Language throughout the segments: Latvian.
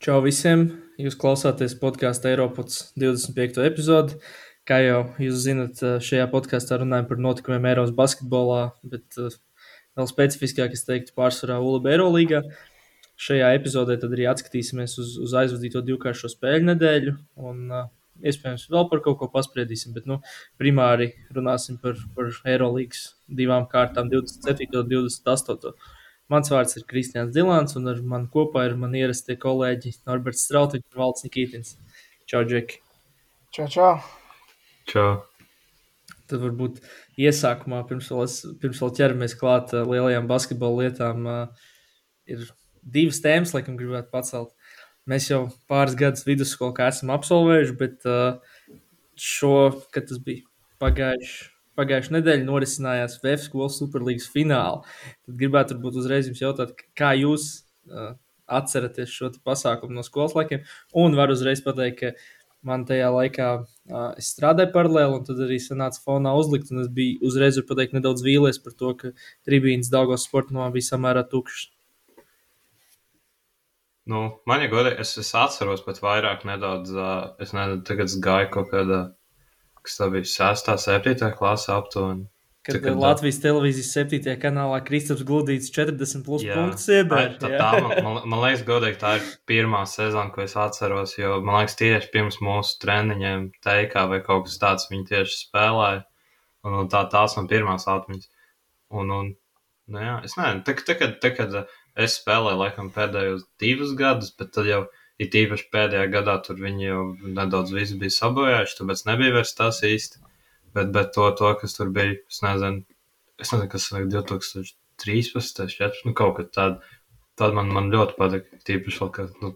Čau visiem! Jūs klausāties podkāstu Eiropas 25. epizodi. Kā jau jūs zinat, šajā podkāstā runājam par notikumiem Eiropas basketbolā, bet uh, vēl specifiskāk, es teiktu, pārsvarā ULB Eirolandā. Šajā epizodē tad arī atskatīsimies uz, uz aizvadīto divkāršo spēļu nedēļu un uh, iespējams vēl par kaut ko paspriedīsim. Bet nu, primāri runāsim par, par Eirolandas divām kārtām, 27. un 28. Mans vārds ir Kristians Dilants, un ar mani kopā ir mani ierastie kolēģi Norberts Strautiņš un Valts Nikītins. Čau, Džeki! Čau, čau! Čau! Tad varbūt iesākumā, pirms vēl, es, pirms vēl ķeramies klāt uh, lielajām basketbola lietām, uh, ir divas tēmas, laikam, gribētu pacelt. Mēs jau pāris gadus vidusskolu esam absolvējuši, bet uh, šo, kad tas bija pagājuši pagājušā nedēļa norisinājās VF skolas superlīgas fināla. Tad gribētu varbūt uzreiz jums jautāt, kā jūs uh, atceraties šo pasākumu no skolas laikiem. Un varu uzreiz pateikt, ka man tajā laikā uh, es strādāju paralēli, un tad arī sanāca fonā uzlikt. Es biju uzreiz, pateikt, nedaudz vīlies par to, ka tribīnas Dāngos sporta nomā bija samērā tukšas. Nu, man ir godīgi, es, es atceros pat vairāk nedaudz. Uh, es nezinu, tagad gāju kaut kādā. Uh, kas tā bija 6. un 7. klase aptuveni. Kad tā, kad Latvijas tā... televīzijas 7. kanālā Kristaps Gludīts 40 plus jā. punktus iebēr. Tā, tā, man, man, man liekas, godīgi, tā ir pirmā sezona, ko es atceros, jo man liekas, tieši pirms mūsu treniņiem teikā vai kaut kas tāds viņi tieši spēlēja. Un, un tā, tās man pirmās atmiņas. Un, un, nu jā, es nezinu, tā, tā, kad, tā, kad es spēlēju laikam pēdējos divus gadus, bet tad jau It īpaši pēdējā gadā tur viņi jau nedaudz visu bija sabojājuši, tāpēc nebija vairs tas īsti. Bet, bet to, to, kas tur bija, es nezinu, es nezinu kas vajag 2013, 14, nu kaut kad tādu. Tad man, man ļoti patika. Tīpaši ka, nu,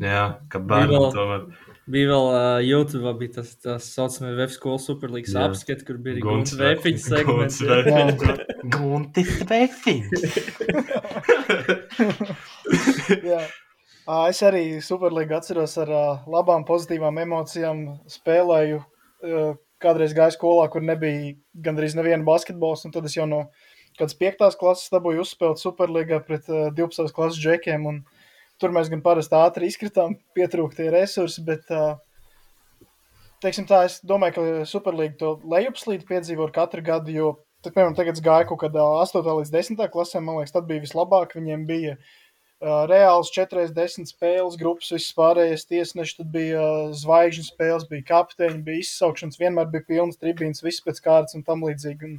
jā, ka bērni tomēr. Bija vēl uh, YouTube, bija tas tā saucamais web skolas superlīgas apskats, kur bija Gunts Vēfiņš segments. Guntis Vēfiņš. Es arī Superlīgu atceros ar labām, pozitīvām emocijām. Spēlēju, kādreiz gāju skolā, kur nebija gandrīz neviena basketbols. Tad es jau no kādas piektās klases dabūju uzspēlēt Superlīgā pret 12. klases džekiem. Tur mēs gan parasti ātri izkritām, pietrūktie resursi. Bet, teiksim tā, es domāju, ka Superlīga to lejupslīdu piedzīvo katru gadu. Jo, tad, piemēram, tagad gāja kaut kādā 8. līdz 10. klasē, man liekas, tad bija vislabāk. Viņiem bija uh, reāls 4-10 spēles, grupas, visas pārējās tiesneši, tad bija zvaigžņu spēles, bija kapteiņi, bija izsaukšanas, vienmēr bija pilnas tribīnas, viss pēc kārtas un tam līdzīgi. Un,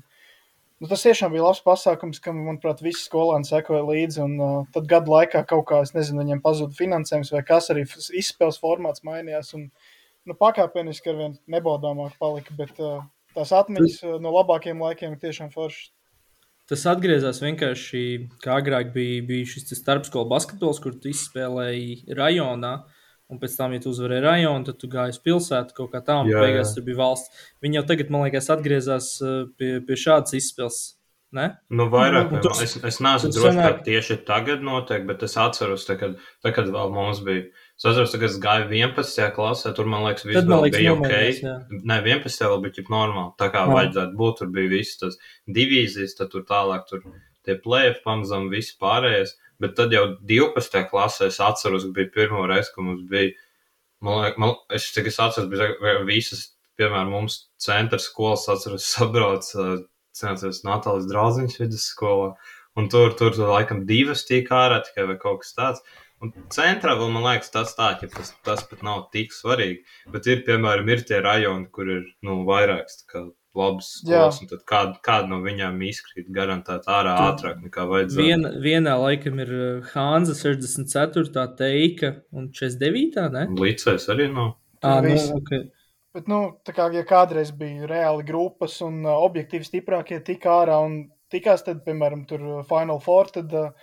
nu, tas tiešām bija labs pasākums, kam, manuprāt, visi skolēni sekoja līdzi. Un uh, tad gadu laikā kaut kā, es nezinu, viņiem pazuda finansējums vai kas arī izspēles formāts mainījās. Un, nu, pakāpeniski ar vien nebaudāmāk palika, bet uh, tās atmiņas no labākiem laikiem ir tiešām foršas tas atgriezās vienkārši, kā agrāk bija, bija šis starpskolu basketbols, kur tu izspēlēji rajonā. Un pēc tam, ja tu uzvarēji rajonu, tad tu gāji uz pilsētu kaut kā tā, un jā, beigās tur bija valsts. Viņi jau tagad, man liekas, atgriezās uh, pie, pie šādas izspēles. Ne? Nu, vairāk, nu, tas, es, es neesmu drošs, sanāk... ka tieši tagad notiek, bet es atceros, tā, kad, tā, kad vēl mums bija Es atceros, ka es gāju 11. klasē, tur man liekas, viss man liekas, bija ok. Jā. Nē, 11. vēl bija ģip normāli, tā kā jā. vajadzētu būt, tur bija visas tas divīzijas, tad tur tālāk tur tie plēfi pamazam visi pārējais, bet tad jau 12. klasē es atceros, ka bija pirmo reizi, ka mums bija, man liekas, man, es, es atceros, bija visas, piemēram, mums centra skolas atceros sabrauc, cenāties Natālijas draudziņas vidusskolā, un tur, tur, tur laikam divas tika ārā tikai vai kaut kas tāds. Un centrā vēl man liekas, tas tā, ka tas, tas pat nav tik svarīgi. Bet ir, piemēram, ir tie rajoni, kur ir nu, vairākas labas skolas, un tad kāda, kāda no viņām izkrīt garantēti ārā Tad ātrāk nekā vajadzētu. Viena, vienā laikam ir Hānza 64, teika un 49, ne? Līdzais arī nav. Ah, nu, okay. Bet, nu, tā kā ja kādreiz bija reāli grupas un uh, objektīvi stiprākie tika ārā un tikās, tad, piemēram, tur Final Four, tad uh,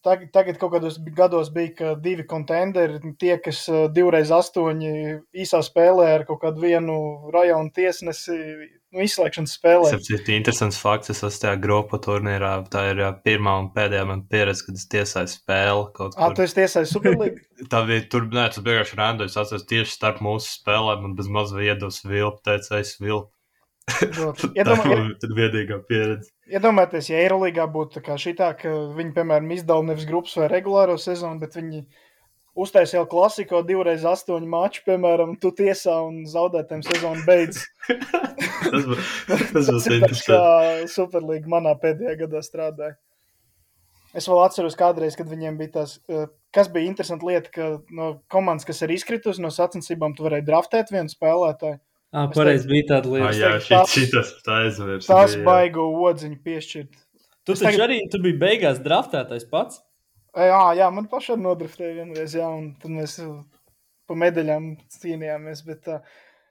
Tagad, tagad kaut kādos gados bija, ka divi kontenderi, tie, kas divreiz astoņi īsā spēlē ar kaut kādu vienu rajonu tiesnesi, nu, izslēgšanas spēlē. Tas ir interesants fakts. Es esmu tajā grupu turnīrā. Tā ir pirmā un pēdējā man pieredze, kad es tiesāju spēli. Kaut kur. Ah, tu esi tiesājis Superlīgu? tā bija tur, nē, tas vienkārši random. Es atceros tieši starp mūsu spēlēm un bez maz viedos vilpu, teica, es vilpu. Iedomā, tā ir viedīgā pieredze. Iedomājieties, ja Eirolandā būtu tā kā šī tā, ka viņi, piemēram, izdala nevis grupas vai regulāro sezonu, bet viņi uztaisīja klasiko divreiz astoņu maču, piemēram, tu tiesā un zaudētājiem sezonu beidz. tas būs, tas būs tas, kā interesanti. Superlīga manā pēdējā gadā strādāja. Es vēl atceros, kādreiz, kad viņiem bija tas, eh, kas bija interesanti lieta, ka no komandas, kas ir izkritusi no sacensībām, tu varēji draftēt vienu spēlētāju. Ah, pareizi bija tāda Ah, lieta. jā, teiktu, šit, tas- šitas tā aizvērs. Tas baigo odziņu piešķirt. Tu Es taču tagad- arī tu biji beigās draftētais pats. Jā, jā, man pašai nodraftēja vienreiz, jā, un tad mēs uh, pa medaļām cīnījāmies. Bet, uh,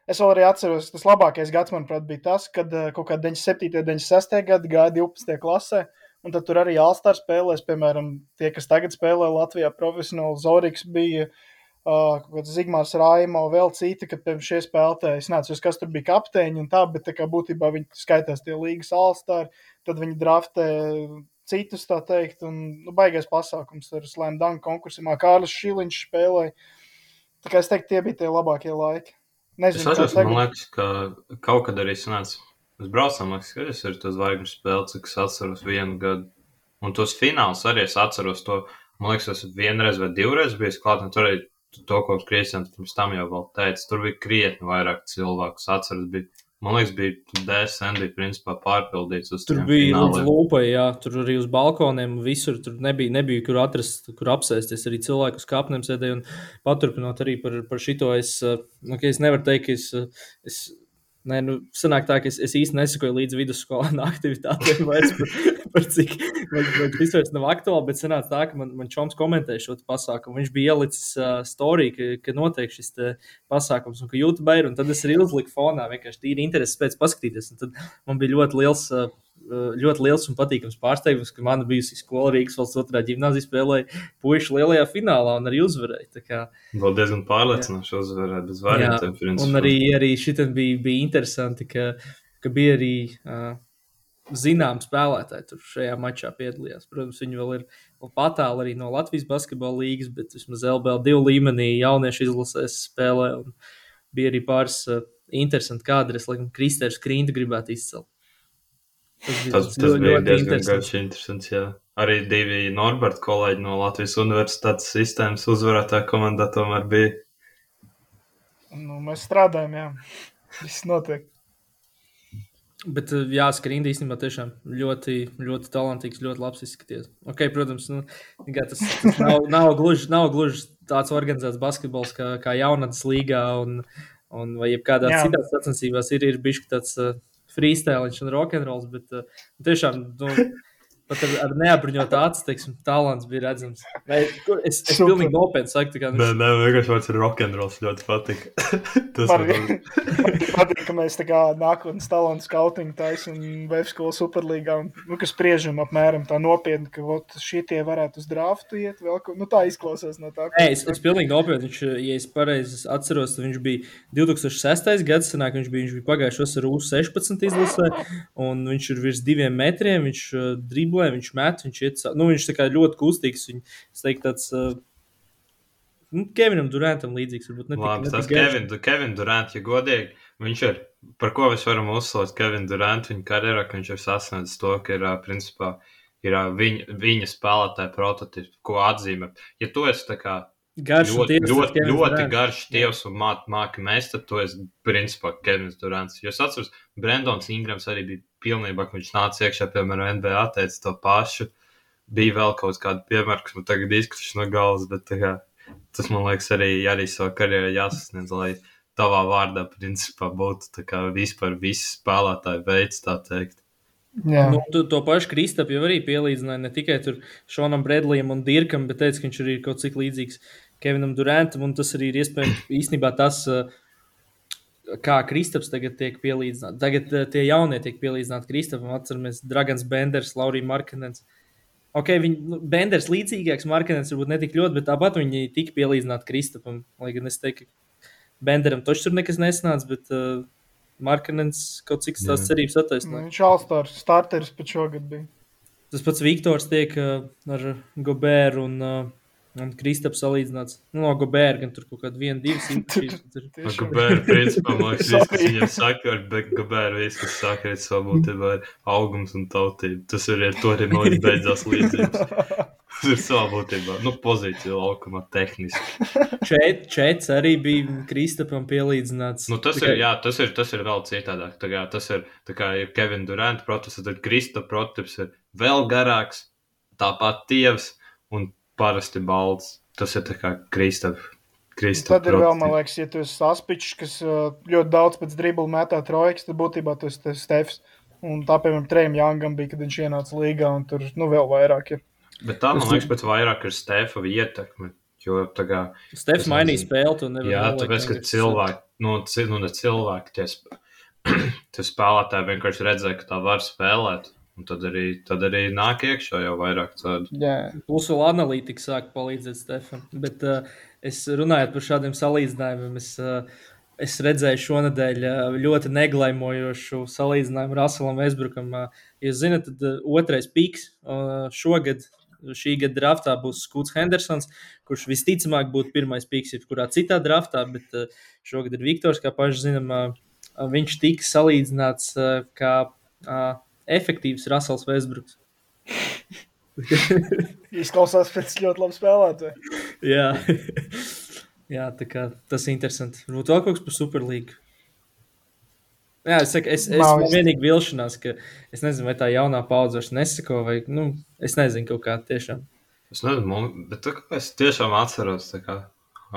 es vēl arī atceros, tas labākais gads, manuprāt, bija tas, kad uh, kaut kādā 97. un 96. gadā gāja 12. klasē. Un tad tur arī Alstāra spēlēs, piemēram, tie, kas tagad spēlē Latvijā profesionāli. Zorīks bija uh, kāds Zigmārs Raimo, vēl citi, kad pirms šie spēlētāji, es neatceros, kas tur bija kapteiņi un tā, bet tā kā būtībā viņi skaitās tie līgas Alstāri, tad viņi draftē citus, tā teikt, un nu, baigais pasākums ar Slam Dunk konkursiem. Kārlis Šiliņš spēlēja. Tā kā es teiktu, tie bija tie labākie laiki. Es Nezinu, kā atceros, man liekas, ka kaut kad arī sanāca. Mēs braucām, liekas, ka es ar to zvaigžņu spēli, cik es atceros vienu gadu. Un tos fināls arī es atceros to, man liekas, tas vienreiz vai divreiz bijis klāt, un tur arī to, ko Kristians pirms tam jau vēl teica, tur bija krietni vairāk cilvēku. Es atceros, bija, man liekas, bija DSN bija principā pārpildīts uz Tur bija fināliem. lūpai, jā, tur arī uz balkoniem, visur tur nebija, nebija kur atrast, kur apsēsties. Arī cilvēku uz kāpnēm sēdēja un paturpinot arī par, par šito. Es, eh, nu, es nevaru teikt, ka es. eh, es Nē, nu, sanāk tā, ka es, es īsti nesakoju līdz vidusskolēnu aktivitātēm, vairs par, par cik tas vairs nav aktuāli. Bet sanāk tā, ka man, man čoms komentēja šo pasākumu. Viņš bija ielicis uh, storiju, ka, ka notiek šis pasākums, un ka YouTube ir. Un tad es arī uzliku fonā vienkārši tīri interesi pēc paskatīties. Un tad man bija ļoti liels. Uh, ļoti liels un patīkams pārsteigums, ka mana bijusi skola Rīgas valsts otrā gimnāzija spēlēja puikas lielajā finālā un arī uzvarēja. Kā, Vēl diezgan pārliecinoši uzvarēt bez variantiem. un arī, arī šitam bija, bija interesanti, ka, ka bija arī uh, zināms spēlētāji tur šajā mačā piedalījās. Protams, viņi vēl ir patāli arī no Latvijas basketbola līnijas, bet vismaz LBL divu līmenī jauniešu izlasēs spēlē. un Bija arī pāris uh, interesanti kadri, es laikam Kristērs Krīnta gribētu izcelt. Tas bija, Tas, tas ļoti- bija ļoti diezgan interesants. garš, interesants. Jā. Arī divi Norberta kolēģi no Latvijas Universitātes sistēmas uzvarētāja komandā tomēr bija. Nu, mēs strādājam, jā. Viss notiek. Bet, uh, jā, Skrīna īstenībā tiešām ļoti, ļoti talantīgs, ļoti labs izskaties. Okay, protams, nu, tas, tas nav, nav, gluži, nav gluži tāds organizēts basketbols kā, kā jaunatnes līgā un, un vai jebkādās citās sacensībās ir, ir bijis tāds uh, freestyliņš un rokenrols, bet uh, tiešām, nu, pat ar, ar neapbruņotu acu, teiksim, talants bija redzams. Vai, kur- es es Super. pilnīgi nopietni saku, kā, Nē, nē, vienkārši vārds ir rokenrols ļoti patika. tas Man patīk, ka mēs tā kā nākotnes talantu skautingu taisam Vēstures skolu superlīgā. Un, nu, ka spriežam apmēram tā nopietni, ka ot, šitie varētu uz draftu iet. Vēl, ko- nu, tā izklausās no tā. Nē, es, es pilnīgi nopietni. Viņš, ja es pareizi atceros, tad viņš bija 2006. gads, sanāk, viņš bija, viņš bija pagājušos ar U16 izlasē, un viņš ir virs diviem metriem, viņš uh, driblē, viņš met, viņš sa- nu, viņš ļoti kustīgs, viņ, es teiktu, tāds, uh, nu, Kevinam Durantam līdzīgs, varbūt ne tik- Labi, ne tas. Kevin, Kevin Durant, ja godīgi, viņš ir, par ko mēs varam uzslavēt Kevin Durant, viņa karjerā, ka viņš ir sasniedzis to, ka ir, principā, ir viņa, viņa spēlētāja prototyps, ko atzīmē. Ja tu esi tā kā Garš ļoti, tievs, ļoti, ļoti garš tievs un māki māk mēs, tad tu esi principā Kevins Durants. Jo es atceros, Brendons Ingrams arī bija pilnībā, ka viņš nāca iekšā, piemēram, NBA, teica to pašu. Bija vēl kaut kāda piemēra, kas man tagad izkrituši no galvas, bet tā kā, tas man liekas arī, arī savā karjerā jāsasniedz, lai tavā vārdā principā būtu kā vispār visi spēlētāji veids, tā teikt. Jā, Nu, tu, to pašu Kristapu jau arī pielīdzināja ne tikai tur Šonam Bredlijam un Dirkam, bet teica, ka viņš arī ir kaut cik līdzīgs Kevinam Durantam, un tas arī ir iespējams īstenībā tas, uh, kā Kristaps tagad tiek pielīdzināts. Tagad uh, tie jaunie tiek pielīdzināti Kristapam, atceramies Dragons Benders, Laurija Markenens. Ok, viņi, nu, Benders līdzīgāks, Markenens varbūt netik ļoti, bet tāpat viņi tika pielīdzināti Kristapam. Lai gan es teiktu, ka Benderam taču tur nekas nesnāca, bet uh, Markenens kaut cik tās cerības attaisnoja. viņš Alstārs starteris pat šogad bija. Tas pats Viktors tiek uh, ar Goberu un, uh, un Kristapu salīdzināts. Nu, no Gobera gan tur kaut kāda viena, divas īpašības. Gabēru, principā, man liekas, viss, kas viņam saka, ar Be- Gabēru, viss, kas saka, ir savā būtībā ir augums un tautība. Tas arī ar to arī man liekas beidzās līdzības. Tas ir savā būtībā, nu, pozīcija laukumā tehniski. Čet, čets arī bija Kristapam pielīdzināts. Nu, tas, ir, jā, tas, ir, tas ir vēl citādāk. Tā kā, tas ir, tā kā ir Kevina Duranta prototyps, tad Krista prototyps ir vēl garāks, tāpat tievs un parasti balts. Tas ir tā kā Kristap. Tad ir vēl, man liekas, ja tu esi saspičs, kas ļoti daudz pēc dribla metā trojkas, tad būtībā tu esi Stefs. Un tā, piemēram, Trējam Jāngam bija, kad viņš ienāca līgā, un tur nu, vēl vairāk ir. Bet tā, man liekas, pēc vairāk ir Stefa ietekme. Jo tā kā. Stefs mainīja spēli, tu nevari. Jā, tāpēc, ka cilvēki, nu, nu ne cilvēki, tie, tie spēlētāji vienkārši redzēja, ka tā var spēlēt. Un tad arī, tad arī nāk iekšā jau vairāk tādu. Jā, plus vēl analītika sāk palīdzēt Stefan. Bet uh, es runāju par šādiem salīdzinājumiem. Es, uh, es redzēju šonadēļ uh, ļoti neglaimojošu salīdzinājumu Russellam Vesbrukam. Uh, jūs zināt, tad uh, otrais piks uh, šogad šī gada draftā būs Skuts Hendersons, kurš visticamāk būtu pirmais piks, jebkurā citā draftā, bet uh, šogad ir Viktors, kā paši zinām, uh, viņš tika salīdzināts uh, kā efektīvs Rasels Vēsbruks. Izklausās pēc ļoti labi spēlētāja. Jā. Jā, tā kā tas ir interesanti. Varbūt vēl kaut kas par Superlīgu. Jā, es saku, es, es Nav, vienīgi vilšanās, ka es nezinu, vai tā jaunā paudze vairs nesako, vai, nu, es nezinu, kaut kā tiešām. Es nezinu, bet tā kā es tiešām atceros, tā kā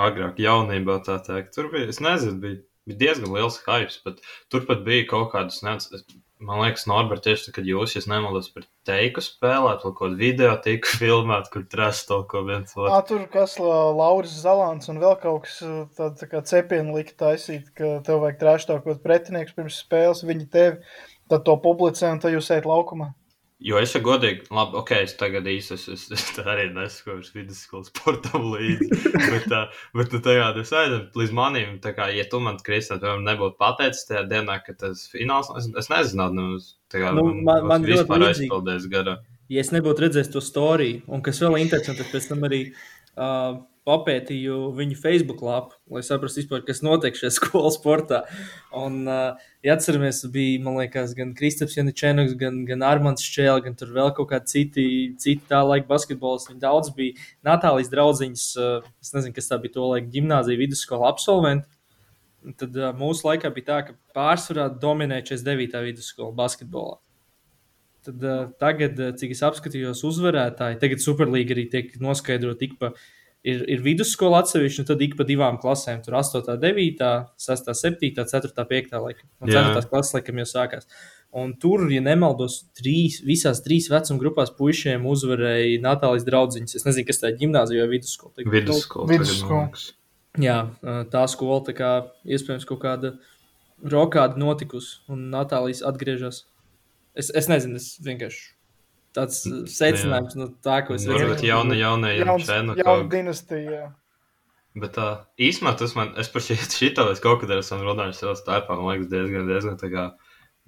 agrāk jaunībā tā teikt, tur bija, es nezinu, bija, bija diezgan liels hypes, bet turpat bija kaut kādas, nezinu, Man liekas, Norbert, tieši kad jūs, ja nemaldos, par teiku spēlēt, kaut kādu video tiku filmēt, kur trešs to ko viens otrs. Jā, tur kas Lauris Zalants un vēl kaut kas tāds tā kā cepienu lika taisīt, ka tev vajag trešs to kaut pretinieks pirms spēles, viņi tevi, tad to publicē un tad jūs ejat laukumā. Jo es jau godīgi, labi, ok, es tagad īsti es, es, es arī nesakošu vidusskolas sportam līdzi. bet, tā, bet tu tagad es aizēju līdz manim, tā kā, ja tu man, Kristā, piemēram, nebūtu pateicis tajā dienā, ka tas fināls, es, es nezinātu, nu, tā kā, nu, man, man vispār aizpildēs garā. Ja es nebūtu redzējis to storiju, un kas vēl interesanti, pēc tam arī uh, papētīju viņu Facebook lapu, lai saprastu, vispār, kas notiek šajā skolas sportā. Un, uh, ja atceramies, bija, man liekas, gan Kristaps Janičēnoks, gan, gan Armāns Čēlis, gan tur vēl kaut kādi citi, citi tā laika basketbolisti. Viņi daudz bija Natālijas draugiņas, uh, es nezinu, kas tā bija to laiku gimnāzija, vidusskola absolventi. Tad uh, mūsu laikā bija tā, ka pārsvarā dominēja 49. vidusskola basketbolā. Tad, uh, tagad, cik es apskatījos, uzvarētāji, tagad Superlīga arī tiek noskaidrota tik pa ir, ir vidusskola atsevišķi, un tad ik pa divām klasēm. Tur 8, 9, 6, 7, 4, 5, laikam. Un 4. klases laikam jau sākās. Un tur, ja nemaldos, trīs, visās trīs vecuma grupās puišiem uzvarēja Natālijas draugiņas. Es nezinu, kas tā ir gimnāzija vai vidusskola. Vidusskola. vidusskola. Jā, tā skola tā kā iespējams kaut kāda rokāda notikusi, un Natālijas atgriežas. Es, es nezinu, es vienkārši tāds uh, secinājums no tā, ko es nu, redzēju. Bet jauna, jaunajiem čēnu kaut dinastija. Bet tā uh, īsumā tas man, es par šito es kaut kad esmu runājis savā starpā, man liekas, diezgan, diezgan tā kā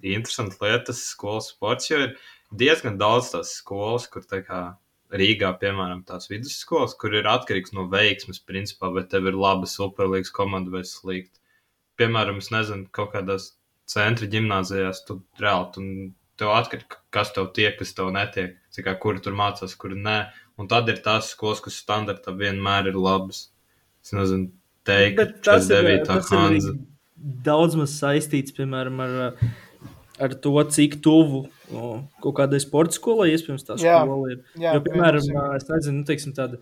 interesanti lietas skolas sports, jo ir diezgan daudz tās skolas, kur tā kā Rīgā, piemēram, tās vidusskolas, kur ir atkarīgs no veiksmes, principā, vai tev ir laba superlīgas komanda vai slikta. Piemēram, es nezinu, kaut kādās centra gimnāzijās tu reāli tu tev atkarīgs, kas tev tiek, kas tev netiek, kā, kuri tur mācās, kuri nē. Un tad ir tās skolas, kas standartā vienmēr ir labas. Es nezinu, teikt, Bet tas ir, tas ir daudz maz saistīts, piemēram, ar, ar to, cik tuvu kaut kādai sporta skolai iespējams tā skola ir. Jā, jo, piemēram, es nezinu, nu, teiksim, tāda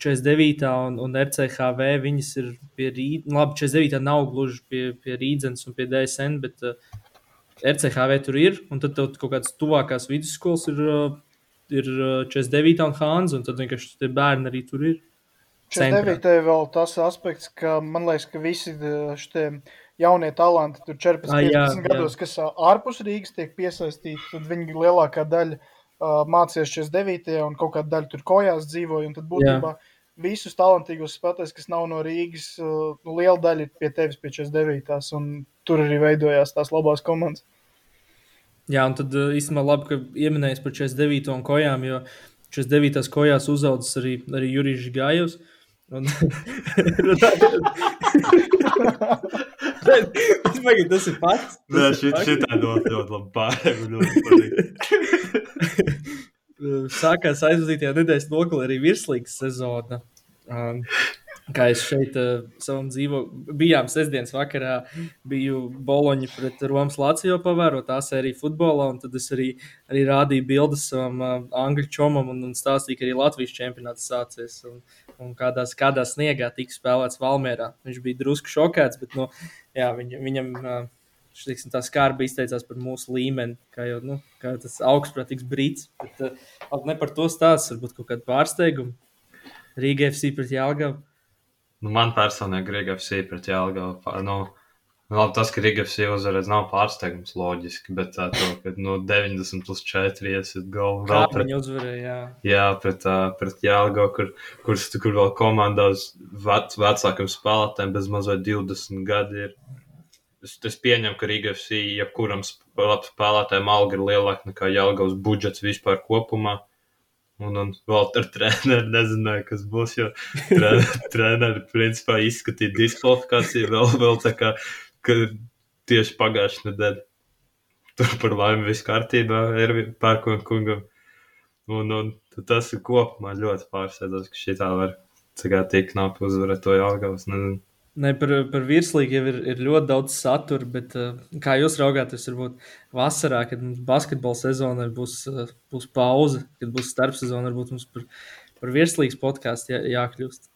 49. un, un RCHV viņas ir pie Rīgas. Labi, 49. nav gluži pie, pie Rīgas un pie DSN, bet uh, RCHV tur ir, un tad kaut kādas tuvākās vidusskolas ir, uh, ir 49 uh, un Hāns, un tad vienkārši tie bērni arī tur ir. 49. ir vēl tas aspekts, ka man liekas, ka visi uh, šie jaunie talanti, tur 14, ah, jā, 15 gados, jā. kas ārpus Rīgas tiek piesaistīti, tad viņi lielākā daļa uh, mācījās 49. un kaut kāda daļa tur kojās dzīvoja, un tad būtībā. Jā visus talantīgos spēlētājus, kas nav no Rīgas, nu, liela daļa ir pie tevis pie 49. un tur arī veidojās tās labās komandas. Jā, un tad īstenībā labi, ka ieminējis par 49. un kojām, jo 49. kojās uzaudzis arī, arī Jurijs Gājus. Un... Bet, tas ir pats. Nē, šī tā ļoti, ļoti labi pārējai. sākās aizvadītajā nedēļas nogalē arī virslīgas sezona. Um, kā es šeit uh, savam dzīvo, bijām sestdienas vakarā, biju Boloņa pret Romas Lācijo pavērot tā sēriju futbolā, un tad es arī, arī rādīju bildes savam uh, angļu čomam un, un stāstīju, ka arī Latvijas čempionāts sācies un, un kādās, kādā sniegā tika spēlēts Valmērā. Viņš bija drusku šokēts, bet nu, jā, viņ, viņam. Uh, Šis tā skarbi izteicās par mūsu līmeni, kā jau nu, kā tas augstprātīgs brīdis. Bet uh, ne par to stāstu, varbūt kaut kādu pārsteigumu. Rīga FC pret Jālgavu. Nu, man personīgi Riga FC pret Jālgavu. Nu, labi, tas, ka Riga FC uzvarēs, nav pārsteigums loģiski, bet tā, to, ka nu, 90 plus 4 iesiet golu. Kā viņi uzvarēja, jā. Jā, pret, uh, pret Jālgavu, kur, kur, kur vēl komandās vec, vecākam spēlētājiem bez mazliet 20 gadi ir. Es, es pieņemu, ka Riga FC jebkuram spēlētājam alga ir lielāka nekā Jālgavas budžets vispār kopumā. Un, un vēl ar treneru nezināju, kas būs. Jo treneris principā izskatīja diskvalifikāciju vēl, vēl tā kā tieši pagājušajā nedēļā. Tur par laimi viss kārtībā ir pērkona kungam. Un, un tas ir kopumā ļoti pārsteidzoši, ka šī tā var tik knapi uzvarēt to Jālgavas. Ne, par, par virslīgu jau ir, ir ļoti daudz satura, bet uh, kā jūs raugāties, varbūt vasarā, kad basketbola sezonai būs, uh, būs pauze, kad būs starpsezona, varbūt mums par, par virslīgas podkāstu jā, jākļūst.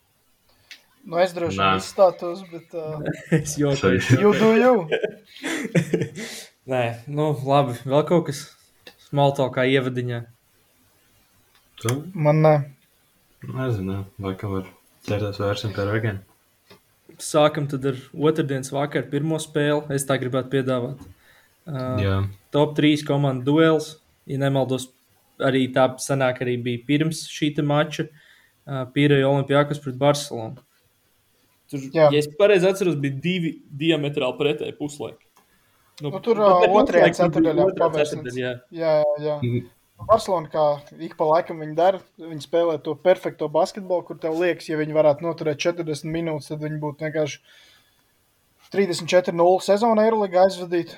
Nu, es droši vien izstātos, bet. Uh, es you do you. Nē, nu, labi. Vēl kaut kas smalto kā ievadiņā. Tu? Man nē. Nezinu, vai kā var ķerties vērsim pie ragiem sākam ar otrdienas vakaru pirmo spēli. Es tā gribētu piedāvāt. Uh, Jā. top 3 komandu duels. Ja nemaldos, arī tā sanāk, arī bija pirms šī mača. Uh, Pīrēja Olimpijākas pret Barcelonu. Tur, Jā. ja es pareizi atceros, bija divi diametrāli pretēji puslaiki. Nu, nu, tur otrajā ceturdaļā pavērsiens. Jā, jā. jā. Mm. Barcelona, kā ik pa laikam viņi dara, viņi spēlē to perfekto basketbolu, kur tev liekas, ja viņi varētu noturēt 40 minūtes, tad viņi būtu vienkārši 34-0 sezonā Eirolandā aizvadīt.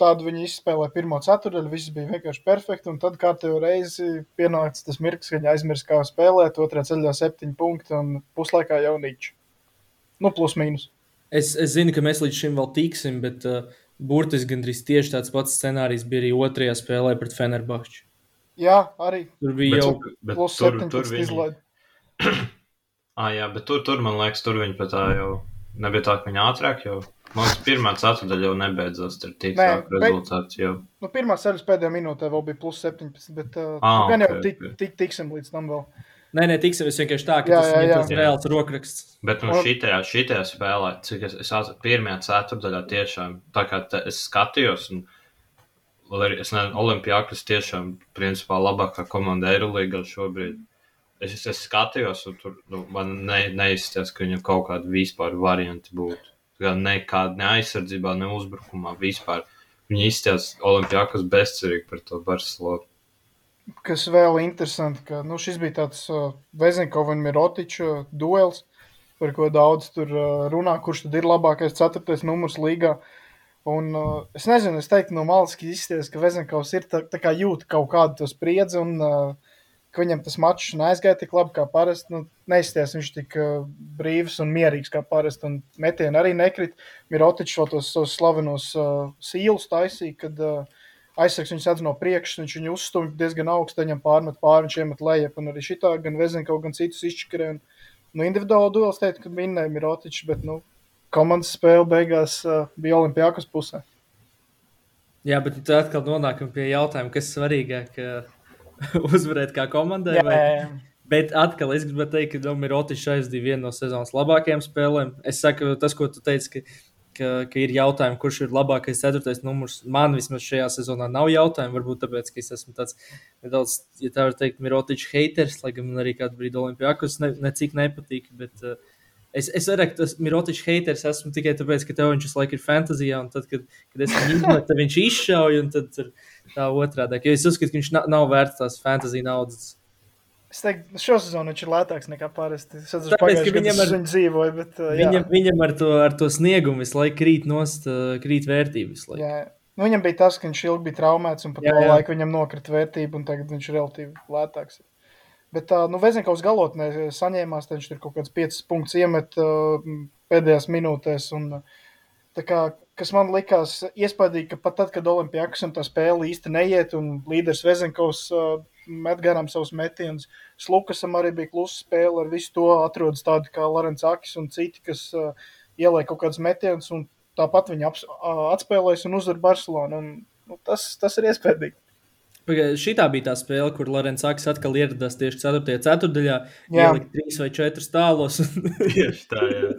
Tādu viņi izspēlēja pirmo ceturdaļu, viss bija vienkārši perfekti. Un tad kārtējo reizi pienāca tas mirklis, kad viņi aizmirst, kā spēlēt. Otrajā ceļā septiņi punkti un puslaikā jau niķi. Nu, plus mīnus. Es, es zinu, ka mēs līdz šim vēl tiksim, bet uh, burtiski gandrīz tieši tāds pats scenārijs bija arī otrajā spēlē pret Fenerbahču. Jā, arī. Tur bija bet, jau bet, plus tur, 17 tur viņi... izlaid. ah, jā, bet tur, tur, man liekas, tur viņi pat tā jau nebija tā, ka viņi ātrāk jau. Man liekas, pirmā ceturdaļa jau nebeidzās, tur tik Nē, rezultāts jau. Nu, pirmā sēdes pēdējā minūtē vēl bija plus 17, bet uh, ah, gan okay, jau tik, okay. tik, tiksim līdz tam vēl. Nē, nē, tiksim vienkārši tā, ka jā, tas ir tas reāls rokraksts. Bet nu, šitajā, šitajā spēlē, cik es, es pirmajā ceturdaļā tiešām, tā kā es skatījos, un arī es nezinu, Olimpijākas tiešām principā labākā komanda Eirolandā šobrīd. Es, es skatījos, un tur nu, man ne, neizskatās, ka viņam kaut kāda vispār varianti būtu. Gan nekāda ne aizsardzībā, ne uzbrukumā vispār. Viņi izskatās Olimpijākas bezcerīgi par to Barcelonu. Kas vēl interesanti, ka nu, šis bija tāds uh, Vezinkovs un Mirotičs uh, duels, par ko daudz tur uh, runā, kurš tad ir labākais ceturtais numurs līgā. Uh, Un, uh, es nezinu, es teiktu, no malas izskatās, ka Vezenkovs ir tā, tā kā jūt kaut kādu spriedzi, un uh, ka viņam tas mačs neaizgāja tik labi kā parasti. Nu, neizskatās viņš tik uh, brīvs un mierīgs kā parasti, un metieni arī nekrit. Mirotičs vēl tos savus slavenos uh, sīlus taisīja, kad uh, aizsargs viņu sedz no priekšas, viņš viņu uzstumj diezgan augstu, viņam pārmet pāri, viņš iemet lejap, un arī šitā gan Vezenkovs, gan citus izšķirē. Un, nu, individuāli duels teikt, ka minēja Mirotičs, bet, nu, komandas spēle beigās uh, bija Olimpijākas pusē. Jā, bet tad atkal nonākam pie jautājuma, kas svarīgāk uzvarēt kā komandai. Jā, vai... jā. Bet atkal es gribētu teikt, ka Domirotičs aizdīja vienu no sezonas labākajām spēlēm. Es saku, tas, ko tu teici, ka, ka, ka ir jautājumi, kurš ir labākais ceturtais numurs. Man vismaz šajā sezonā nav jautājumu. Varbūt tāpēc, ka es esmu tāds nedaudz, ja tā var teikt, Mirotičs haters, lai gan man arī kādu brīdi Olimpijākos ne, necik nepatīk. Bet, uh, Es, es teikt, tas Mirotičs haters esmu tikai tāpēc, ka tev viņš visu laiku ir fantāzijā, un tad, kad, kad es viņu izmetu, tad viņš izšauj, un tad ir tā otrādi. Jo es uzskatu, ka viņš nav, nav vērts tās fantāzijas naudas. Es teiktu, šo sezonu viņš ir lētāks nekā parasti. Es Tāpēc, ka viņam ar, viņu dzīvoja, bet, uh, viņam, viņam ar, to, ar to sniegumu visu laiku krīt nost, uh, krīt vērtības. Nu, viņam bija tas, ka viņš ilgi bija traumēts, un pa Jā, jā. laiku viņam nokrita vērtība, un tagad viņš ir relatīvi lētāks. Bet, nu, Vezinkovs galotnē saņēmās, tad viņš tur kaut kāds 5 punktus iemet pēdējās minūtēs. Un, kā, kas man likās iespaidīgi, ka pat tad, kad Olimpijākas un tā spēle īsti neiet, un līderis Vezinkovs met garām savus metienus, Slukasam arī bija klusa spēle, ar visu to atrodas tādi kā Larens Akis un citi, kas ieliek kaut kādus metienus, un tāpat viņi atspēlēs un uzvar Barcelonu. Un, nu, tas, tas ir iespējams. Šī bija tā spēle, kur Lorenz Akis atkal ieradās tieši 4. ceturdaļā, Jā. ielika 3 vai 4 tālos. un- Tieši tā, jā.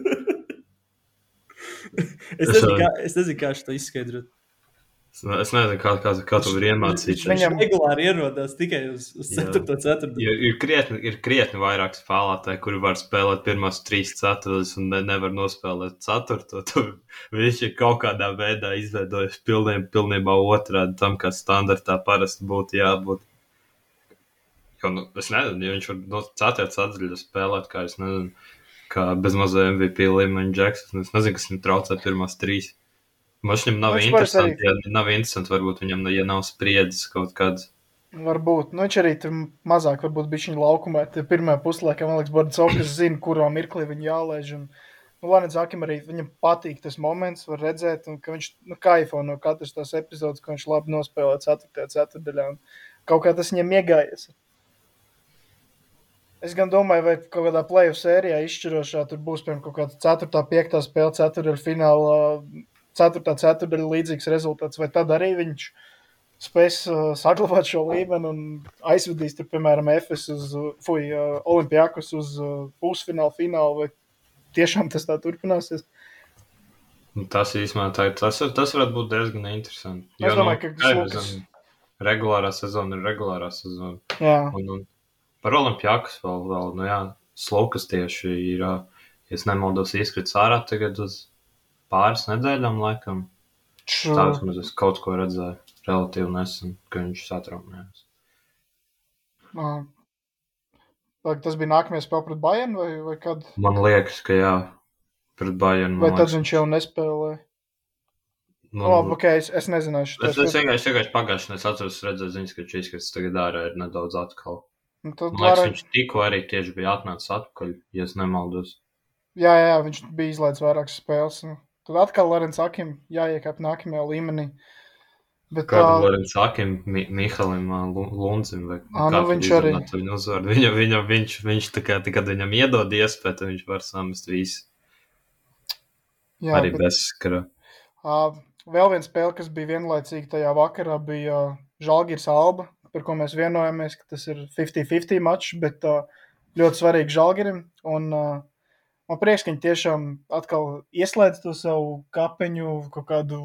es, nezinu, kā, es nezinu, kā šo izskaidrot. Ne, es nezinu, kā, kā, kā to var iemācīties. Viņam regulāri ierodas tikai uz, uz 4. ceturto. Ir krietni, ir krietni vairāk spēlētāji, kuri var spēlēt pirmās 3 ceturtas un ne, nevar nospēlēt 4. Viņš ir kaut kādā veidā izveidojis pilniem, pilnībā otrādi tam, kā standartā parasti būtu jābūt. Jo, nu, es nezinu, ja viņš var no 4. ceturtas spēlēt, kā es nezinu, kā bezmazā MVP līmeņa Džeksons. Es nezinu, kas viņam traucē pirmās 3. Maš viņam nav nu, viņš interesanti, arī... ja nav interesanti, varbūt viņam, ja nav spriedzes kaut kādas. Varbūt, nu viņš arī tur mazāk, varbūt bija viņa laukumā. Pirmā puslaikā, man liekas, Bordzovs zina, kurā mirklī viņu jālaiž. Un, nu, Lēnē Zakim arī viņam patīk tas moments, var redzēt, un, ka viņš nu, kaifo no katras tās epizodes, ko viņš labi nospēlē 4. ceturdaļā. Kaut kā tas viņam iegājies. Es gan domāju, vai kaut kādā playoff sērijā izšķirošā tur būs piemēram kaut kāda 4. un 5. spēle, 4. fināla 4. ceturdaļa līdzīgs rezultāts, vai tad arī viņš spēs uh, saglabāt šo līmeni un aizvedīs, tur, piemēram, FS uz fuj, uh, Olimpijākus uz uh, pusfinālu, finālu, vai tiešām tas tā turpināsies. Nu, Tas īstenībā tā, ir- tas, tas varētu būt diezgan interesanti. Es domāju, ka kā jau Slukas- zinām, regulārā sezona ir regulārā sezona. Jā, Un, un par Olimpijākas vēl, vēl nu jā, Slukas tieši ir, ā, ja nemaldos, izkrits ārā tagad uz pāris nedēļām laikam. Č- Tā vismaz es kaut ko redzēju relatīvi nesen, ka viņš. Vai tas bija nākamais spēle pret Bayern vai, vai kad? Man liekas, ka jā, pret Bayern. Vai tad liekas, viņš jau nespēlēja? man- labi, ok, es, es nezināšu. Es, es vienkārši, vienkārši pagājušajā nedēļā atceros, redzēju ziņas, ka šīs, kas tagad ārā ir nedaudz atkal. nu, tad Man liekas, varētu- viņš tikko arī tieši bija atnācis atpakaļ, ja es nemaldos. Jā, jā, viņš bija izlaidis vairākas spēles. Nu. Tad atkal Lorence Akim jāiekāp nākamajā līmenī. Bet, Kādu ā, varam sakim, Mi Mihalim Lundzim vai Ā, nu, viņš arī. Viņu uzvaru. Viņa, viņa, viņš, viņš tā kā, kad viņam iedod iespēju, tad viņš var samest visu. jā, arī bet, bez skara. ā, vēl viena spēle, kas bija vienlaicīgi tajā vakarā, bija Žalgiris Alba, par ko mēs vienojāmies, ka tas ir 50-50 mačs, bet ā, ļoti svarīgi Žalgirim. Un, ā, Man prieks, ka viņi tiešām atkal ieslēdz to savu kapeņu, kaut kādu,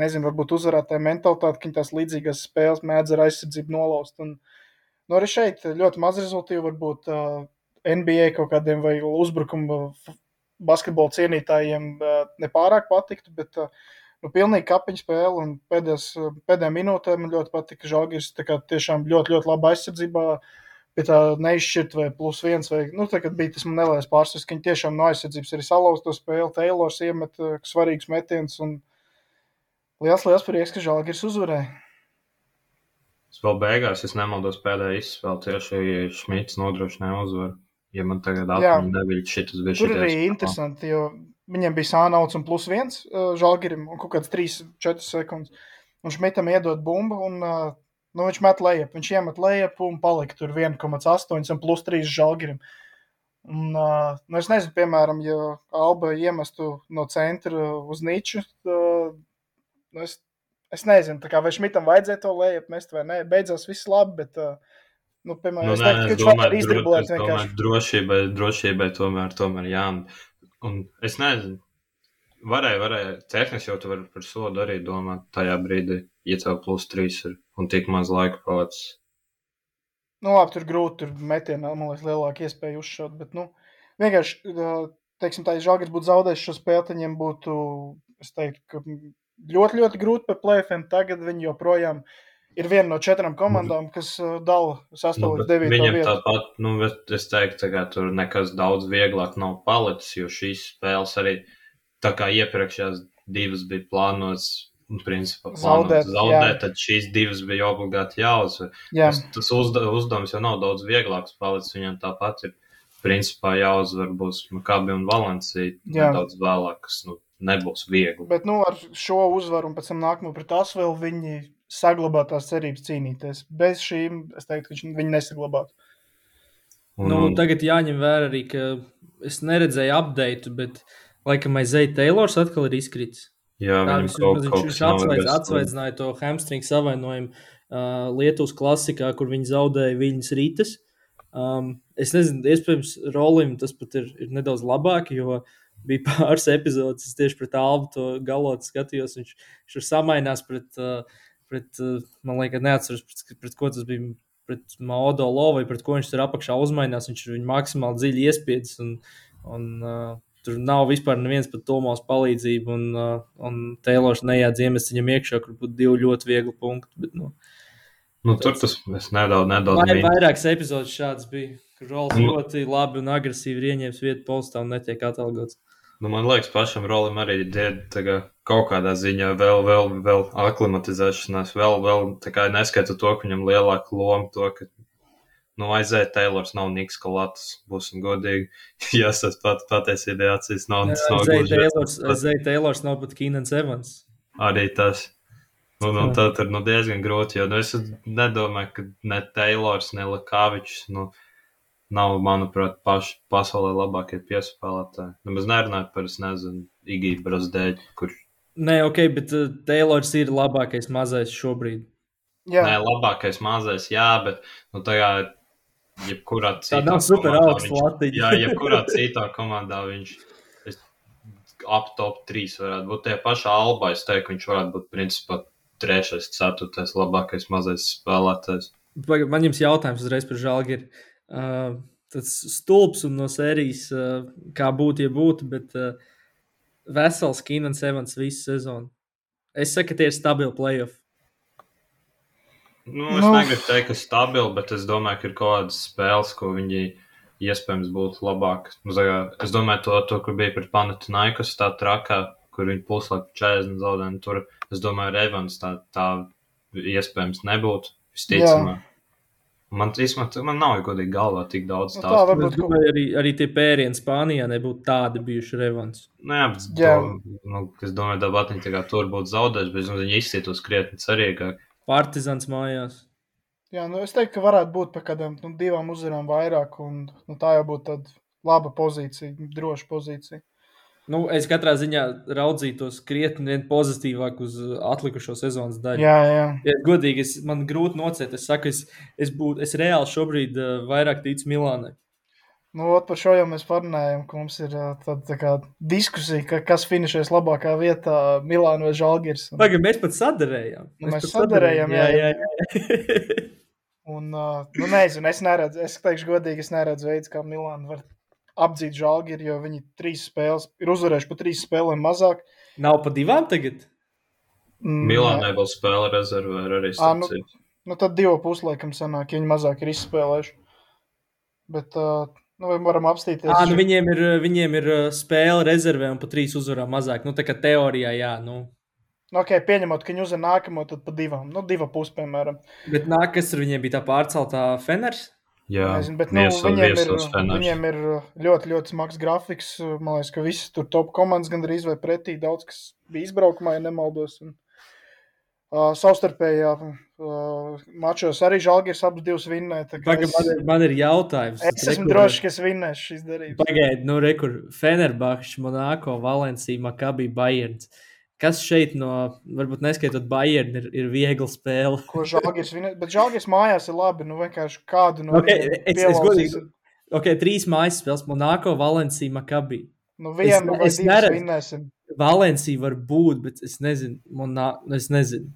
nezinu, varbūt uzvarētāju mentalitāti, ka viņi tās līdzīgas spēles mēdz ar aizsardzību nolaust. Un, nu, arī šeit ļoti maz rezultātu, varbūt uh, NBA kaut kādiem vai uzbrukuma basketbola cienītājiem uh, nepārāk patiktu, bet uh, nu, pilnīgi kapiņu spēle un pēdējās, uh, pēdējā minūtē man ļoti patika Žalgiris, tā kā tiešām ļoti, ļoti laba aizsardzībā pie tā neizšķirt vai plus viens. Vai, nu, tā, kad bija tas man nelēs pārsvars, ka viņi tiešām no aizsardzības arī salauz to spēli. Tailors iemet uh, svarīgus metienus. Un liels, liels prieks, ka Žalgiris uzvarēja. Es vēl beigās, es nemaldos pēdējā izspēlē, tieši Šmits nodrošināja uzvaru. Ja man tagad Jā. atmiņa nebija šitas bija Tur arī interesanti, jo viņiem bija sānauts un plus viens uh, Žalgirim un kaut kāds 3-4 sekundes. Un Šmitam iedod bumbu un uh, nu, viņš met lejap. Viņš iemet lejap un palika tur 1,8 un plus 3 Žalgirim. Un, uh, nu es nezinu, piemēram, ja Alba iemestu no centra uz Nīču, uh, nu es, es nezinu, kā vai Šmitam vajadzēja to lejap mest vai nē. Beidzās viss labi, bet, uh, nu, piemēram, Nu, es teiktu, ka viņš var es vienkārši. drošībai, drošībai tomēr, tomēr jā. Un es nezinu, varēja, varēja, tehniski jau tu vari par sodu arī domāt tajā brīdī, ja tev plus trīs ir un tik maz laika palicis. Nu, labi, tur grūti, tur metienā, man liekas, lielāka iespēja uzšaut. Bet, nu, vienkārši, teiksim, tā, ja Žalgiris būtu zaudējis šo spēli, tad viņiem būtu, es teiktu, ka ļoti, ļoti grūti par plēfiem. Tagad viņi joprojām ir viena no četrām komandām, kas dala Nu, sastāvot bet devīto viņam vietu. tāpat, nu, es teiktu, ka tur nekas daudz vieglāk nav palicis, jo šīs spēles arī tā kā iepriekšējās divas bija plānotas principā, Zaudēt, zaudēt, tad šīs divas bija obligāti jāuzvar. Jā, Tas, tas uzda, uzdevums jau nav daudz vieglāks palicis. Viņam tāpat ir principā jāuzvar būs Makabi un Valencija Jā. nedaudz vēlāk, kas nu, nebūs viegli. bet nu, ar šo uzvaru un pēc tam nākamo pret Asvēlu viņi saglabā tās cerības cīnīties. Bez šīm es teiktu, ka viņi nesaglabātu. Un, Nu, tagad jāņem vērā arī, ka es neredzēju update, bet laikam aizēja Taylors atkal ir izkritis. Jā, Tā viņam kaut, kaut viņš veselīgi. atsveicināja to hamstringu savainojumu uh, Lietuvas klasikā, kur viņi zaudēja viņas rītas. Um, es nezinu, iespējams, Rolim tas pat ir, ir nedaudz labāk, jo bija pāris epizodes, es tieši pret Albu to galotu skatījos. Viņš, viņš ir samainās pret, uh, pret uh, man liekas, neatceros, pret, pret ko tas bija. Pret Maudo Lovu vai pret ko viņš tur apakšā uzmainās. Viņš ir viņu maksimāli dziļi iespiedis. Un, un, uh, tur nav vispār nevienas pat Tomās palīdzību. Un, uh, un Taylors nejādz iemest viņam iekšā, kur būtu divi ļoti viegli punkti. Bet, nu, Nu, tur tas nedaudz, nedaudz Vai, mīnu. vairākas epizodes šādas bija. Kur Rols Nu. ļoti labi un agresīvi ieņēmis vietu postā un netiek atalgots. Nu, man liekas, pašam rolim arī ir kaut kādā ziņā vēl, vēl, vēl aklimatizēšanās, vēl, vēl tā kā neskaita to, ka viņam lielāka loma to, ka, nu, aizēja Taylors nav Niks Kalatas, būsim godīgi. Jā, tas pat patiesībā acīs nav, tas nav Zai Taylors nav pat Keenans Evans. arī tas. Un, un tad ir nu, diezgan grūti, jo nu, es nedomāju, ka ne Taylors, ne Lakāvičs nu, nav, manuprāt, paši pasaulē labākie piespēlētāji. Nemaz nerunājot par, es nezinu, Igiju Brazdēļu, kur Nē, ok, bet uh, Taylors ir labākais mazais šobrīd. Jā, Nē, labākais mazais, jā, bet nu, tajā jebkurā Tā citā nav super augsta latiņa. Jā, jebkurā citā komandā viņš es, ap top 3 varētu būt. Tie paši Alba, es teiktu, viņš varētu būt principā trešais, ceturtais labākais mazais spēlētājs. Man jums jautājums uzreiz par Žalgiru. Uh, tas stulbs un no sērijas, uh, kā būtu, ja būtu, bet uh, vesels Keenans Evans visu sezonu. Es saku, ka tie ir stabili playoff. Nu, es Nu. nu, negribu teikt, ka stabili, bet es domāju, ka ir kaut kādas spēles, ko viņi iespējams būtu labāk. Nu, es domāju, to, to kur bija pret Panathinaikos, tā trakā, kur viņi puslaiku 40 zaudējumu. Tur, es domāju, ar Evans tā, tā iespējams nebūtu. Visticamāk. Man, īstenībā, man nav godīgi galvā tik daudz Nu, tādu. tā Es varbūt kaut domāju, arī, arī tie pērieni Spānijā nebūtu tādi bijuši Revans. Nu, jā, bet Jā. to, nu, es domāju, ka tā kā tur būtu zaudējis, bet nu, viņi izcītos krietni cerīgāk. Partizans mājās. Jā, nu es teiktu, ka varētu būt par kādām nu, divām uzvarām vairāk, un nu, tā jau būtu tāda laba pozīcija, droša pozīcija. Nu, es katrā ziņā raudzītos krietni vien pozitīvāk uz uh, atlikušo sezonas daļu. Jā, jā. Ja, godīgi, es, man grūti nocēt. Es saku, es, es, būt, es reāli šobrīd uh, vairāk ticu Milānai. Nu, ot, par šo jau mēs parunājām, ka mums ir tāda tā kā diskusija, ka, kas finišēs labākā vietā - Milāna vai Žalgiris. Un, Pagaidām, mēs pat sadarējām. Nu, mēs pat sadarējām, jā, jā, jā. jā. un ā, nu, nezinu, es neredzu, es teikšu godīgi, es neredzu veids, kā Milāna var apdzīt Žalgiri, jo viņi trīs spēles ir uzvarējuši pa trīs spēlēm mazāk. Nav pa divām tagad. Mm, Milānai vēl spēle rezervē ar arī Ā, nu. Nu, tad divu puslaikam sanāk, ja viņi mazāk ir izspēlējuši. Bet, uh, nu, vai varam apstīties? À, nu, viņiem, ir, viņiem ir spēle rezervē un pa trīs uzvarām mazāk. Nu, tā kā teorijā, jā. Nu. Nu, okay, pieņemot, ka viņi uzvar nākamo, tad pa divām. Nu, diva pus, piemēram. Bet nākas ar viņiem bija tā pārceltā Feners. Jā, Nezinu, bet, nu, vieso- viņiem, ir, Feners. viņiem ir ļoti, ļoti smags grafiks. Man liekas, ka visas tur top komandas gandrīz vai pretī daudz, kas bija izbraukumā, ja nemaldos. Un, savstarpējā uh, mačos arī Žalgiris abas divas vinnēja. Pagaid, Es, man, ir, man ir jautājums. es esmu drošs, ka es vinnēšu šīs darības. Pagaidiet, nu, rekur, Fenerbahčs, Monako, Valencija, Makabi, Bayerns. Kas šeit no, varbūt neskaitot Bayern, ir, ir viegla spēle? Ko Žalgiris vinnēja? Bet Žalgiris mājās ir labi. Nu, vienkārši kādu no Okay, es, es godīgi, ok, trīs mājas spēles, Monako, Valencija, Makabi. Nu, vienu Es- vai es divas neredzu. vinnēsim. Valencija var būt, bet es nezinu, Monā, es nezinu.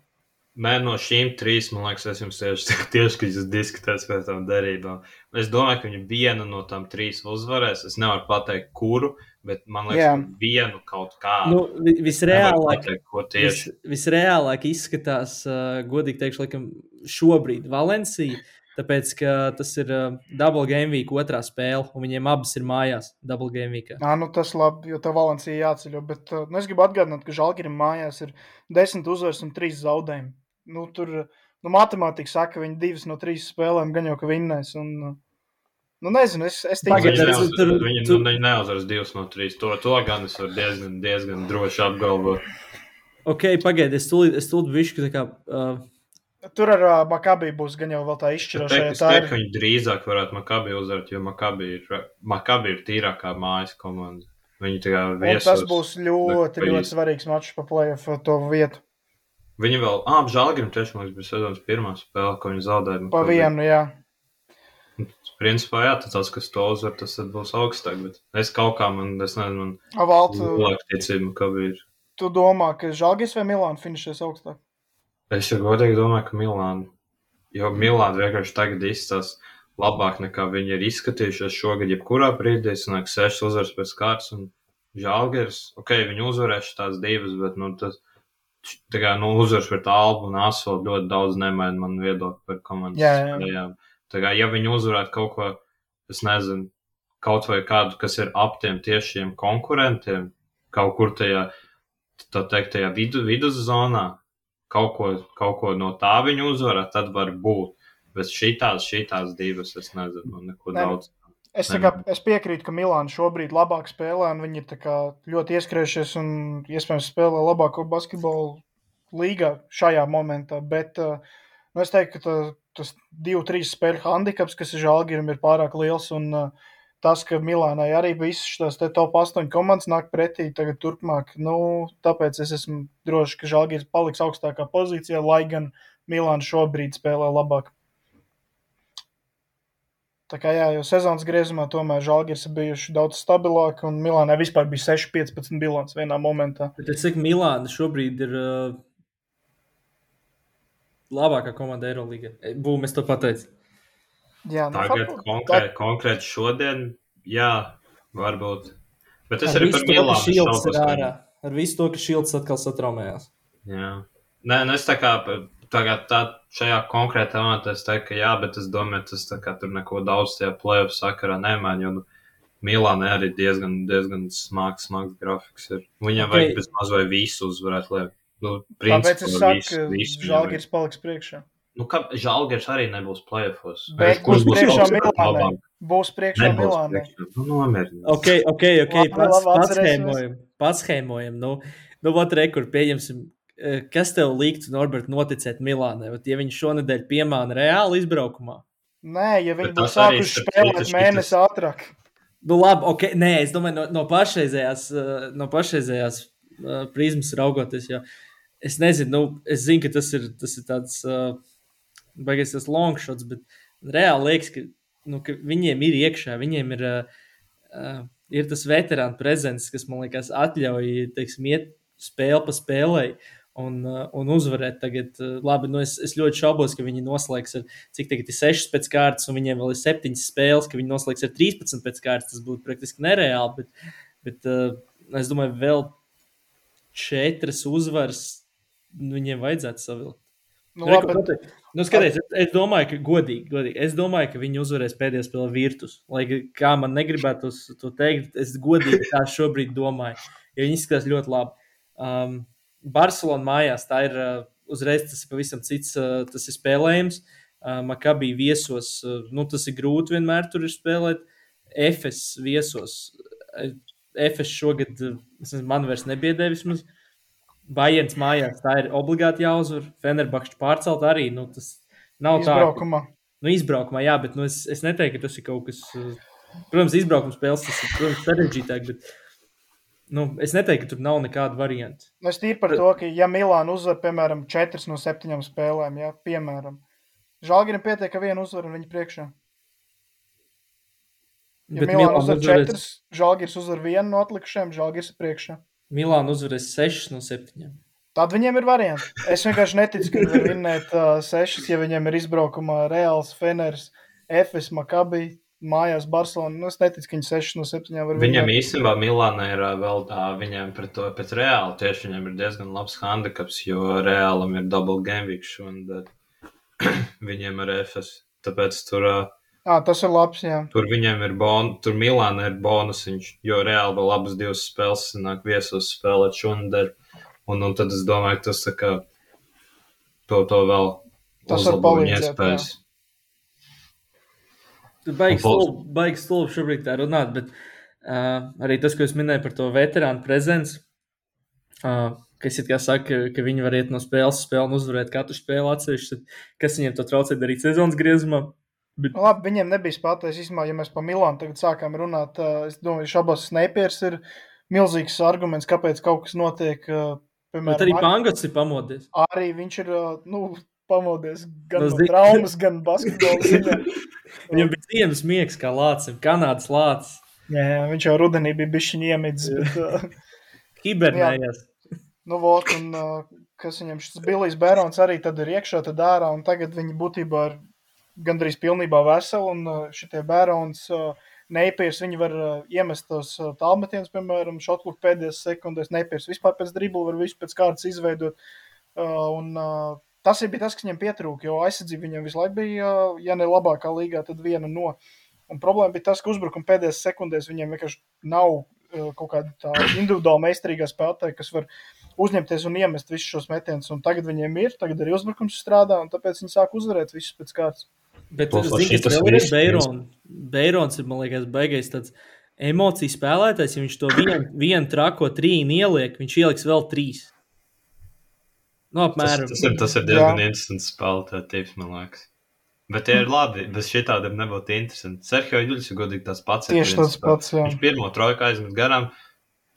Nē, no šīm trīs, man liekas, es jums tieši, tieši kad jūs diskutējat par tām derībām. Es domāju, ka viņi vienu no tām trīs uzvarēs. Es nevaru pateikt, kuru, bet man liekas, Jā. ka vienu kaut kādu. Nu, visreālāk, pateikt, ko vis, visreālāk izskatās, uh, godīgi teikšu, laikam, šobrīd Valencija. Tāpēc, ka tas ir uh, Double Game Week otrā spēle, un viņiem abas ir mājās Double Game Week. Nā, nu tas labi, jo tā Valencija jāceļo. Bet uh, nu, es gribu atgādināt, ka Žalgirim mājās ir desmit uzvaras un trīs zaudējumi. Nu, tur nu, matemātika saka, ka viņi divas no trīs spēlēm gan jau ka vinnēs. Un, uh, Nu, nezinu, es, es ka tas- neuz, tur- viņi, tur- nu, viņi neuzvaras divas no trīs. To, to gan es varu diezgan, diezgan droši apgalvot. Ok, pagaidiet, es tūlīt, es tūlīt bišķi, tā kā, uh, tur ar uh, Makabī būs gan jau vēl tā izšķirošā. es teiktu, ir ka viņi drīzāk varētu Makabi uzvarēt, jo Makabi ir, Makabi ir tīrākā mājas komanda. Viņi tā kā un viesos. tas būs ļoti, ļoti īsti. svarīgs mačs pa playoff to vietu. Viņi vēl, ah, Žalgirim tieši, man liekas, bija sezonas pirmā spēle, ko viņi zaudēja. Pa Maccabi. vienu, jā. Principā, jā, tas, tas, kas to uzvar, tas būs augstāk, bet es kaut kā, man, es nezinu, man lielāka ticība, ka ir. tu domā, ka Žalgis vai Milāna finišēs augstāk? Es jau godīgi domāju, ka Milāna, jo Milāna vienkārši tagad izstās labāk nekā viņi ir izskatījušies šogad, jebkurā brīdī, es nāk sešas uzvaras pēc kārtas, un Žalgiris, ok, viņi uzvarēs tās divas, bet, nu, tas, tā kā, nu, uzvaras pret Albu un Asfaltu ļoti daudz nemaina man viedokli par komandas spējām. Tā kā, ja viņi uzvarētu kaut ko, es nezinu, kaut vai kādu, kas ir ap tiem tiešiem konkurentiem, kaut kur tajā, tā teikt, tajā vidu, viduszonā, kaut ko, kaut ko no tā viņi uzvarētu, tad var būt. Bet šitās, šitās divas, es nezinu, neko Nē, nu, daudz. Es, kā, es piekrītu, ka Milāna šobrīd labāk spēlē, un viņi ir ļoti ieskrējušies un iespējams spēlē labāko basketbolu līgā šajā momentā. Bet uh, nu, es teiktu, ka tā, tas divu, trīs spēļu handicaps, kas ir Žalgirim, ir pārāk liels. Un, uh, tas, ka Milānai arī visas šīs top 8 komandas nāk pretī tagad turpmāk, nu, tāpēc es esmu drošs, ka Žalgiris paliks augstākā pozīcijā, lai gan Milāna šobrīd spēlē labāk. Tā kā jā, jau sezonas griezumā tomēr Žalgiris ir bijuši daudz stabilāki, un Milānai vispār bija 6-15 bilants vienā momentā. bet es saku, Milāna šobrīd ir uh, labākā komanda Eirolandā. Būm, es to pateicu. Jā, nu, Tagad faktu- konkrēti, konkrēti šodien, jā, varbūt. Bet es Ar arī par Milānu Šilds ir ārā. Ar visu to, ka Šilds atkal satraumējās. Jā. Nē, nu es tā kā tagad tā, šajā konkrētā momentā es teiktu, ka jā, bet es domāju, tas tā kā tur neko daudz tajā plēvu sakarā nemaina, jo nu, Milānai arī diezgan, diezgan smags, smags grafiks ir. Viņam Ok. okay. vajag bezmaz vai visu uzvarēt, lai, nu, Tāpēc es saku, visu, ka Žalgiris paliks priekšā. Nu, kā Žalgiris arī nebūs plēfos. Bet Kurš būs priekšā Milānai. Būs priekšā Nebūs Milānai. Nu, nomierinies. Ok, ok, ok. Labi, Pats, labi, pats atcerēsimies. hēmojam. Pats hēmojam. Nu, nu vat rekur, pieņemsim. eh, Kas tev liktu, Norbert, noticēt Milānai? Vat, ja viņi šonadēļ piemāna reāli izbraukumā? Nē, ja viņi tas arī sākuši spēlēt mēnesi ātrāk. Nu, labi, ok. Nē, es domāju, no, no pašreizējās, eh, no pašreizējās eh, prizmas raugoties. Jo es nezinu, nu, es zinu, ka tas ir, tas ir tāds uh, baigais tas longshots, bet reāli liekas, ka, nu, ka viņiem ir iekšā, viņiem ir, uh, ir tas veterānu prezents, kas man liekas atļauj, teiksim, iet spēli pa spēlei. Un, uh, un uzvarēt tagad, uh, labi, nu es, es ļoti šaubos, ka viņi noslēgs ar cik tagad ir 6 pēc kārtas, un viņiem vēl ir 7 spēles, ka viņi noslēgs ar 13 pēc kārtas. Tas būtu praktiski nereāli, bet, bet uh, es domāju, vēl 4 uzvaras nu, viņiem vajadzētu savilkt. Nu, Reku, labi, bet, nu, skaties, es, es domāju, ka godīgi, godīgi. Es domāju, ka viņi uzvarēs pēdējā spēlē virtus. Lai kā man negribētu to teikt, es godīgi tā šobrīd domāju. Jo viņi izskatās ļoti labi. Um, Barcelona mājās tā ir uh, uzreiz tas ir pavisam cits, uh, tas ir spēlējums. Uh, Makabī viesos, uh, nu, tas ir grūti vienmēr tur ir spēlēt. Efes viesos. Uh, Efes šogad, uh, man vairs nebiedē vismaz. Bajens mājās tā ir obligāti jāuzvar. Fenerbakšķi pārcelt arī. Nu, tas nav tā. izbraukumā. Nu, izbraukumā, jā, bet nu, es, es neteiktu, ka tas ir kaut kas. uh, Protams, izbraukuma spēles tas ir protams, sarežģītāk, bet nu, es neteiktu, ka tur nav nekāda varianta. Nu, Es tīri par to, ka, ja Milāna uzvar, piemēram, 4 no 7 spēlēm, ja, piemēram, Žalgirim pietiek, ka viena uzvara un viņa priekšā. Ja Milāna uzvar uzvarēs, 4, Žalgiris uzvar vienu no atlikušajiem, Žalgiris ir priekšā. Milāna uzvarēs 6 no 7. Tad viņiem ir variants. Es vienkārši neticu, ka viņi var vinnēt uh, sešas, ja viņiem ir izbraukumā Reāls, Feners, Efes, Makabi, mājās Barcelona. Nu, es neticu, ka viņi sešas no septiņām var Viņam vinnēt. īstenībā Milāna ir vēl tā, viņiem pret to, pret reāli tieši viņam ir diezgan labs handicaps, jo reālam ir double game week šodien, bet viņiem ar FS Tāpēc tur, uh, À, tas ir labs, jā. tur viņiem ir bonus, tur Milāna ir bonusiņš, jo reāli vēl abas divas spēles nāk viesos spēlēt šonadēļ. Un, un tad es domāju, ka tas tā kā to, to vēl Tas var palīdzēt, baigs stulbi, baigs stulbi šobrīd tā runāt, bet uh, arī tas, ko es minēju par to veterānu prezenci, uh, kas it kā saka, ka viņi var iet no spēles uz spēli un uzvarēt katru spēli atsevišķi, tad kas viņiem to traucē darīt sezonas griezumā? Nu, Labi, viņiem nebija spēlētājs. Īsumā, ja mēs par Milānu tagad sākām runāt, es domāju, ka Šabas Snipers ir milzīgs arguments, kāpēc kaut kas notiek. ā, Bet Piemēram, arī ar- Pangots ir pamodies. arī viņš ir nu, pamodies gan No no zi- traumas, gan basketbola ziņā. Viņam bija ziemas miegs, kā lācis, Kanādas lācis. Jā, jā, viņš jau rudenī bija bijis iemidzis. Bet, Hibernējās. nu, vot, un, ā, kas viņam šis Bilijs Bērons arī tad ir iekšā, tad ārā, un tagad viņi būtībā ir gandrīz pilnībā veseli, un ā, šitie Bērons Neipies, viņi var ā, iemest tos tālmetienus, piemēram, šotluk pēdējās sekundēs, Neipies vispār pēc dribla var visu pēc kārtas izveidot, un tas ir bija tas, kas viņam pietrūka, jo aizsardzība viņam visu laiku bija, ja ne labākā līgā, tad viena no. Un problēma bija tas, ka uzbrukuma pēdējās sekundēs viņiem vienkārši nav uh, kaut kāda individuāla meistarīgā spēlētāja, kas var uzņemties un iemest visus šos metienus. Tagad viņiem ir, tagad arī uzbrukums strādā, un tāpēc viņi sāk uzvarēt visus pēc kārtas. Bet Plus, zini, kas vēl ir Beirons. Beirons ir, man liekas, beigais tāds emociju spēlētājs. Ja viņš to vienu vien trako trīni ieliek, viņš ieliks vēl trīs. Nu, Tas, apmēram. tas, ir, tas ir diezgan interesants spēlētājs, tips, man liekas. Bet tie ir labi, bez šitādiem nebūtu interesanti. Sergio Juļs ir godīgi tas pats. Tieši tas pats, jā. Viņš pirmo trojku aizmet garām.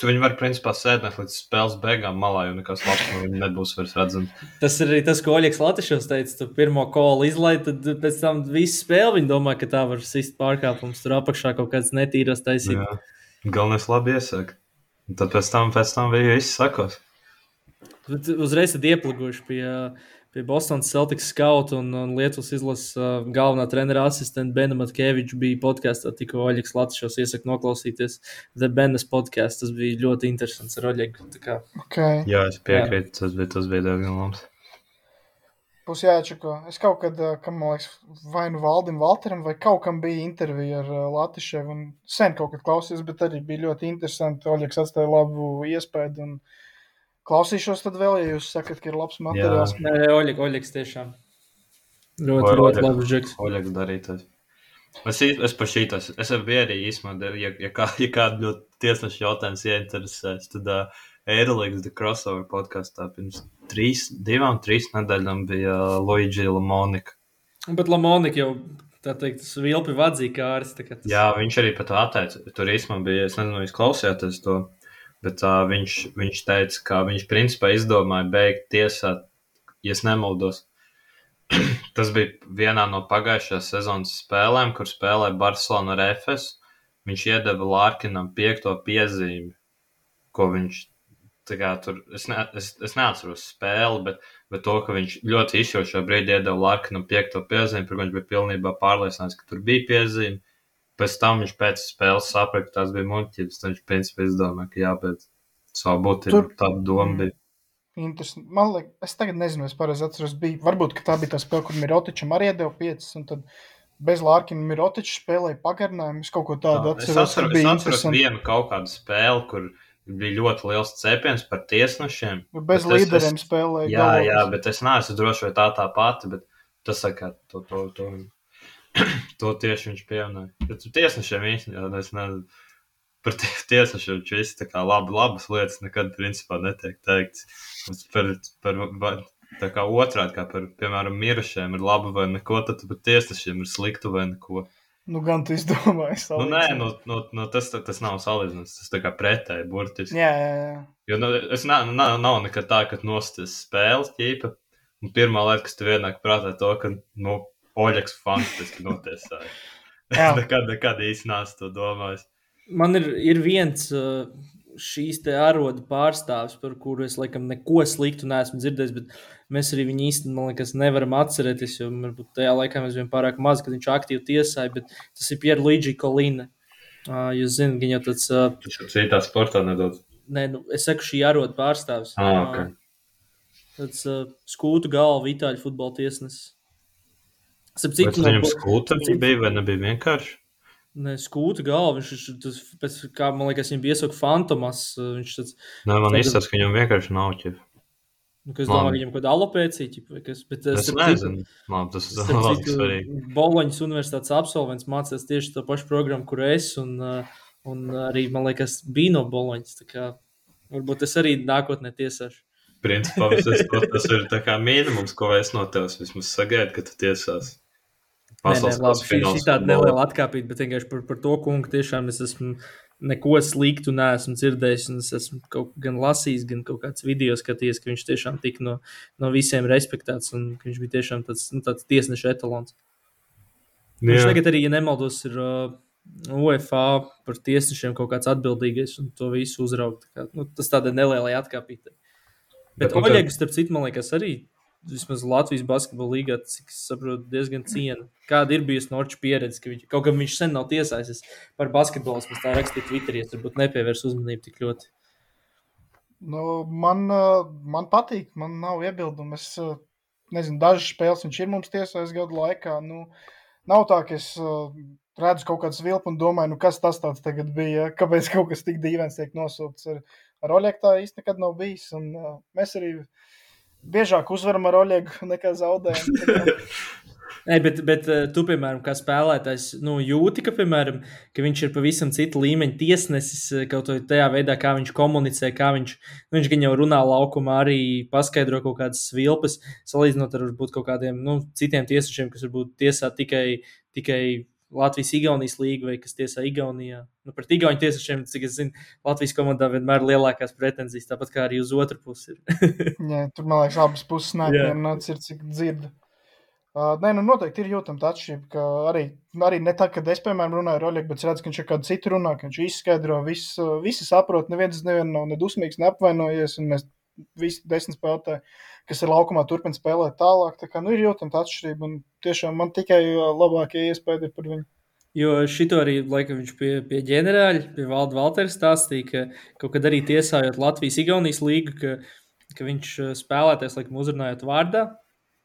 Tu viņu vari principā sēdēt līdz spēles beigām malā, jo nekas labs no viņa nebūs vairs redzams. Tas ir arī tas, ko Oļegs Latvijas teica. Tu pirmo kolu izlaiž, tad pēc tam visu spēli viņi domā, ka tā var sist pārkāpums. Tur apakšā kaut kāds netīras taisīt. Jā. Galvenais labi iesaka. Tad pēc tam, pēc tam bija viss sakos. Uzreiz tad ieplūguši pie, pie Bostonas Celtics skauta un, un Lietuvas izlases uh, galvenā trenera asistenta Bena Matkeviča bija podkāstā. Tikko Oļegs Latvijas iesaka noklausīties The Benas podkāstu. Tas bija ļoti interesants ar Oļegu. Tā kā Okay. Jā, es piekrītu, tas bija, tas bija diezgan labs. Būs jāčako. Es kaut kad, ā, kam, man liekas, vai nu Valdim Valteram, vai kaut kam bija intervija ar Latviju, un sen kaut kad klausījos, bet arī bija ļoti interesanti. Oļegs atstāja labu iespēju, un klausīšos tad vēl, ja jūs sakat, ka ir labs materiāls. Nē, nē, Oļeg, Oļegs tiešām ļoti, ļoti labs džeks. Oļegs darītājs. Es, es par šītas, es arī biju arī īstenībā, ja, ja, kā, ja kādu ļoti tiesnešu jautājums ieinteresēs, tad uh, Aerolīgas The Crossover podkāstā pirms trīs, divām, trīs nedēļām bija uh, Luigi Lamonika. Bet Lamonika jau, tā teikt, tas vilpi vadzīja kārs. tā kā Tas... Jā, viņš arī par to atteica. Tur īstenībā bija, es nezinu, vai jūs klausījāties to, bet uh, viņš, viņš teica, ka viņš principā izdomāja beigt tiesāt, ja nemaldos. Tas bija vienā no pagājušās sezonas spēlēm, kur spēlēja Barcelona ar Efes. Viņš iedeva Lārkinam piekto piezīmi, ko viņš kā tur, es, ne, es, es neatceros spēli, bet, bet to, ka viņš ļoti izšķirošā brīdī iedeva Lārkinam piekto piezīmi, kur viņš bija pilnībā pārliecināts, ka tur bija piezīme. Pēc tam viņš pēc spēles saprata, ka tās bija muļķības. Viņš principā izdomāja, ka jābeidz savu būtību. Tur- Tāda doma bija. Interesanti. Man liekas, es tagad nezinu, es pareizi atceros, bija, varbūt tā bija tā spēle, kur Mirotičam arī iedeva 5, un tad bez Lārkina Mirotiča spēlēja pagarinājumu. Es kaut ko tādu Es atceros, atceros, ka es atceros vienu kaut kādu spēli, kur bija ļoti liels cepiens par tiesnešiem. Bez Bet es- līderiem es- spēlēja. Jā, galvas. jā, bet es neesmu drošs, vai tā tā pati, bet tas saka, to, to, to, to tieši viņš pieminēja. Bet tiesnešiem jā, es nezinu, par tie- tiesnešiem viss tā kā labi, labas lietas nekad principā netiek teikts. Par, par, par, tā kā otrādi, kā par, piemēram, mirušiem ir labi vai neko, tad par tiesnešiem ir slikti vai neko. Nu, gan tu izdomāji. Nu, nē, nu, nu, nu, tas, tas nav salīdzināms, tas tā kā pretēji burtiski. Jā, jā, jā. Jo nu, es ne, nav, nav nekad tā, ka nosties spēles ķīpa. Un pirmā lieta, kas tev ienāk prātā, to, ka, nu, Oļegs fantastiski notiesāja. Nekad, nekad īsti neesmu to domājis. Man ir, ir viens uh, šīs te arodu pārstāvis, par kuru es laikam neko sliktu neesmu dzirdējis, bet mēs arī viņu īstenībā, man liekas, nevaram atcerēties, jo varbūt tajā laikā mēs bijām pārāk maz, kad viņš aktīvi tiesāja, bet tas ir Pierluigi Kolina. Uh, jūs zināt, viņa jau tāds, uh, Viņš jau citā sportā nedaudz. ne, nu, es saku, šī arodu pārstāvis. Ah, ok. Uh, tāds uh, skūtu galva, itāļu futbola tiesnesis. Citu, citu, viņam no- skūta bija vai nebija vienkārši? Ne, skūta galva, viņš tas, pēc, kā man liekas, viņam bija iesaukt fantomas. uh, Viņš tāds, Nē, man izsaka, ka viņam vienkārši nav ķip. nu, kas Man- domā, viņam kaut kāda alopēcija, vai kas, bet uh, Es nezinu, labi, tas ir citu, svarīgi. Boloņas universitātes absolvents mācās tieši to pašu programmu, kur es, un, uh, un arī, man liekas, bija no Boloņas. Varbūt es arī nākotnē tiesāšu. Principā tas, tas ir minimums, ko es no tevis vismaz sagaidu, ka tu tiesās. Nē, nē, labi, šī, šī tāda neliela atkāpība, bet vienkārši par, par to kungu tiešām es esmu neko sliktu neesmu dzirdējis. un Es esmu kaut gan lasījis, gan kaut kāds video skatījies, ka viņš tiešām tika no, no visiem respektēts un ka viņš bija tiešām tāds, nu, tāds tiesneša etalons. Viņš Jā. tagad arī, ja nemaldos, ir uh, UFA par tiesnešiem kaut kāds atbildīgais un to visu uzraugt. Tā Kā, nu, tas tādai nelielai atkāpītai. Bet, bet Oļegs, starp citu, man liekas, arī vismaz Latvijas basketbola līgā, cik es saprotu, diezgan ciena. Kāda ir bijusi Norča pieredze, ka viņš, kaut gan viņš sen nav tiesājis par basketbolu, es tā rakstīju Twitterī, es turbūt nepievērs uzmanību tik ļoti. Nu, man, uh, man patīk, man nav iebildumu. Es uh, nezinu, dažas spēles viņš ir mums tiesājis gadu laikā. Nu, nav tā, ka es uh, redzu kaut kādu vilpu un domāju, nu, kas tas tāds tagad bija. Kāpēc kaut kas tik dīvains tiek nosūkts ar, ar? Tā īsti nekad nav bijis. Un, uh, mēs arī biežāk uzvaram ar Oļegu nekā zaudējam. Nē, bet, bet eh, tu, piemēram, kā spēlētājs, nu, jūti, ka, piemēram, ka viņš ir pavisam cita līmeņa tiesnesis eh, kaut vai tajā veidā, kā viņš komunicē, kā viņš, nu, viņš gan jau runā laukumā, arī paskaidro kaut kādas svilpes, salīdzinot ar varbūt kaut kādiem nu, citiem tiesnešiem, kas varbūt tiesā tikai, tikai Latvijas-Igaunijas līga vai kas tiesā Igaunijā. Nu, pret Igaunijas tiesnešiem, cik es zinu, Latvijas komandā vienmēr ir lielākās pretenzijas, tāpat kā arī uz otru pusi. Jā, tur, man liekas, abas puses neapmierināts ir, cik dzird. Uh, nē, nu noteikti ir jūtama tā atšķirība, ka arī, arī ne tā, kad es, piemēram, runāju ar Oļegu, bet es redzu, ka viņš ir kādu citu runā, ka viņš izskaidro, viss, visi saprot, neviens nevienu nav nedusmīgs, neapvainojies, un mēs visi desmit spēlētāji, kas ir laukumā, turpina spēlēt tālāk. Tā kā, nu, ir jūtama tā atšķirība, un tiešām man tikai uh, labākie iespēja ir par viņu. Jo šito arī laikam, viņš pie, pie ģenerāļa, pie Valda Valtera stāstīja, ka kaut kad arī tiesājot Latvijas-Igaunijas līgu, ka, ka viņš eh, spēlētājs laikam uzrunājot vārdā.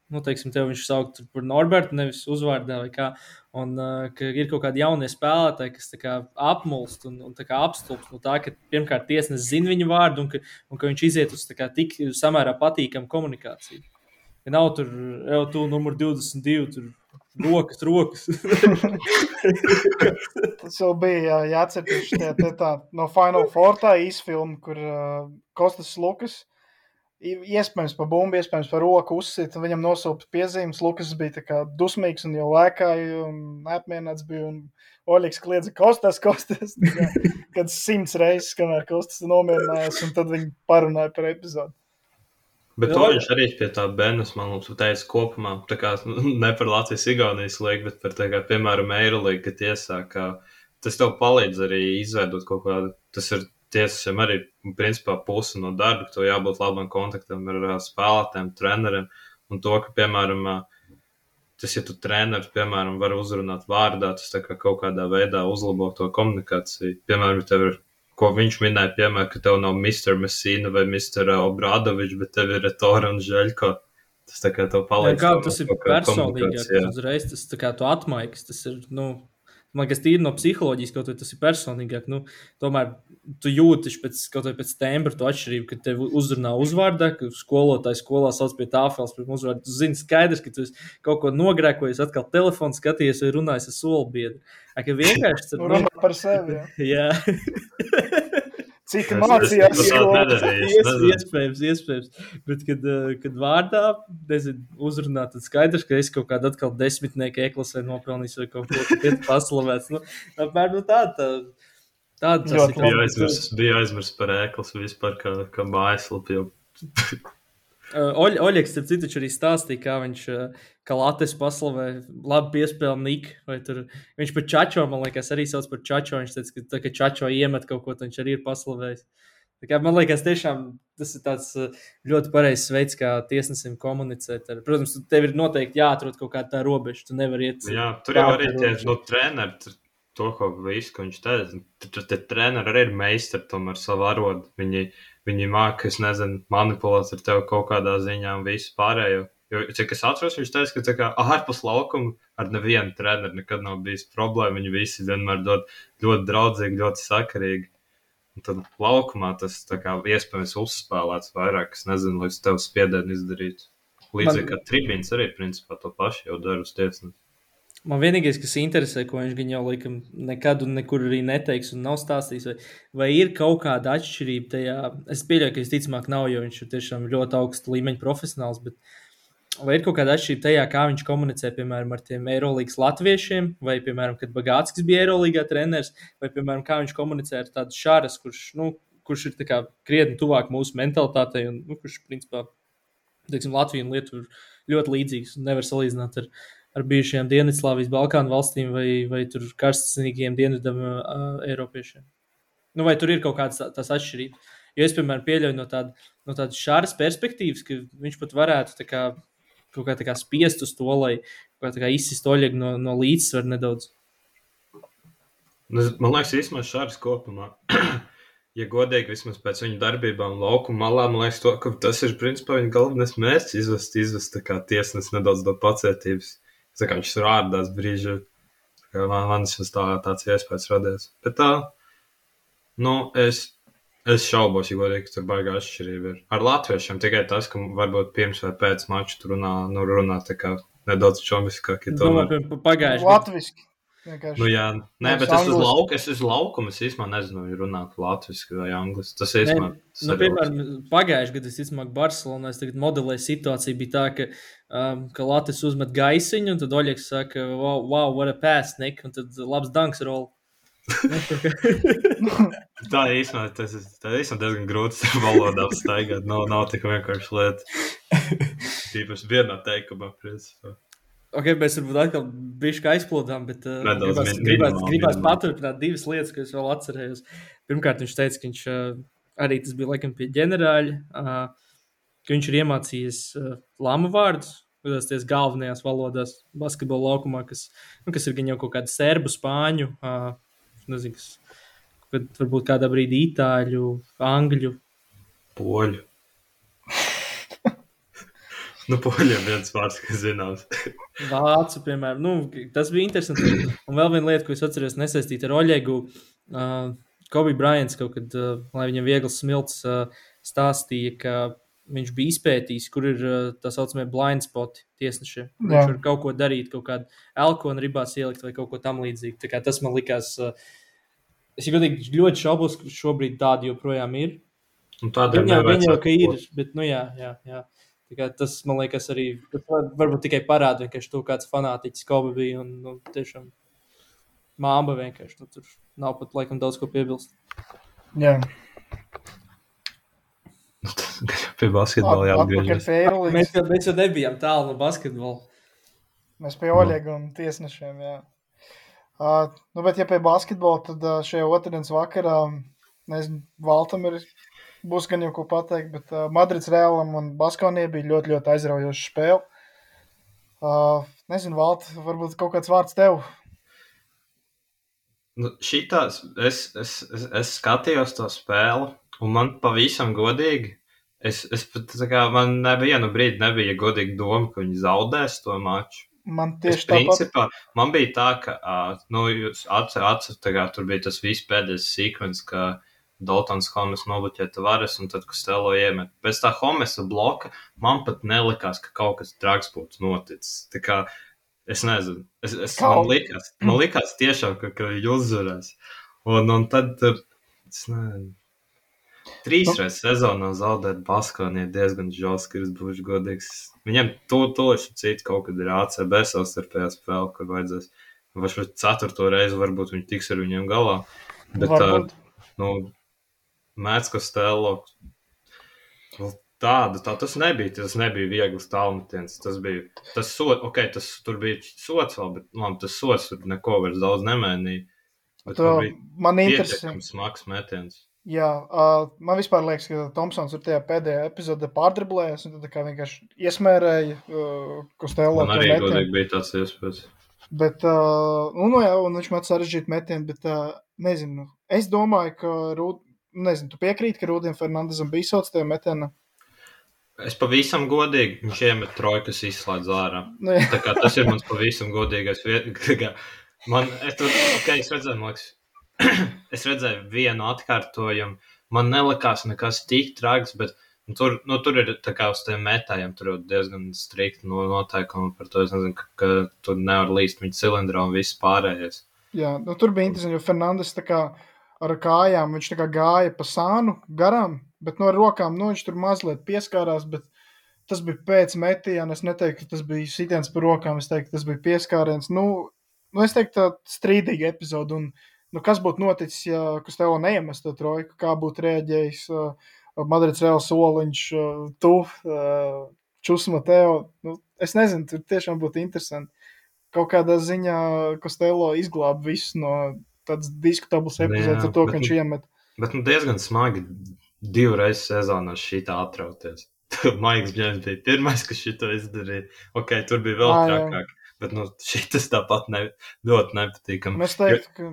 Nu, teiksim, tev viņš sauc par Norbertu, nevis uzvārdā vai kā. Un uh, ka ir kaut kādi jaunie spēlētāji, kas kā apmulst un, un kā apstulbs no tā, ka pirmkārt tiesnesis zina viņu vārdu un ka, un ka viņš iziet uz kā tik samērā patīkamu komunikāciju. Ja nav tur jau tu numur 22, tur rokas, rokas. Tas jau bija jā, jāatcerās tā, tā, no Final Four tā izfilma, kur uh, Kostas Lukas. i- Iespējams, pa bumbu, iespējams, par roku uzsīt, un viņam nosūta piezīmes. Lukas bija tā kā dusmīgs un jau lēkāja, un neapmierināts bija. Un Oļegs kliedza, Kostas, Kostas. Kad simts reizes, kamēr Kostas nomierinājās, un tad viņi parunāja par epizodi. Bet to viņš arī pie tā Benas, man liekas, teica kopumā. Tā kā ne par Latvijas-Igaunijas līgu, bet par, tā kā, piemēram, Eirolīgu, ka tiesā, ka tas tev palīdz arī izveidot kaut kādu, tas ir tiesasiem arī, principā, puse no darba, ka tev jābūt labam kontaktam ar spēlētājiem, treneriem, un to, ka, piemēram, tas, ja tu treneris, piemēram, var uzrunāt vārdā, tas kā kaut kādā veidā uzlabo to komunikāciju. Piemēram, ja tev ir ko viņš minēja, piemēram, ka tev nav Mr. Messina vai Mr. Obradovičs, bet tev ir Retora un Žeļko. Tas tā kā tev palīdz. Kā tas ir komunikācija. tas uzreiz tas tā kā tu atmaiks, tas ir, nu, man liekas, tīri no psiholoģijas kaut vai tas ir personīgāk, nu, tomēr tu jūti pēc, kaut pēc tembra to atšķirību, kad tev uzrunā uzvārdā, ka skolotājs skolā sauc pie tāfeles pie uzvārdu, tu zini skaidrs, ka tu kaut ko nogrēkojis, atkal telefonu skaties vai runājis ar solbiedru. Ak, ka vienkārši, tad, Nu, Runā par sevi. Jā. jā. Citi mācījās, nezinu. iespējams, iespējams. Bet, kad, eh, kad vārdā nezinu, uzrunāt, tad skaidrs, ka es kaut kādu atkal desmitnieku eklasē nopelnījis vai kaut ko tādu paslavēts. Nu, apmēram nu, tā, tā, tāda. Bija aizmirsts, bija aizmirsts par ēklas vispār, kā, kā mājaslapu. Oļ, Oļegs, starp citu, arī stāstīja, kā viņš, uh, kā Latvijas paslavē, labi piespēlēja Niku. Viņš par Čačo, man liekas, arī sauc par Čačo. Viņš teica, ka, tā, ka Čačo iemet kaut ko, tad viņš arī ir paslavējis. Kā, man liekas, tiešām tas ir tāds uh, ļoti pareizs veids, kā tiesnesim komunicēt. Ar, protams, tev ir noteikti jāatrod kaut kāda tā robeža. Tu nevari iet. Jā, tur jau arī tie robeža. nu, treneri, tur- to, ko visu, ko viņš teica. Tie treneri arī ir meistari tomēr savu arodu. Viņi, viņi māca, es nezinu, manipulēt ar tevi kaut kādā ziņā un visu pārējo. Jo, cik es atceros, viņš teica, ka kā ārpus laukuma ar nevienu treneru nekad nav bijis problēma. Viņi visi vienmēr dod ļoti draudzīgi, ļoti sakarīgi. Un tad laukumā tas kā iespējams uzspēlēts vairāk, es nezinu, lai uz tevi spiedienu izdarītu. Līdzīgi Man- kā tribīns arī principā to pašu jau dara uz tiesnesi. Man vienīgais, kas interesē, ko viņš gan jau laikam nekad un nekur arī neteiks un nav stāstījis, vai, vai ir kaut kāda atšķirība tajā. Es pieļauju, ka visticamāk nav, jo viņš ir tiešām ļoti augsta līmeņa profesionāls. Bet vai ir kaut kāda atšķirība tajā, kā viņš komunicē, piemēram, ar tiem Eirolandes latviešiem, vai, piemēram, kad Bagātskis bija Eirolandā treneris, vai, piemēram, kā viņš komunicē ar tādu šāras, kurš, nu, kurš ir kā krietni tuvāk mūsu mentalitātei un nu, kurš, principā, teiksim, Latviju un Lietuvu ļoti līdzīgs un nevar salīdzināt ar, ar bijušajām Dienvidslāvijas, Balkānu valstīm vai, vai tur karstasnīgiem dienvidam uh, Eiropiešiem. Nu, vai tur ir kaut kādas tā- tās atšķirības? Jo es, piemēram, pieļauju no tādas no tāda šāras perspektīvas, ka viņš pat varētu kā, kaut kā, kā spiest uz to, lai kā, kā izsist oļegu no, no līdzsvara nedaudz. Nu, Man liekas, īstenībā šāds kopumā. Ja godīgi, vismaz pēc viņa darbībām, laukuma malā, man liekas, to, tas ir principā viņa galvenais mērķis. Izvest, izvest tiesnesis nedaudz no pacietības. Kā viņš tur ārdās brīži. Man, man šis tā, tāds iespējas radies. Bet tā, nu, es, es šaubos, ja godīgi, ka tur baigā atšķirība ir. Ar latviešiem tikai tas, ka varbūt pirms vai pēc mača tur runā, nu, runā tā kā nedaudz čomiskāk. ja tomēr- gadā. Latviski. Vienkārši. Nu, jā, nē, bet es uz angliski. lauka, es uz laukuma, es īstenībā nezinu, vai runāt latviešu vai angliski. Tas īstenībā. Nu, piemēram, pagājušajā gadā, es domāju, Barcelonā es tagad modelēju situāciju. Bija tā, ka, um, ka Latvijas uzmet gaisiņu, un tad Oļegs saka, wow, wow what a pass, Nick, un tad labs danks roll. Tā īstenībā tas ir tā īstenībā diezgan grūti valodā apstaigāt. Nav, nav tik vienkārši lieta. Tīpaši vienā teikumā, principā. Ok, mēs varbūt atkal bijām aizplūdām, bet uh, gribās, gribās, gribās paturpināt divas lietas, ko es vēl atcerējos. Pirmkārt, viņš teica, ka viņš uh, arī tas bija laikam pie ģenerāļa, uh, ka viņš ir iemācījies uh, lāmu vārdus. Tās galvenajās valodās, basketbola laukumā, kas, nu, kas ir gan jau kaut kāda serbu, spāņu, uh, nezinu, kas, kad varbūt kādā brīdī itāļu, angļu. Poļu. Nu, poļiem viens vārds, kas zināms. Vācu, piemēram, nu, tas bija interesanti. Un vēl viena lieta, ko es atceros, nesaistīta ar Oļegu. Uh, Kobe Bryants kaut kad, uh, lai viņam viegls smilts, uh, stāstīja, ka viņš bija izpētījis, kur ir uh, tā saucamie blind spoti tiesnešiem. Viņš var kaut ko darīt, kaut kādu elkonu ribās ielikt vai kaut ko tam līdzīgu. Tā kā Tas man likās, uh, es godīgi ļoti šaubos, ka šobrīd tādi joprojām ir. Un tādēļ Viņa jau, viņa jau ka ir, bet, nu jā, jā, jā. Kā tas man liekas arī, varbūt tikai parāda, vienkārši to, kāds fanātiķis Kobe bija. Un, nu, tiešām māma vienkārši, nu, tur nav pat laikam daudz ko piebilst. Jā, Pie basketbola jāatgriežas. Mēs, jau- mēs jau nebijām tālu no basketbola. Mēs pie Oļega un tiesnešiem. Jā. Uh, nu, bet, ja pie basketbola, tad uh, šajā otrdienas vakarā, nezinu, Valtam ir, būs gan jau ko pateikt, bet uh, Madrids Rēlam un Baskonijai bija ļoti, ļoti aizraujoša spēle. Uh, nezinu, Valt, varbūt kaut kāds vārds tev. Nu, šitās, es, es, es, es skatījos to spēli, un man pavisam godīgi, es, es pat tā kā man nevienu brīdi nebija godīgi doma, ka viņi zaudēs to maču. Man Es tieši tāpat. principā, man bija tā, ka, uh, nu, jūs atcerat, ka tur bija tas viss pēdējais sekvens, ka Daltons Homes nobuķēja Tavares, un tad, kad Stelo iemet. Pēc tā Homesa bloka man pat nelikās, ka kaut kas traks būtu noticis. Tā kā, es nezinu, es, es, man, likās, man likās tiešām, ka, ka viņi uzvarēs. Un, un tad, uh, es nezinu, trīs Nu. reizes sezonā zaudēt Baskonī ir diezgan žēlskars, būšu godīgs. Viņam to tūlīt cits kaut kad ir ACB savstarpējā spēle, kur vajadzēs. Šo ceturto reizi varbūt viņi tiks ar viņiem galā. Bet, Varbūt. uh, nu, Mēdz, ka stēlo. Nu, Tāda, tā tas nebija. Tas nebija viegls tālmetiens. Tas bija, tas sots, ok, tas tur bija sots vēl, bet, labi, tas sots tur neko vairs daudz nemainīja. Bet bija man interesē. smags metiens. Jā, uh, man vispār liekas, ka Tomsons ir tajā pēdējā epizodē pārdriblējis un tad tā kā vienkārši iesmērēja uh, Kostēlo. Man arī godīgi bija tāds iespējas. Bet, uh, nu, nu, jā, un viņš man sarežģīja metienu, bet, uh, nezinu, es domāju, ka, Rūd, nezinu, tu piekrīti, ka Rūdiem Fernandezam bija sauc tajā metienā. Es pavisam godīgi, viņš iemet trojkas izslēdz ārā. Nu. Tā kā tas ir mans pavisam godīgais vietas. Man, es, tur, okay, es redzēju, liekas, es redzēju vienu atkārtojumu. Man nelikās nekas tik traks, bet nu, tur, nu, tur ir tā kā uz tiem metājiem, tur ir diezgan strikti no noteikumi par to. Es nezinu, ka, ka tur nevar līst viņa cilindrā un viss pārējais. Jā, nu, tur bija interesanti, jo Fernandes tā kā ar kājām viņš gāja pa sānu garām, bet no rokām nu, viņš tur mazliet pieskārās. Tas bija pēc metiena. Es neteiktu, ka tas bija sitiens par rokām. Es teiktu, tas bija pieskāriens. Nu, nu, es teiktu, tā strīdīga epizode. Un, nu, kas būtu noticis, ja Kustelo neiemes to trojku? Kā būtu reaģējis uh, Madrids Reāls soliņš, uh, tu, uh, Čusma Teo? Nu, es nezinu, tur tiešām būtu interesanti. Kaut kādā ziņā Kustelo izglāba visu no tādas diskutablas epizodes ar to, ka viņš iemet. Bet nu, diezgan smagi divreiz sezonā šī tā atrauties. Maiks Bļēns bija pirmais, kas šito izdarīja. Ok, tur bija vēl trakāk. Bet nu, šis tāpat ne, ļoti nepatīkami. Es teiktu, ka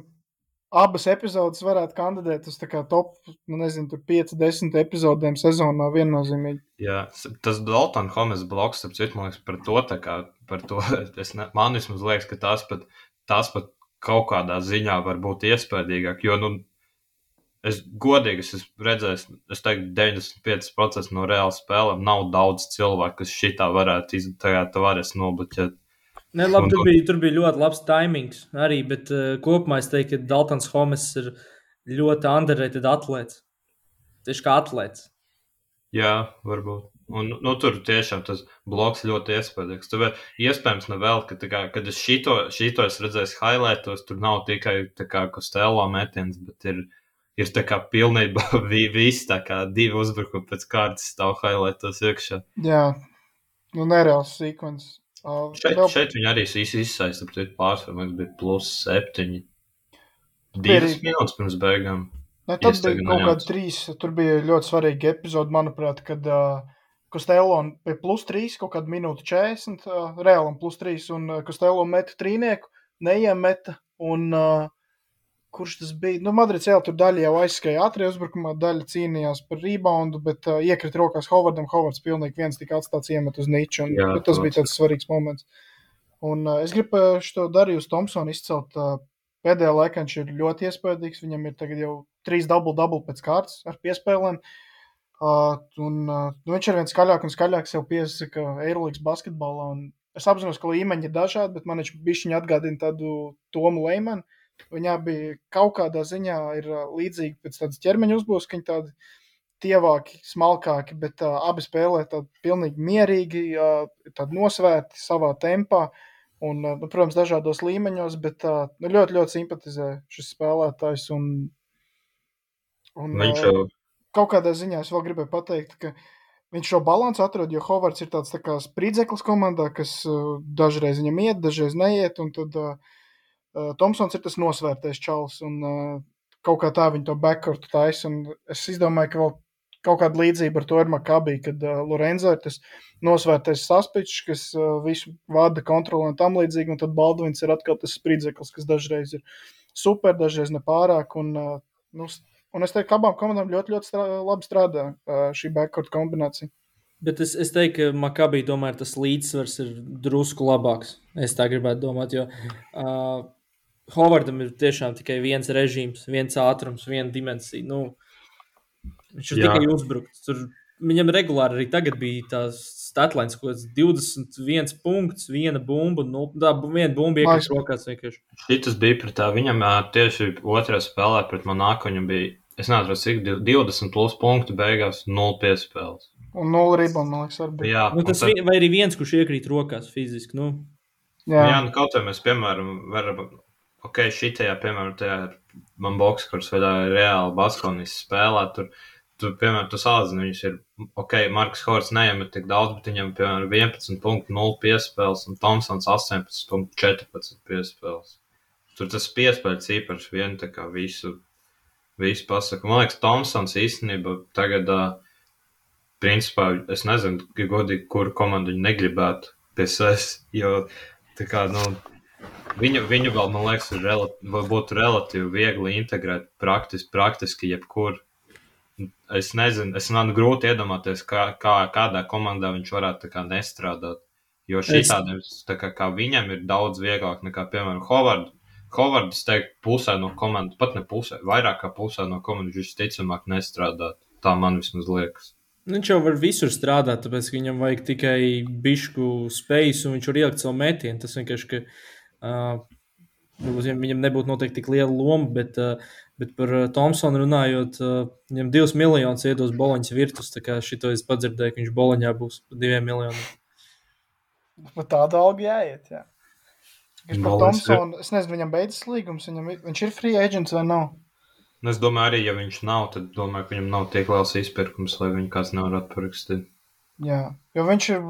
abas epizodes varētu kandidēt uz tā kā top, nu nezinu, tur 5, 10 epizodēm sezonā viennozīmīgi. Jā, tas Dalton Homes bloks, ap citu, man liekas, par to, tā kā, par to, es ne, man vismaz liekas, ka tas pat, tas pat kaut kādā ziņā var būt iespējīgāk, jo, nu, es godīgi, es esmu redzējis, es teiktu, 95% no reāla spēlēm nav daudz cilvēku, kas šitā varētu, iz, tagad varēs nobloķēt. Ne, labi, tur, bija, tur bija ļoti labs timings arī, bet uh, kopumā es teiktu, ka Daltons Homes ir ļoti underrated atlēts. Tieši kā atlēts. Jā, varbūt. Un, nu, tur tiešām tas bloks ļoti iespaidīgs. Tur iespējams, vēl, ka, kā, kad es šito, šito es redzēju highlightos, tur nav tikai kā kostēlā metiens, bet ir, ir tā kā pilnībā vi, viss, tā kā divi uzbrukumi pēc kārtas stāv highlightos iekšā. Jā, nu nereāls sekvences. Uh, Šeit, vēl- šeit viņi arī izsaista, bet pārsvarā mums bija plus septiņi. Divas arī- minūtes pirms beigām. Ne, tad bija kaut kādi trīs. Tur bija ļoti svarīgi epizodi, manuprāt, kad uh, Kostelo bija plus 3, kaut kāda minūte 40, uh, reālam plus 3, un uh, Kostelo meta trīnieku, neiemeta. Un, uh, kurš tas bija? Nu, Madrids jau tur daļa jau aizskrēja ātrie uzbrukumā, daļa cīnījās par reboundu, bet uh, iekrita rokās Hovardam. Hovards pilnīgi viens tika atstāts iemet uz niču, un Jā, tas bija tāds svarīgs moments. Un uh, es gribu uh, šo Darījus Thompsonu izcelt. Uh, Pēdējā laikā viņš ir ļoti iespaidīgs. Viņam ir tagad jau trīs dubult-dubult Uh, un, uh, nu, viņš ar vien skaļāk un skaļāk sev piesaka Eirolandes basketbolā. Un es apzinos, ka līmeņi ir dažādi, bet man viņš bišķiņi atgādina tādu Tomu Leimanu. Viņā bija kaut kādā ziņā ir līdzīgi pēc tādas ķermeņa uzbūves, ka viņi tādi tievāki, smalkāki, bet uh, abi spēlē tādi pilnīgi mierīgi, uh, tādi nosvērti savā tempā. Un, uh, nu, protams, dažādos līmeņos, bet uh, nu, ļoti, ļoti simpatizē šis spēlētājs. Un, un, Viņš uh, kaut kādā ziņā es vēl gribēju pateikt, ka viņš šo balansu atrod, jo Hovards ir tāds tā spridzeklis komandā, kas uh, dažreiz viņam iet, dažreiz neiet, un tad uh, uh, Tomsons ir tas nosvērtais čals, un uh, kaut kā tā viņi to backcourtu taisa, un es izdomāju, ka vēl kaut kāda līdzība ar to ir Makabī, kad uh, Lorenzo ir tas nosvērtais saspičs, kas uh, visu vada kontroli un tam līdzīgi, un tad Baldvins ir atkal tas spridzeklis, kas dažreiz ir super, dažreiz nepārāk, un uh, nu, Un es teiktu, ka abām komandām ļoti, ļoti strā, labi strādā šī backcourt kombinācija. Bet es, es teiktu, ka Makabī tomēr tas līdzsvars ir drusku labāks. Es tā gribētu domāt, jo uh, Hovardam ir tiešām tikai viens režīms, viens ātrums, viena dimensija. Nu, viņš ir Jā. tikai uzbrukts. Tur viņam regulāri arī tagad bija tās statlines, ko 21 punkts, viena bumba. Nu, tā viena bumba iekrīt rokās vienkārši. Šitas bija pret tā. Viņam tieši otrā spēlē pret Monako viņam bija, es nezinu, cik 20 plus punktu beigās, 0 piespēles. Un nulle ribona, man liekas, arī bija. Jā, Nu, tas tad- vai arī viens, kurš iekrīt rokās fiziski. Nu, Jā, jā nu, kaut kā mēs, piemēram, varam, ok, šitajā, piemēram, tajā man boks, kurš veidā reāli Baskonijas spēlē, tur, tur, piemēram, tu salīdzini, viņus ir, ok, Marks Horts neiemet tik daudz, bet viņam, piemēram, 11.0 piespēles un Tomsons 18.14 piespēles. Tur tas piespēles īpaši vien tā kā visu, visu pasaka. Man liekas, Tomsons īstenībā tagad, principā, es nezinu, godīgi, kuru komandu viņi negribētu pie sevis, jo tā kā, nu, Viņu, viņu vēl, man liekas, ir relati, vai būtu relatīvi viegli integrēt praktiski, praktiski jebkur. es nezinu, es man grūti iedomāties, kā, kā, kādā komandā viņš varētu kā nestrādāt. Jo šī Es- tādiem, tā kā, kā viņam ir daudz vieglāk nekā, piemēram, Hovards. Hovards, teikt, pusē no komandas, pat ne pusē, vairāk kā pusē no komandas viņš ticamāk nestrādāt. Tā man vismaz liekas. Viņš jau var visur strādāt, tāpēc viņam vajag tikai bišku spējas, un viņš var ielikt savu metienu. Tas vienkārši, ka uh, varbūt viņam- nebūtu noteikti tik liela loma, bet, uh, bet par Thompsonu runājot, uh, viņam divus miljonus iedos boloņas virtus. Tā kā šito es padzirdēju, ka viņš boloņā būs par diviem miljoniem. Tāda alga jāiet. Jā. Kas par Thompsonu? Es nezinu, viņam beidzas līgums. Viņam, viņš ir free agents vai nav? Nu, es domāju, arī, ja viņš nav, tad domāju, ka viņam nav tik liels izpirkums, lai viņu kāds nevar atparakstīt. Jā, jo viņš ir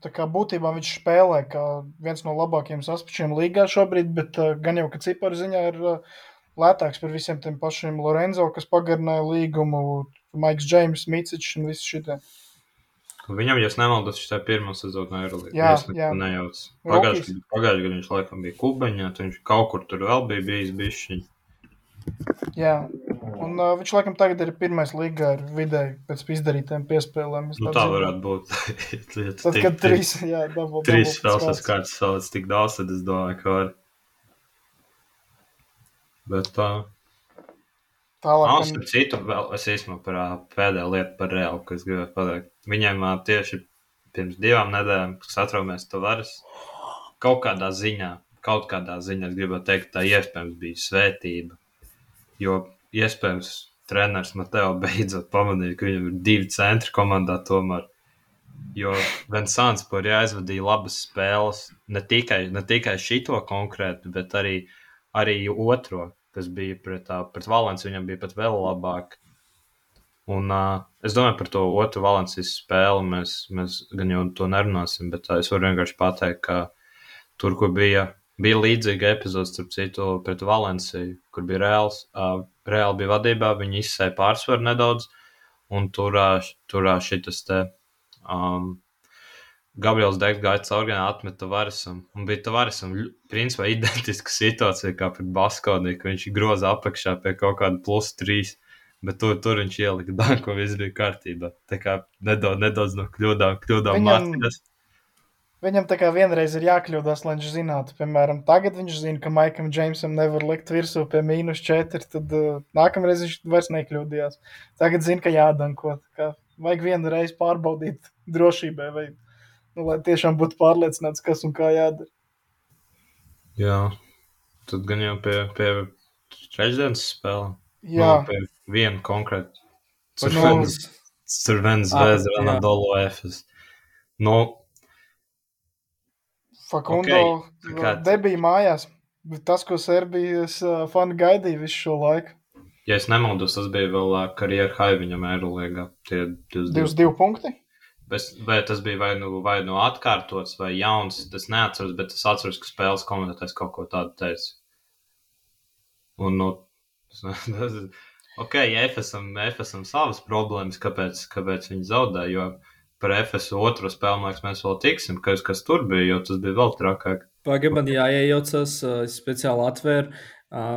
tā kā būtībā viņš spēlē kā viens no labākajiem saspēkiem līgā šobrīd, bet uh, gan jau, ka ciparu ziņā ir uh, lētāks par visiem tiem pašiem Lorenzo, kas pagarināja līgumu, Maiks Džeims, Micičs un visi šitie. Viņam, ja nemaldos, ir pirmā sezona Eirolandā. Jā, es jā. nejaucu. Rockies. Pagājušajā gadā viņš laikam bija Kubaņā, tad viņš kaut kur tur vēl bija bijis bišķiņ. Jā, un uh, viņš laikam tagad ir pirmais līgā ar vidēji pēc izdarītiem piespēlēm. Es Nu, tā varētu būt. Tad, kad trīs, jā, dabū, trīs spēles kārtas savas tik daudz, tad es domāju, ka var. Bet tā. Tālāk, Nav starp citu, vēl es īstenībā par ā, pēdējo lietu par reālu, ko es gribēju pateikt. Viņiem ā, tieši pirms divām nedēļām, kad satraumies to varas, kaut kādā ziņā, kaut kādā ziņā es gribētu teikt, tā iespējams bija svētība. Jo iespējams treneris Mateo beidzot pamanīja, ka viņam ir divi centri komandā tomēr. Jo Vinsants Porija aizvadīja labas spēles, ne tikai, ne tikai šito konkrētu, bet arī, arī otro, kas bija pret, pret Valenciju, viņam bija pat vēl labāk. Un uh, es domāju par to otru Valencijas spēli, mēs, mēs gan jau to nerunāsim, bet uh, es varu vienkārši pateikt, ka tur, kur bija, bija līdzīga epizode, starp citu, pret Valenciju, kur bija reāls, uh, reāli bija vadībā, viņi izsēja pārsvaru nedaudz, un tur, uh, tur uh, šitas te. Um, Gabriels Deigs gāja cauri atmeta Varisam. Un bija Tavarisam, ļu- principā, identiska situācija kā pret Baskovnī, ka viņš groza apakšā pie kaut kāda plus trīs. Bet tur, tur viņš ielika un viss bija kārtībā. Tā kā nedaudz, nedaudz no kļūdām, kļūdām Viņam- mācījās. Viņam tā kā vienreiz ir jākļūdās, lai viņš zinātu, piemēram, tagad viņš zina, ka Maikam Džeimsam nevar likt virsū pie mīnus 4, tad uh, nākamreiz viņš vairs nekļūdījās. Tagad zina, ka jādanko. tā kā Vajag vienu reizi pārbaudīt drošībai, vai, nu, lai tiešām būtu pārliecināts, kas un kā jādara. Jā, tad gan jau pie, pie trešdienas spēlēm. Jā, Nu, viena konkrēta. Vēzra jā. Anadolu Efes. Nu, Fakundo Ok, kā- debija mājās. Bet tas, ko Serbijas uh, fani gaidīja visu šo laiku, ja es nemaldos, tas bija vēl ā, karjeras high viņam Eirolīgā. Tie 22 22 punkti. Bet, vai tas bija vai nu, vai nu atkārtots, vai jauns, tas neatceros, bet es atceros, ka spēles komentētājs kaut ko tādu teica. Un, nu, tas, ir- ok, FSM, FSM savas problēmas, kāpēc, kāpēc viņi zaudē, jo par FSU otro spēli, man liekas, mēs vēl tiksim, kas, kas tur bija, jo tas bija vēl trakāk. Pagaidām, man jāiejaucas, es speciāli atvēru.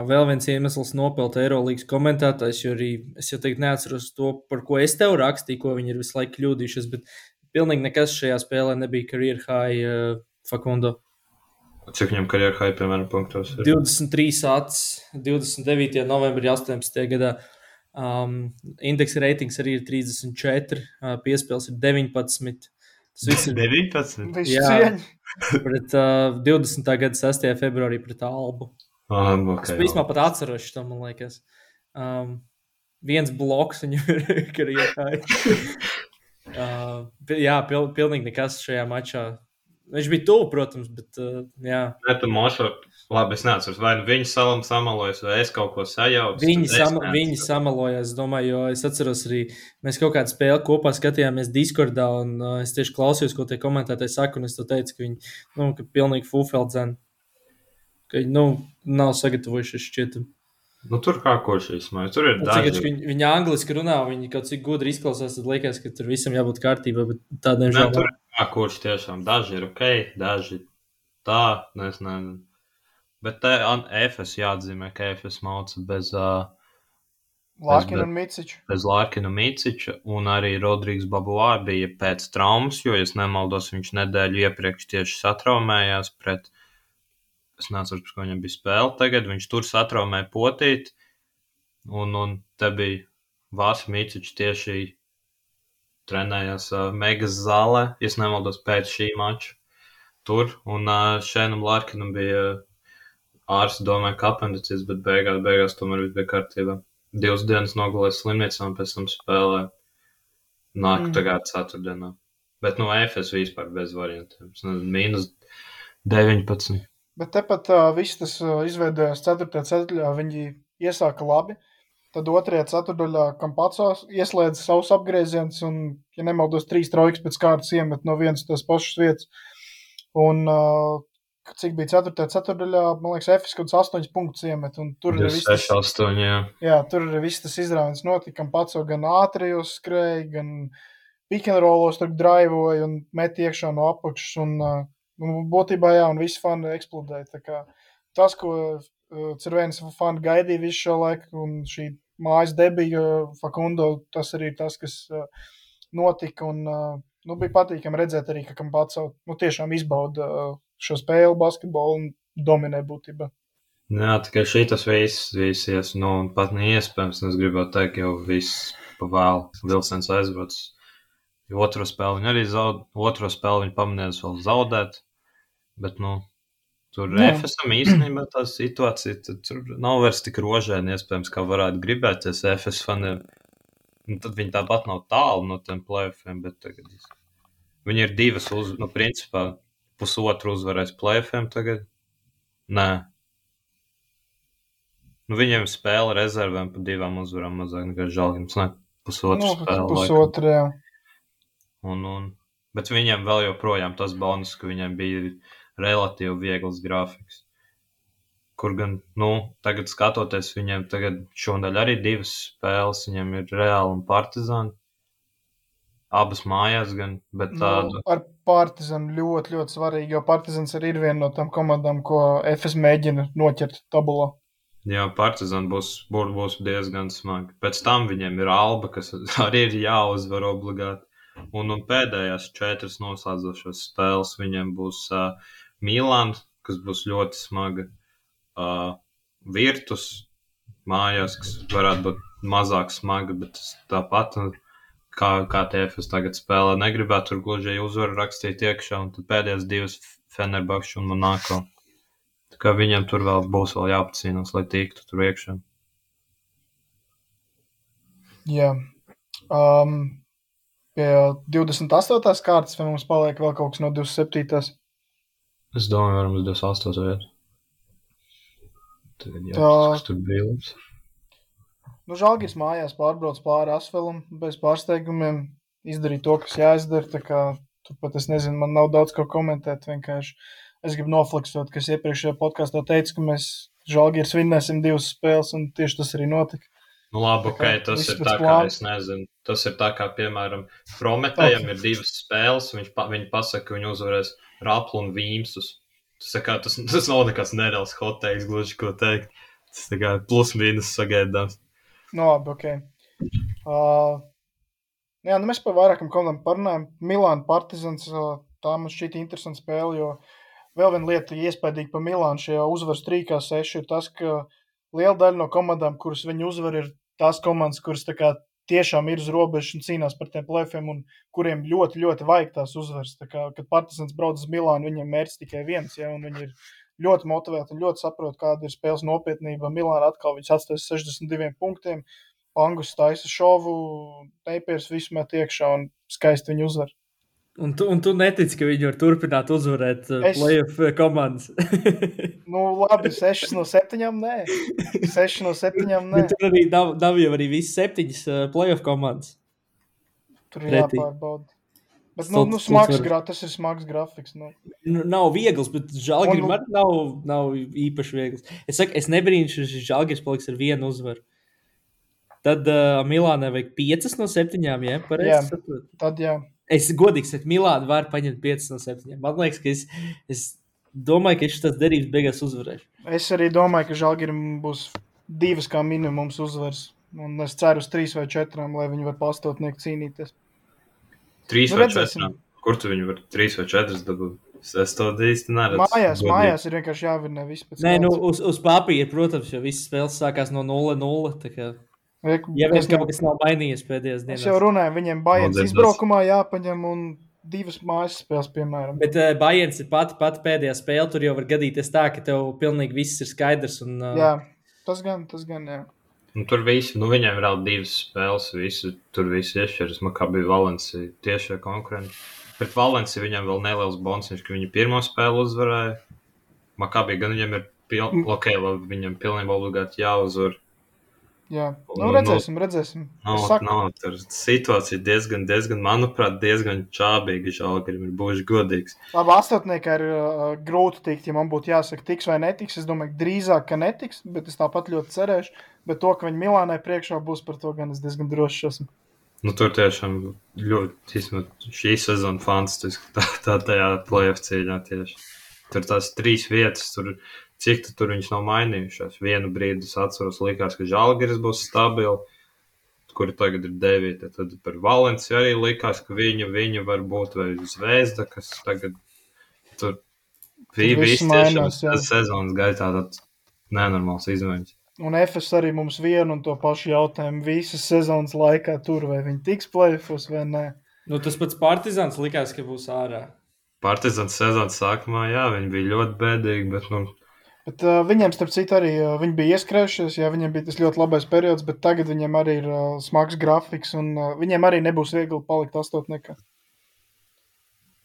Vēl viens iemesls nopelt Eirolandes komentētājs, jo arī es jau teikt, neatceros to, par ko es tev rakstīju, ko viņi ir visu laiku kļūdījušies. Bet pilnīgi nekas šajā spēlē nebija career high uh, Fakundo. Cik viņam karjeras high, piemēram, punktos? ir? 23 acis, 29. novembrī 18. gadā. Um, indeksa reitings arī ir 34, uh, piespēles ir 19. Tas viss ir 19. Visu Jā. pret uh, 20. gada 6. februārī pret Albu. Ah, nu, Es okay, īstenībā pat atceros to, man liekas. Um, viens bloks viņam ir karjerā. uh, jā, pil, pilnīgi nekas šajā mačā. Viņš bija tuvu, protams, bet uh, jā. Nē, tu mošo, labi, es neatceros, vai nu viņi salam samalojas, vai es kaut ko sajaucu. Viņi, sama, viņi es domāju, jo es atceros arī, mēs kaut kādu spēli kopā skatījāmies Discordā, un uh, es tieši klausījos, ko tie komentētāji saka, un es teicu, ka viņi, nu, ka pilnīgi fufeldzeni, ka viņi, nu, nav sagatavojušies šķietam. Nu, tur kā kurš īstenībā, tur ir Cik daži. viņi, viņi angliski runā, viņi kaut cik gudri izklausās, tad liekas, ka tur visam jābūt kārtībā, bet tā Nē, diemžēl tur nav. ir kā kurš tiešām. Daži ir ok, daži tā, nu, es nezinu. Bet te an- FS jāatzīmē, ka FS mauca bez, uh, Lārkina un Miciča. Bez Lārkina un Miciča, un arī Rodrīgas Babuā bija pēc traumas, jo, ja nemaldos, viņš nedēļu iepriekš tieši satraumējās pret, es neatceros, par ko viņam bija spēle tagad, viņš tur satraumēja potīt, un, un te bija Vāsa Miciča tieši trenējās uh, Megas zālē, ja nemaldos, pēc šī mača tur, un uh, Šēnam Lārkinam bija ārsts domāja, ka apendicīts, bet beigās, beigās tomēr viss bija kārtībā divas dienas nogulēju slimnīcā un pēc tam spēlēju. Nāku mm. tagad ceturtdienā. Bet no EFS vispār bez variantiem. Mīnus 19. Bet tepat uh, viss tas uh, izveidojās 4. ceturtajā. Viņi iesāka labi. Tad 2. ceturtajā Kampacos ieslēdza savus apgriezienus un, ja nemaldos, trīs trojkas pēc kārtas iemet no vienas tās pašas vietas. Un uh, cik bija 4. ceturdaļā, man liekas, Efes kaut kāds 8 punktus iemet. Tur arī viss tas 8, jā. Jā, tur arī viss tas izrāviens notika. Pats gan ātri uzskrēja, gan pikantrolos tur draivoja un met iekšā no apakšas. Un, un būtībā, jā, un visi fani eksplodēja. Tas, ko Cirvēnis fani gaidīja visu šo laiku, un šī mājas debija Fakundo, tas arī ir tas, kas notika. Un, nu, bija patīkami redzēt arī, ka Kampāts nu, tiešām izbauda šo spēli, basketbolu un dominē būtībā. Jā, tikai šī tas viss, visies, nu, pat neiespējams. Es gribētu teikt, jau viss pa vēlu. Vilsens aizbrauc. Otro spēli viņi arī zaudēja. Otro spēli viņi pamanīja vēl zaudēt. Bet, nu, tur FSM īstenībā tā situācija, tur nav vairs tik rožēna, iespējams, kā varētu gribēties FS faniem. Nu, tad viņi tāpat nav tālu no tiem plēfiem, bet tagad viņi ir divas uz, nu, principā pusotru uzvarēs plēfiem tagad? Nē. Nu, viņiem spēle rezervēm pa divām uzvarām mazāk nekā Žalgims. Ne, pusotru nu, spēli. Pusotru, jā. Un, un, bet viņiem vēl joprojām tas bonus, ka viņiem bija relatīvi viegls grafiks. Kur gan, nu, tagad skatoties, viņiem tagad šonadēļ arī divas spēles, viņiem ir Reāli un Partizāni abas mājās, gan tādu. Nu, ar Partizanu ļoti, ļoti svarīgi, jo Partizans arī ir viena no tām komandām, ko FS mēģina noķert tabulā. Jā, Partizan būs, būs diezgan smagi. Pēc tam viņiem ir Alba, kas arī ir jāuzvar obligāti. Un, un pēdējās četras noslēdzošās spēles viņiem būs uh, Milāna, kas būs ļoti smaga. Uh, Virtus mājās, kas varētu būt mazāk smaga, bet tāpat kā, kā TFS tagad spēlē. Negribētu tur gluži uzvaru rakstīt iekšā, un tad pēdējās divas Fenerbakšu un Monako. Tā kā viņiem tur vēl būs vēl jāpacīnās, lai tiktu tur iekšā. Jā. Um, pie 28. kārtas, vai mums paliek vēl kaut kas no 27. Es domāju, varam uz 28. vietu. Tagad jāpasaka, tur bija labs. Nu, Žalgiris mājās pārbrauc pāri asfaltam bez pārsteigumiem, izdarīja to, kas jāizdara. Turpat es nezinu, man nav daudz ko komentēt. Vienkārši es gribu nofleksot, kas iepriekšējā podkāstā teica, ka mēs Žalgiris vinnēsim divas spēles, un tieši tas arī notika. Nu, labi, ok, tas ir tā, kā es nezinu. Tas ir tā, kā, piemēram, Prometējam ir divas spēles, viņš, pa, viņi pasaka, ka viņi uzvarēs Raplu un Vīmsus. Tas, kā, tas, tas nav nekas nereāls hoteiks, gluži ko teikt. Tas tā kā plus mīnus sagaidāms. Nu, labi, ok. Uh, jā, nu mēs par vairākam komandām parunājam. Milāna Partizans, uh, tā man šķiet interesanta spēle, jo vēl viena lieta iespējīga par Milānu šajā uzvaras trīkā seši ir tas, ka liela daļa no komandām, kuras viņi uzvar, ir tās komandas, kuras kā tiešām ir uz robežas un cīnās par tiem plēfiem, un kuriem ļoti, ļoti vajag tās uzvaras. Tā kā, kad Partizans brauc uz Milānu, viņiem mērķis tikai viens, ja, un viņi ir ļoti motivēti un ļoti saprot, kāda ir spēles nopietnība. Milāna atkal viņas atstājas 62 punktiem. Angus taisa šovu, Neipiers visu met iekšā un skaisti viņu uzvar. Un tu, un tu netici, ka viņi var turpināt uzvarēt uh, es... playoff uh, komandas? nu, labi, 6 no 7. Nē, 6 no 7. Nē. Bet tur arī nav, nav jau arī visas 7 uh, playoff komandas. Tur ir jāpārbauda. Bet, nu, nu, smags, var... tas ir smags grafiks. Nu. Nu, nav viegls, bet Žalgiris man nav, nav īpaši viegls. Es saku, es nebrīnīšu, ka Žalgiris paliks ar vienu uzvaru. Tad uh, Milānai vajag 5 no 7. Ja, jā, tad jā. Es godīgi saku, Milāna var paņemt 5 no 7. Man liekas, ka es, es domāju, ka šis derības beigās uzvarēs. Es arī domāju, ka Žalgirim būs divas kā minimums uzvaras. Un es ceru uz trīs vai četrām, lai viņi var pastotnieku cīnīties. Trīs Nu, vai četras. Kur tu viņu vari trīs vai četras dabūt? Es, to īsti neredzu. Mājās, Godīgi. mājās ir vienkārši jāvinē viss pēc Nē, nu, uz, uz papīra, protams, jo visas spēles sākās no 0-0. Ja vien kaut kas nav mainījies pēdējās es jau dienās. runāju, viņiem Bajens izbraukumā jāpaņem un divas mājas spēles, piemēram. Bet uh, Bajens ir pati, pati pēdējā spēle. Tur jau var gadīties tā, ka tev pilnīgi viss ir skaidrs. Un, uh, Jā, tas gan, tas gan, jā. Nu, tur visi, nu, viņiem ir vēl divas spēles, visi, tur viss iešķiras. Man kā bija Valencija tiešie konkurenti. Pret Valenciju viņam vēl neliels bonus, ka viņi pirmo spēli uzvarēja. Makabī gan viņam ir pil... Mm. ok, labi, viņam pilnībā obligāti jāuzvar. Jā. Nu, Nu, redzēsim, redzēsim. Nav, nav, tur situācija diezgan, diezgan, manuprāt, diezgan čābīga. Žalgarim ir būs godīgs. Labi, astotniekā ir uh, grūti tikt, ja man būtu jāsaka, tiks vai netiks. Es domāju, drīzāk, ka netiks, bet es tāpat ļoti cerēšu. Bet to, ka viņi Milānai priekšā būs par to, gan es diezgan drošs esmu. Nu, tur tiešām ļoti, īstenībā, šī sezona fantastiski. Tā, tā tajā cīņā tieši. Tur tās trīs vietas, tur, cik tu tur viņas nav mainījušās. Vienu brīdi es atceros, likās, ka Žalgiris būs stabili, kuri tagad ir devīti. Tad par Valenciju arī likās, ka viņa, viņa var būt vai zvezda, kas tagad tur bija jā. sezonas gaitā tāds nenormāls izmaiņas. Un FS arī mums vienu un to pašu jautājumu visas sezonas laikā tur, vai viņi tiks plēfos vai nē. Nu, tas pats Partizans likās, ka būs ārā. Partizans sezonas sākumā, jā, viņi bija ļoti bēdīgi, bet, nu, Bet uh, viņiem, starp citu, arī uh, viņi bija ieskrējušies, jā, viņiem bija tas ļoti labais periods, bet tagad viņiem arī ir uh, smags grafiks, un uh, viņiem arī nebūs viegli palikt astotniekā.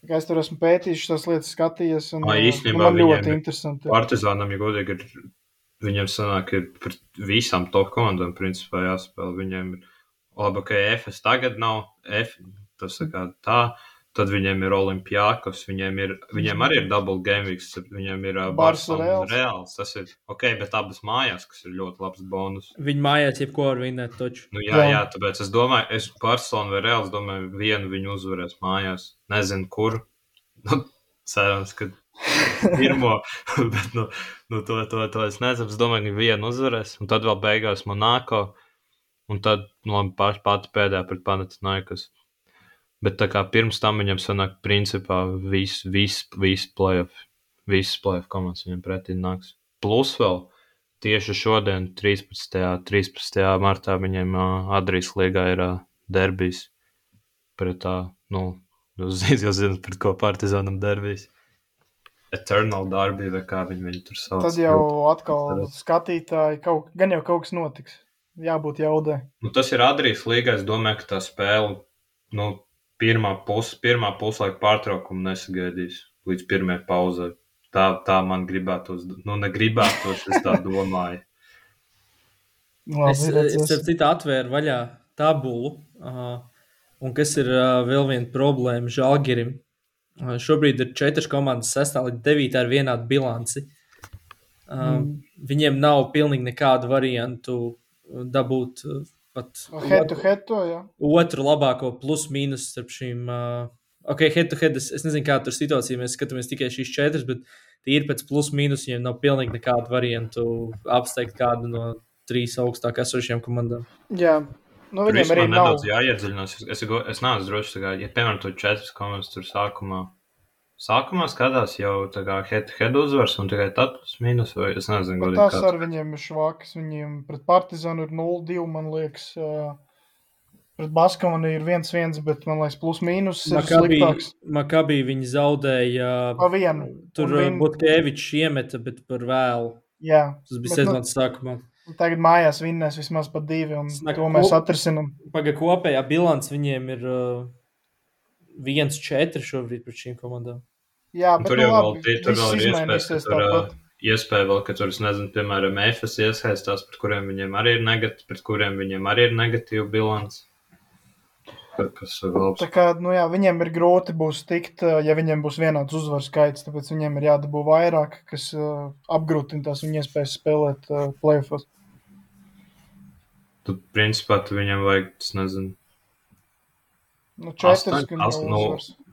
Kā es tur esmu pētījis, šīs lietas skatījies, un uh, īstenībā man viņiem ļoti ir- interesanti. Partizānam, ja godīgi, ir, viņiem sanāk, ir pret visām top komandām, principā jāspēlē. Viņiem ir labi, ka FS tagad nav F, tas tā kā tā, tad viņiem ir Olimpijākos, viņiem, ir, viņiem arī ir double game weeks, viņiem ir uh, Barcelona Reals. Reāls. Tas ir ok, bet abas mājās, kas ir ļoti labs bonus. Viņi mājās jebko var vinēt. Taču. Nu, jā, Jā. tāpēc es domāju, es Barcelona vai Reāls domāju, vienu viņu uzvarēs mājās. Nezinu, kur. Nu, cerams, ka pirmo, bet nu, nu, to, to, to es nezinu. Es domāju, ka vienu uzvarēs, un tad vēl beigās Monako, un tad nu, labi, pati pēdējā pret Panathinaikos. Bet tā kā pirms tam viņam sanāk, principā, viss vis, vis playoff, visas playoff komandas viņam pretī nāks. Plus vēl tieši šodien, 13. 13. martā, viņiem uh, Adrijas līgā ir uh, derbijs pret tā, nu, jūs jau zināt, pret ko partizānam derbijs. Eternal Derby, vai kā viņi viņu tur sauc. Tad jau atkal skatītāji, kaut, gan jau kaut kas notiks. Jābūt jaudai. Nu, tas ir Adrijas līgā. Es domāju, ka tā spēle, nu, pirmā puse, pirmā puslaika pārtraukuma nesagaidīs līdz pirmajai pauzai. Tā, tā man gribētos, nu, negribētos, es tā domāju. Labi, Es, es ar citu atvēru vaļā tabulu. Uh, un kas ir uh, vēl viena problēma Žalgirim? Uh, šobrīd ir četras komandas, sestā līdz devītā ar vienādu bilanci. Uh, Mm. Viņiem nav pilnīgi nekādu variantu dabūt uh, pat Head to head to, jā. otru labāko plus-mínus starp šīm. Uh, ok, head to head. Es, es nezinu, kāda ir situācija. Mēs skatāmies tikai šīs četras, bet tīri pēc plus-mínus viņiem nav pilnīgi nekādu variantu apsteigt kādu no trīs augstāk esošajām komandām. jā. Nu, viņiem arī nav. nedaudz jāiedziļinās. Es, es, es neesmu drošs, kā, ja, piemēram, tur četras komandas tur sākumā. Sākumā skatās jau tā kā head, head uzvars un tikai tad plus mīnus, vai es nezinu, godīgi, tās kāds. ar viņiem ir švakas. Viņiem pret Partizānu ir 0-2, man liekas. Pret Baskavanu ir 1-1, bet man liekas, plus mīnus ir Makabī, sliktāks. Makabī viņi zaudēja. Pa vienu. Tur vin- Butkevičs iemeta, bet par vēlu. Jā, Tas bija Bet, nu, sezonas sākumā. tagad mājās vinnēs vismaz pa divi, un Snak- to mēs ko- atrisinām. Pagaidām, kopējā bilants viņiem ir uh, 1-4 šobrīd pret šīm komandām. Jā, bet tur nu jau nu, labi, vēl, tur vēl ir iespējas. Tur, tāpat. Iespēja vēl, ka tur, nezinu, piemēram, EFAS iesaistās, pret kuriem viņiem arī ir negatīvi, pret kuriem viņiem arī ir negatīva bilants. Kas ir labs. Tā kā, nu jā, viņiem ir grūti būs tikt, ja viņiem būs vienāds uzvaru skaits, tāpēc viņiem ir jādabū vairāk, kas uh, apgrūtina tās viņa iespējas spēlēt uh, playoffs. Tad, principā, tu viņam vajag, es nezinu, nu, četras, astoņ, astoņ, no,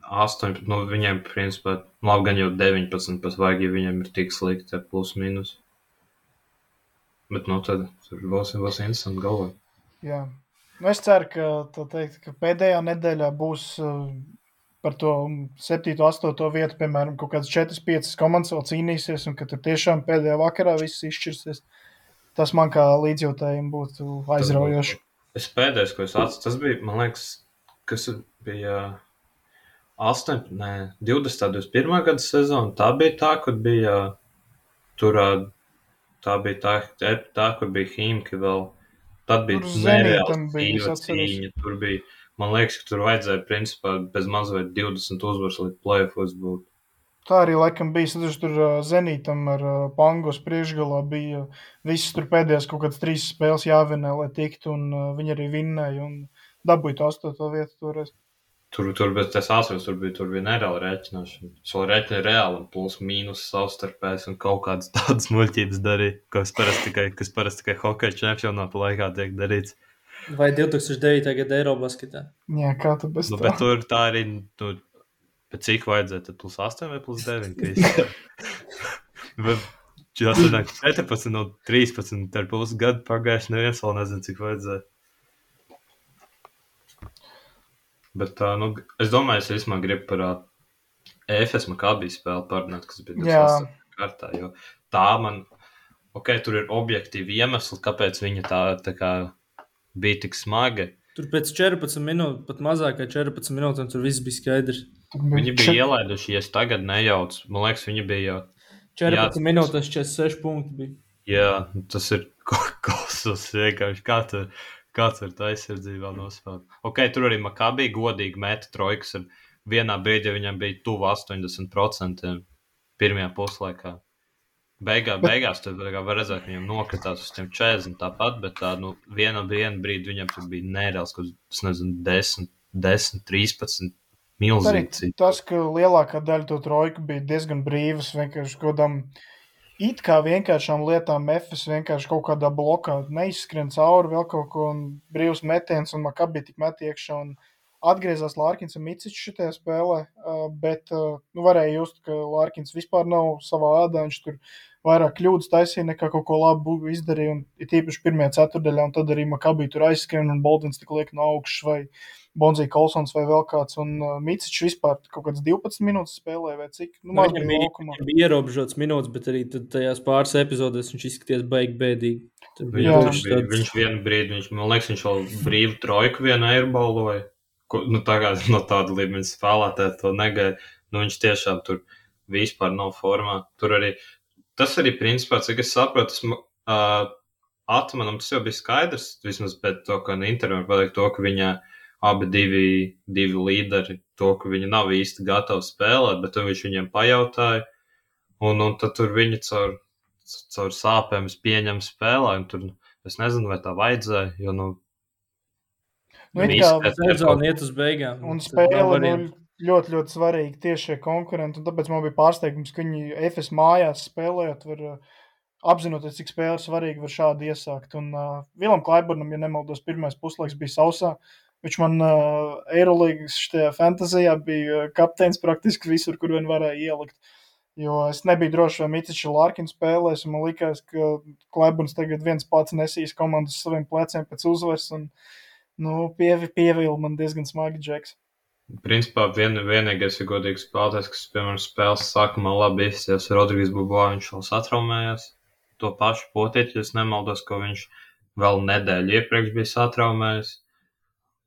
18, nu, viņiem, principā, nu, labi, gan jau 19 pat vajag, ja viņiem ir tik slikti, plus mīnus. Bet, nu, tad tur būs, būs interesanti galvā. Jā. Nu, es ceru, ka, teikt, ka pēdējā nedēļā būs uh, par to 7, 8 vietu, piemēram, kaut kādas 4, 5 komandas vēl cīnīsies, un ka tur tiešām pēdējā vakarā viss izšķirsies. Tas man kā līdzjūtējiem būtu aizraujoši. Tas, es pēdējais, ko es atceros, tas bija, man liekas, kas bija. Uh 8, ne, 20, 21 gada sezona. Tā bija tā, kur bija tur, tā bija tā, tā kur bija Himki vēl Tad bija nereāla cīņa. Tur bija, man liekas, ka tur vajadzēja principā bez mazliet 20 uzvaras līdz plēfos būt. Tā arī laikam bija. Tad tur Zenītam ar Pangos priekšgalā bija visas tur pēdējās kaut kādas trīs spēles jāvinē, lai tiktu, un viņi arī vinnēja un dabūja to astoto vietu toreiz. Tur, tur bet es atceros, tur bija, tur bija nereāla rēķināšana. Es vēl rēķināju reāli, un plus mīnus savstarpēs un kaut kādas tādas muļķības darīju, kas parasti tikai, kas parasti tikai hokeja čempionāta laikā tiek darīts. Vai 2009. gada Eirobasketā? Jā, kā tu bez nu, tā? Bet tur tā arī, nu, bet cik vajadzēja, tad plus 8 vai plus 9? Tas ir 14 no 13, ar pusi gadu pagājuši, neviens vēl nezina, cik vajadzēja. Bet, uh, nu, es domāju, es vismaz gribu par uh, EFS Makabijas spēli parunāt, kas bija 28. kārtā. Jo tā man, ok, tur ir objektīvi iemesli, kāpēc viņa tā, tā kā bija tik smaga. Tur pēc 14 minūtēm, pat mazāk kā 14 minūtēm, tur viss bija skaidrs. Viņi bija ielaiduši, ja es tagad nejaucu. Man liekas, viņi bija jau. 14 jā, minūtes, 46 punkti bija. Jā, tas ir kosmos vienkārši. Kā tu, Kāds ar tā aizsardzību vēl nospēlēt? Ok, tur arī Makabī godīgi meta trojkas. Vienā brīdī viņam bija tuvu 80% pirmajā puslaikā. Beigā, beigās tur var redzēt, ka viņam nokritās uz tiem 40 tāpat, bet tā, nu, vienā brīdī viņam tur bija nereāls, kaut kas, nezinu, 10, 10 13. Milzīgi. Tas, ka lielākā daļa to trojku bija diezgan brīvas, vienkārši godam. Uh, it kā vienkāršām lietām Memphis vienkārši kaut kādā blokā neizskrien cauri vēl kaut ko, brīvs metiens, un Makabī tik met iekšā. Un atgriezās Lārkins un Micičs šajā spēlē, bet nu, varēja just, ka Lārkins vispār nav savā ādā. Viņš tur vairāk kļūdas taisīja nekā kaut ko labu izdarīja. Un ir tīpaši pirmajā ceturdaļā, un tad arī Makabī tur aizskrien un Boldins tik liek no augšas Bonzija Kolsons vai vēl kāds. Un uh, Mīciņš vispār kaut kāds 12 minūtes spēlēja, vai cik? Nu, nu, viņam bija, viņam bija ierobežots minūtes, bet arī tajās pāris epizodēs viņš izskatījās baigi bēdīgi. Viņš, tāds... viņš vienu brīdi, viņš, man liekas, viņš vēl brīvu trojku vienā airbaloja. Nu, tagad no tāda līmeņa spēlētāja to negaidīja. Nu, viņš tiešām tur vispār nav formā. Tur arī tas arī principā, cik es saprotu, tas, uh, atmanam, tas jau bija skaidrs, vismaz pēc to, ka intervijā pateikt to, ka viņa uh, abi divi, divi līderi to, ka viņi nav īsti gatavi spēlēt, bet viņš viņiem pajautāja, un, un tad tur viņi caur, caur sāpēm pieņem spēlē, un tur es nezinu, vai tā vajadzēja, jo, nu, Nu, kā sezona iet uz beigām. Un spēle nu, ļoti, ļoti svarīga tieši šie konkurenti. Tāpēc man bija pārsteigums, ka viņi FS mājās spēlējot, var apzinoties, cik spēle svarīga, var šādi iesākt. Un uh, Vilam Klaiburnam, ja nemaldos, pirmais puslaiks bija sausā. Viņš man uh, Eirolandes fantāzijā bija kapteinis praktiski visur, kur vien varēja ielikt. Jo es nebiju drošs, vai Mīcis Lārkins spēlēs, man liekas, ka Klebons tagad viens pats nesīs komandas saviem pleciem pēc uzvaras. Un, nu, pievi, pievīla man diezgan smagi džeks. Principā vien, vienīgais ir godīgs spēlētājs, kas, piemēram, spēles sākumā labi izsties. Rodrīgs Bubā viņš vēl satraumējās. To pašu potiet, ja es nemaldos, ko viņš vēl nedēļu iepriekš bija satraumējis.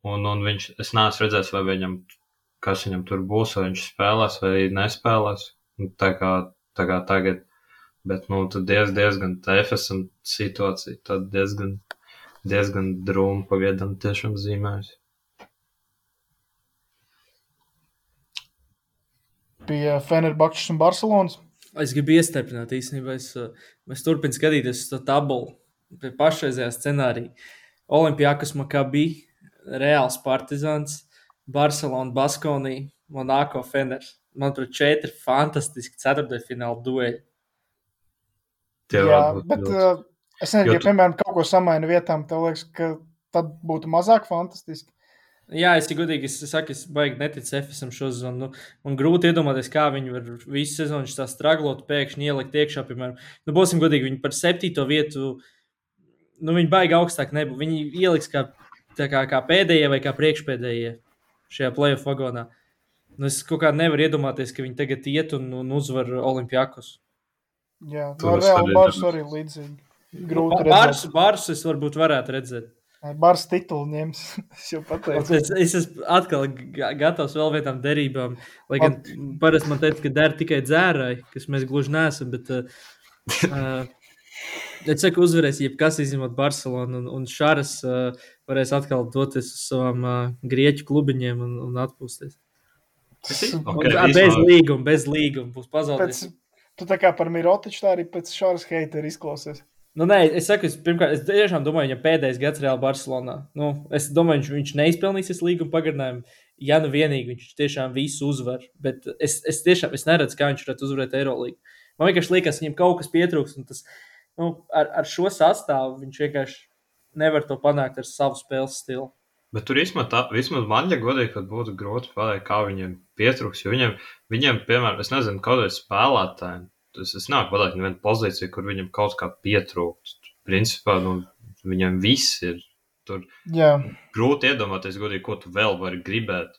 Un, un viņš, es neesmu redzējis, vai viņam, kas viņam tur būs, vai viņš spēlēs vai nespēlēs. Tā kā, tā kā tagad, bet, nu, tad diez, diezgan TFSM situācija, tad diezgan, diezgan drūma pagaidām tiešām zīmējas. Pie Fenerbahčas un Barcelonas. Es gribu iestarpināt īstenībā, es, es turpinu skatīties uz to tabulu pie pašreizējā scenārija. Olimpijākas Makabī Reāls Partizans, Barcelona, Baskonija, Monako, Feners. Manuprāt, četri fantastiski ceturtdaļfināla dueļi. Jā, Jā bet uh, es nezinu, ja, tu... piemēram, kaut ko samaina vietām, tev liekas, ka tad būtu mazāk fantastiski. Jā, es godīgi es saku, es baigi neticu FSM šo sezonu. Nu, man grūti iedomāties, kā viņi var visu sezonu tā straglot, pēkšņi ielikt iekšā. Piemēram, nu, būsim godīgi, viņi par septīto vietu nu, viņi baigi augstāk nebūs. Viņi ieliks kā, kā, kā pēdējie vai kā priekšpēdējie šajā playoff vagonā. Nu, es kaut kā nevaru iedomāties, ka viņi tagad iet un, un uzvar Olimpijakus. Jā, no Reāla Bārs arī līdzīgi. Grūti Bārs, bārs es varbūt varētu redzēt. Bārs titulu ņems. es jau pateicu. Es, es esmu atkal gatavs vēl vienām derībām. Lai gan parasti man teica, ka der tikai dzērai, kas mēs gluži neesam. Bet, uh, Es saku, uzvarēs jebkas, izņemot Barcelonu, un, un Šāras uh, varēs atkal doties uz savām uh, grieķu klubiņiem un, un atpūsties. Okay, un, bez līguma, bez līguma būs pazaudējis. Tu tā kā par Mirotiču, tā arī pēc Šāras heitera izklausies. Nu, nē, es saku, es, pirmkārt, es tiešām domāju, viņa pēdējais gads Reāli Barcelonā. Nu, es domāju, viņš, viņš neizpelnīsies līguma pagarinājumu. Ja nu vienīgi viņš tiešām visu uzvar, bet es, es tiešām es neredzu, kā viņš varētu uzvarēt Eirolandu. Man vienkārši liekas, viņam kaut kas pietrūks, un tas nu, ar, ar šo sastāvu viņš vienkārši nevar to panākt ar savu spēles stilu. Bet tur vismaz, tā, vismaz man, ja godīgi, kad būtu grūti pateikt, kā viņiem pietrūks. Jo viņiem, viņiem piemēram, es nezinu, kādai spēlētājai Es, es nāku pateikt, nevienu pozīciju, kur viņam kaut kā pietrūkst. Principā, nu, viņam viss ir. Tur Jā. grūti iedomāties, godīgi, ko tu vēl vari gribēt.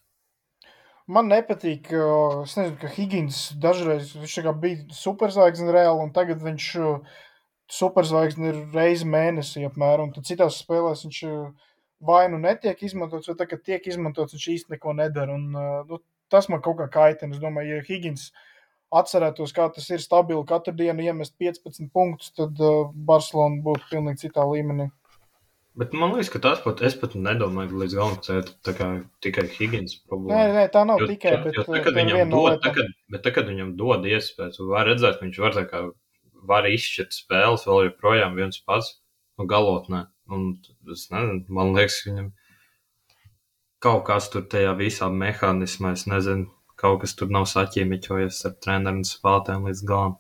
Man nepatīk, es nezinu, ka Higgins dažreiz bija superzvaigznes reāli, un tagad viņš superzvaigznes ir reizi mēnesī apmēram. Tad citās spēlēs viņš vai nu netiek izmantots, vai tagad tiek izmantots, viņš īsti neko nedara. Un, nu, tas man kaut kā kaitina. Es domāju, ja Higgins atcerētos, kā tas ir stabili katru dienu iemest 15 punktus, tad uh, Barcelona būtu pilnīgi citā līmenī. Bet man liekas, ka tas pat, es pat nedomāju, ka līdz galam tas ir tikai Higgins problēma. Nē, nē, tā nav jo, tikai, bet jo, tagad tā viņam dod, tagad, bet tagad viņam dod iespējas, var redzēt, ka viņš var tā kā var izšķirt spēles vēl joprojām viens pats no galotnē. Un es nezinu, man liekas, viņam kaut kas tur tajā visā mehānismā, es nezinu, kaut kas tur nav saķīmiķojies ar treneriem un spēlētājiem līdz galam.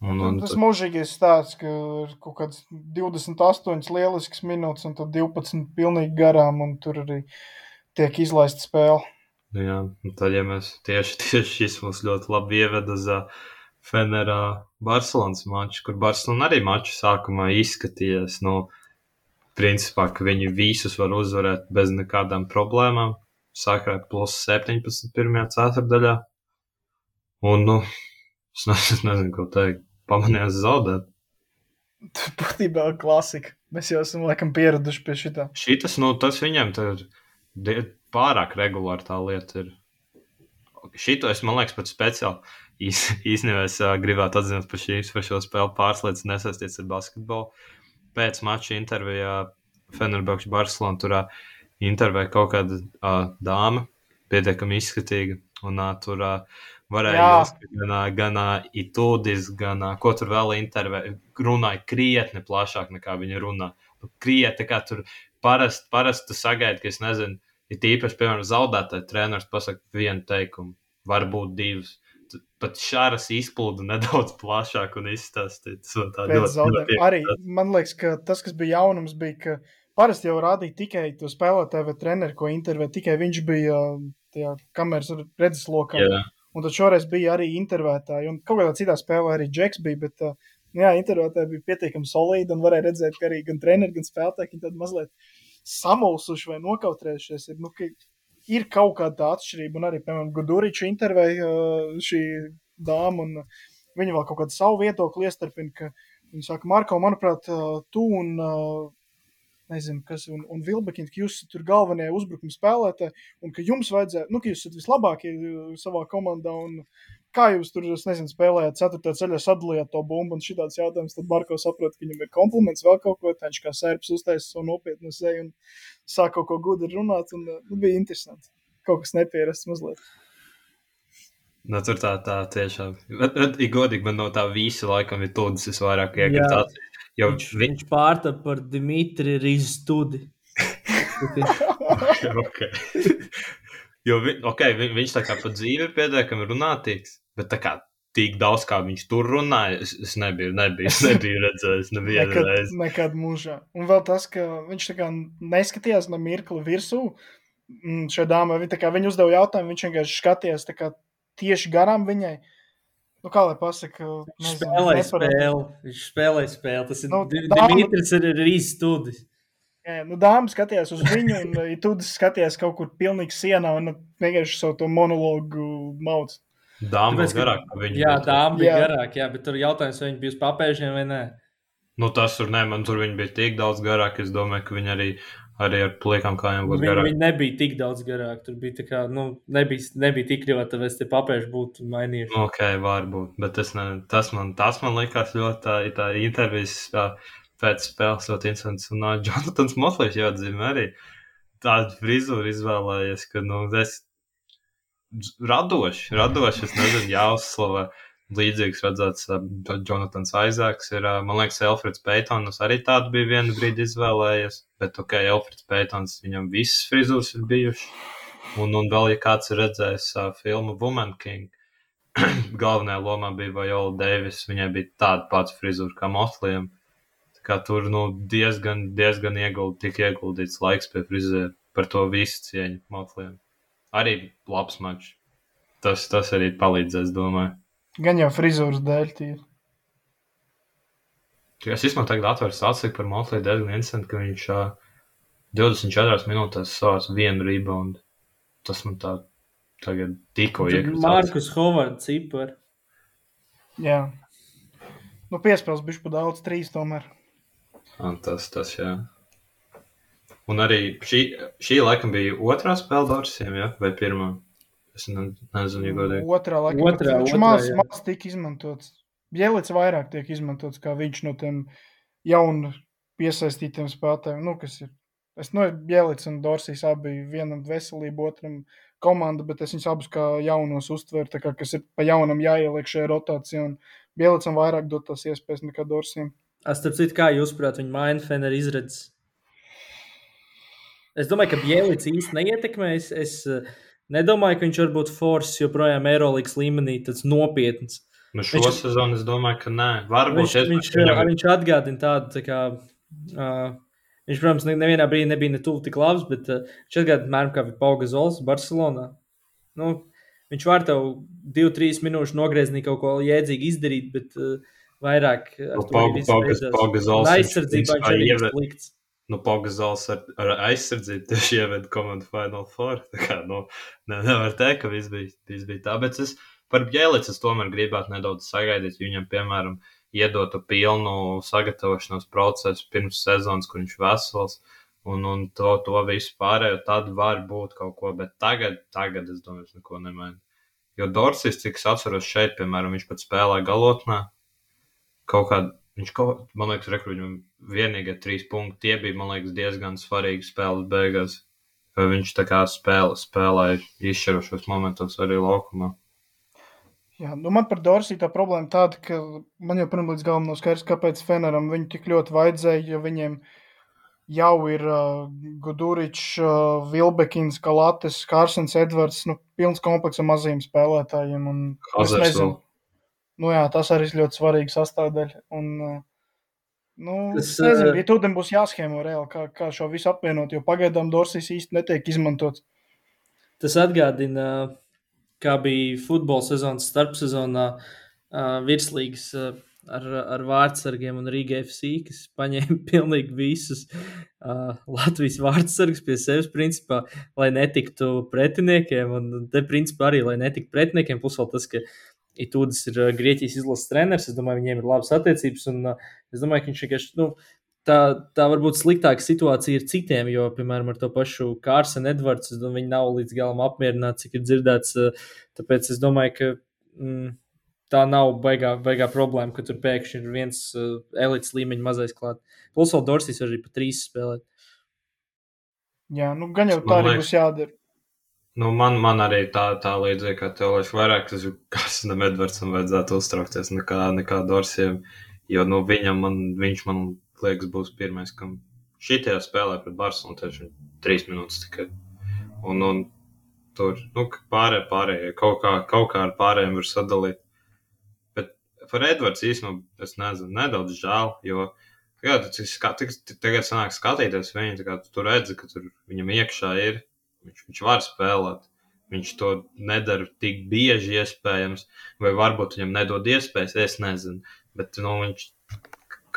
Un, un, tas tur... mūžīgais stāsts, ka ir kaut kāds 28 lielisks minūtes un tad 12 pilnīgi garām, un tur arī tiek izlaista spēle. Jā, tad, ja mēs tieši, tieši šis mums ļoti labi ieveda uz uh, Fenerā Barcelonas maču, kur Barcelona arī maču sākumā izskatījās, nu, principā, ka viņi visus var uzvarēt bez nekādām problēmām sākāt plus 17. pirmajā ceturdaļā. Un, nu, es nezinu, nezinu ko teikt, pamanījās zaudēt. Būtībā klasika. Mēs jau esam laikam pieraduši pie šitā. Šitas, nu, tas viņam ir pārāk regulāri tā lieta. Ir. Šito es, man liekas, pat speciāli īs, īstenībā es uh, gribētu atzīmēt par, šīs, par šo spēli pārslēdz nesaistīts ar basketbolu. Pēc mača intervijā Fenerbahča Barcelona turā intervēja kaut kāda uh, dāma, pietiekami izskatīga. Un uh, tur uh, varēja ielikāt gan, gan itūdis, gan ko tur vēl intervēja. Runāja krietni plašāk nekā viņa runā. Nu, krietni, kā tur parasti parast sagaida, ka es nezinu, ir tīpaši, piemēram, zaudētāji treneris pasaka vienu teikumu, varbūt divus. Pat šāras izplūda nedaudz plašāk un izstāstīt. Arī man liekas, ka tas, kas bija jaunums, bija, ka Parasti jau rādīja tikai to spēlētāju vai treneru, ko intervēja. Tikai viņš bija tajā kameras redzeslokā. Yeah. Un tad šoreiz bija arī intervētāji. Un kaut kādā citā spēlē arī Džeks bija. Bet, jā, intervētāji bija pietiekami solīdi un varēja redzēt, ka arī gan treneri, gan spēlētāji tad mazliet samulsuši vai nokautrējušies. Ir, nu, ir kaut kāda atšķirība. Un arī, piemēram, Guduriču intervēja šī dāma. Viņa vēl kaut kādu savu viedokli iestarpina. Viņa saka, Marko, manuprāt, tu un nezinu, kas, un, un Vilbekins, ka jūs esat tur galvenie uzbrukuma spēlētāji, un ka jums vajadzētu, nu, ka jūs esat vislabākie savā komandā, un kā jūs tur, es nezinu, spēlējāt ceturtajā ceļā, sadalījāt to bumbu, un šitāds jautājums, tad Marko saprot, ka viņam ir kompliments vēl kaut ko, viņš kā sērps uztaisa savu nopietnu seju un sāk kaut ko gudri runāt, un nu, bija interesanti. Kaut kas nepierasts mazliet. Nu, tur tā, tā tiešām. Bet, bet, ja godīgi, man no tā visa laikam ir tūdas visvairāk iekrāt. Jo viņš, viņš pārta par Dimitri Rīzstudi. okay. Jo vi, okay, vi, viņš tā kā pa dzīvi ir pietiekami runātīgs, bet tā kā tik daudz, kā viņš tur runāja, es, es nebiju, nebiju, nebiju redzējis nevienu nekad, reizi. Nekad mūžā. Un vēl tas, ka viņš tā kā neskatījās no mirkli virsū, šai dāmai, viņa, kā, viņa uzdeva jautājumu, viņš vienkārši skatījās tā kā tieši garām viņai. Nu, kā lai pasaka, Viņš spēlēja spēli. Viņš spēlēja spēli. Tas ir Nu, Dimitris ir arī stūdis. Jā, nu, dāmas skatījās uz viņu, un uh, Tudis skatījās kaut kur pilnīgi sienā un nu, vienkārši savu to monologu mauc. Dāmas ka- garāk, ka viņi Jā, bija. dāma bija Jā. garāka, jā, bet tur jautājums, vai viņi bija uz papēžiem vai nē. Nu, tas tur ne, man tur viņi bija tik daudz garāk. Es domāju, ka viņi arī, arī ar pliekām kājām būs Viņi, garāk. viņi nebija tik daudz garāki. Tur bija tā kā, nu, nebija, nebija tik ļoti, tāpēc tie papēži būtu mainījuši. Ok, varbūt, bet tas, ne, tas, man, tas man likās ļoti tā, tā intervijas tā, pēc spēles ļoti interesants. Un uh, Jonatans Motlīs jāatzīmē arī tādu frizūru izvēlējies, ka, nu, es radoši, radoši, es nezinu, jāuzslavē. Līdzīgs redzēts, uh, Jonatans Aizāks ir, uh, man liekas, Elfrids Peitons arī tādu bija vienu brīdi izvēlējies, bet, ok, Elfrids Peitons, viņam visas frizūras ir bijušas. Un, un vēl, ja kāds ir redzējis uh, filmu Woman King, galvenajā lomā bija Viola Davis. Viņai bija tāda pati frizūra kā Motlijam. Kā tur nu, diezgan, diezgan ieguld, tika ieguldīts laiks pie frizēra. Par to visu cieņu Motlijam. Arī labs mačs. Tas, tas arī palīdzēs, domāju. Gan jau frizūras dēļ. Tie. Tikai Es īstenībā tagad atveru stāstu par Motliju diezgan interesanti, ka viņš uh, 24 minūtēs savāc vienu reboundu. Tas man tā tagad tikko iekrita. Markus Hovards cipar. Jā. Nu, piespēles bija pa daudz, trīs tomēr. Tas, tas, jā. Un arī šī, šī laikam bija otrā spēle Dorsiem, ja? vai pirmā? Es ne, nezinu, ja godīgi. Otrā laikam, Otrā, viņš otrā, maz, jā. maz tika izmantots. Bielits vairāk tiek izmantots kā viņš no tiem jaunu piesaistītiem spēlētājiem. Nu, kas ir? Es no Bielits un Dorsijas abi vienam veselību, otram komanda, bet es viņus abus kā jaunos uztveru, tā kā kas ir pa jaunam jāieliek šajā rotācijā. Un Bielicam vairāk dot tās iespējas nekā Dorsijam. Starp citu, kā jūs prāt, viņa maina Fener izredzes. Es domāju, ka Bielits īsti neietekmē. Es, eh, nedomāju, ka viņš var būt foršs joprojām Eirolandes līmenī, tāds nopietns. Nu, šo Viņš- sezonu es domāju, ka nē. Varbūt Viņš, es- viņš, viņam viņš atgādina tādu, tā kā, uh, viņš, protams, ne- nevienā brīdī nebija ne tuvu tik labs, bet uh, viņš atgādina, mēram, kā bija Pauga Zols Barcelonā. Nu, viņš var tev 2-3 minūšu nogriezni kaut ko jēdzīgi izdarīt, bet uh, vairāk ar Nu, aizsardzībā ieved- bija slikts. nu, Pogazals ar, ar aizsardzību tieši ieveda komandu Final Four. Tā kā, nu, ne, nevar teikt, ka viss bija, viss bija tā, bet es par Bjelicu es tomēr gribētu nedaudz sagaidīt, ja viņam, piemēram, iedotu pilnu sagatavošanos procesu pirms sezonas, kur viņš vesels, un, un to, to visu pārējo, tad var būt kaut ko, bet tagad, tagad es domāju, es neko nemainu. Jo Dorsis, cik es atceros šeit, piemēram, viņš pat spēlē galotnē, kaut kādā, viņš kaut, man liekas, rekur viņam vienīgie trīs punkti, tie bija, man liekas, diezgan svarīgi spēles beigās. Viņš tā kā spēlē, spēlēja izšķirošos momentos arī laukumā. Jā, nu man par Dorsiju tā problēma tāda, ka man joprojām līdz galam nav skaidrs, kāpēc Feneram viņu tik ļoti vajadzēja, jo viņiem jau ir uh, Guduričs, uh, Vilbekins, Kalates, Kārsens, Edvards, nu, pilns komplekss ar maziem spēlētājiem. Un, es Hazards nezinu, vēl. Nu jā, tas arī ir ļoti svarīga sastāvdaļa. Un, uh, nu, Tas, nezinu, uh, ja tūdien būs jāschēmo reāli, kā, kā šo visu apvienot, jo pagaidām Dorsijas īsti netiek izmantots. Tas atgādina, kā bija futbola sezonas starpsezonā uh, virslīgas uh, ar, ar vārdsargiem un Rīgā FC, kas paņēma pilnīgi visus uh, Latvijas vārdsargus pie sevis, principā, lai netiktu pretiniekiem. Un te, principā, arī, lai netiktu pretiniekiem, plus vēl tas, ka Itūdas ir Grieķijas izlases treneris. Es domāju, viņiem ir labas attiecības. Un, uh, es domāju, ka viņš vienkārši. Nu, Tā, tā varbūt sliktāka situācija ir citiem, jo, piemēram, ar to pašu Kārsenu Edvards, viņi nav līdz galam apmierināti, cik ir dzirdēts. uh, Tāpēc es domāju, ka mm, tā nav baigā, baigā problēma, ka tur pēkšņi ir viens uh, elites līmeņa mazais klāt. Plus, vēl var arī pa trīs spēlēt. Jā, nu, gan jau tā arī būs jādara. Nu, man, man arī tā, tā līdzīga kā tev, liekas, vairāk tas ir Karstenam Edvardsam vajadzētu uztraukties nekā, nekā Dorsiem, jo, nu, viņam, man, viņš man liekas būs pirmais, kam šitajā spēlē pret Barcelonu tieši trīs minūtes tikai. Un, un tur, nu, pārējie, pārējie, kaut kā, kaut kā ar pārējiem var sadalīt. Bet par Edvards īstenībā, es nezinu, nedaudz žēl, jo, jā, skat- tik- tagad sanāk skatīties viņu, tā kā tu redzi, ka tur viņam iekšā ir, viņš, viņš var spēlēt. viņš to nedara tik bieži, iespējams, vai varbūt viņam nedod iespējas, es nezinu. Bet nu, viņš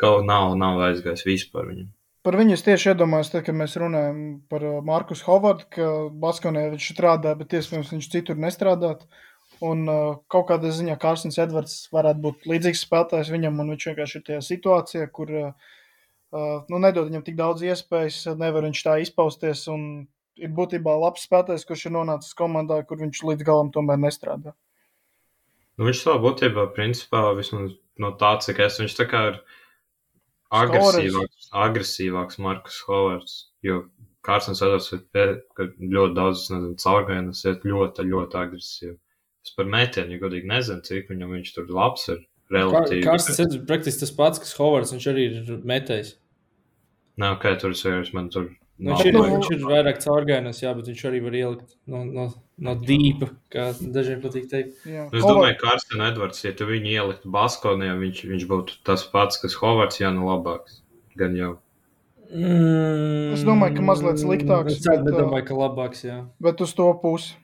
kaut nav, nav aizgājis vispār viņam. Par viņu es tieši iedomājos, tad, kad mēs runājam par uh, Markus Hovardu, ka Baskonē viņš strādā, bet iespējams viņš citur nestrādāt. Un uh, kaut kādā ziņā Kārsins Edvards varētu būt līdzīgs spēlētājs viņam, un viņš vienkārši ir tajā situācijā, kur uh, uh, nu, nedod viņam tik daudz iespējas, nevar viņš tā izpausties. Un ir būtībā labs spēlētājs, kurš ir nonācis komandā, kur viņš līdz galam tomēr nestrādā. Nu, viņš savā būtībā, principā, vismaz no tā, cik es viņš tā kā ir agresīvāks, agresīvāks Markus Hovards, jo Kārsins Edvards ir ļoti daudz, nezinu, caurgainas, iet ļoti, ļoti agresīvi. Es par metienu, ja godīgi nezinu, cik viņam viņš tur labs ir. Relatīvi. Kārsins Edvards praktiski tas pats, kas Hovards, viņš arī ir metējis. Nē, ok, tur es vienkārši man tur Nu, viņš, ir, viņš ir vairāk caurgainas, jā, bet viņš arī var ielikt no, no, no dīpa, kā dažiem patīk teikt. Jā. Es domāju, ka Karsten Edvards, ja tu viņu ieliktu Baskonijā, viņš, viņš būtu tas pats, kas Hovards, ja ne labāks. Gan jau. Mm, es domāju, ka mazliet sliktāks. Es bet, nedomāju, ka labāks, jā. Bet uz to pusi.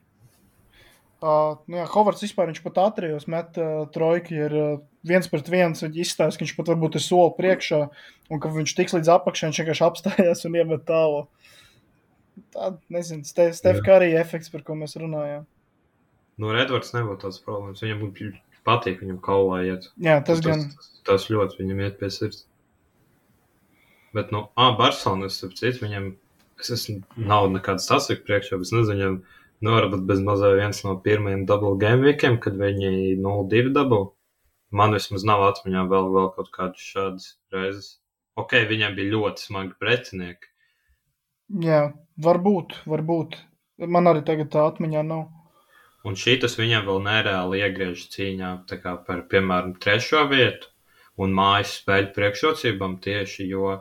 Uh, nu jā, Hovards vispār viņš pat ātrijos met uh, trojku, ir uh, viens pret viens, viņi izstāsta, ka viņš pat varbūt ir soli priekšā, un ka viņš tiks līdz apakšai, viņš vienkārši apstājās un iemet tālu. Tā, nezinu, Stef, Stef Karī efekts, par ko mēs runājām. Nu, Redvards nebūtu tāds problēmas, viņam būtu patīk viņam kaulā iet. Jā, tas, tas gan. Tas, tas ļoti viņam iet pie sirds. Bet, nu, ā, Barcelonas, ap citu, viņam, es esmu, nav nekādas sasaka priekšā, bet es nezinu, viņam, Nu, varbūt bez mazā viens no pirmajiem double game weekiem, kad viņi 0-2 dabū. Man vismaz nav atmiņā vēl, vēl kaut kādas šādas reizes. Ok, viņiem bija ļoti smagi pretinieki. Jā, varbūt, varbūt. Man arī tagad tā atmiņā nav. Un šī tas viņam vēl nereāli iegriež cīņā par, piemēram, trešo vietu un mājas spēļu priekšrocībām tieši, jo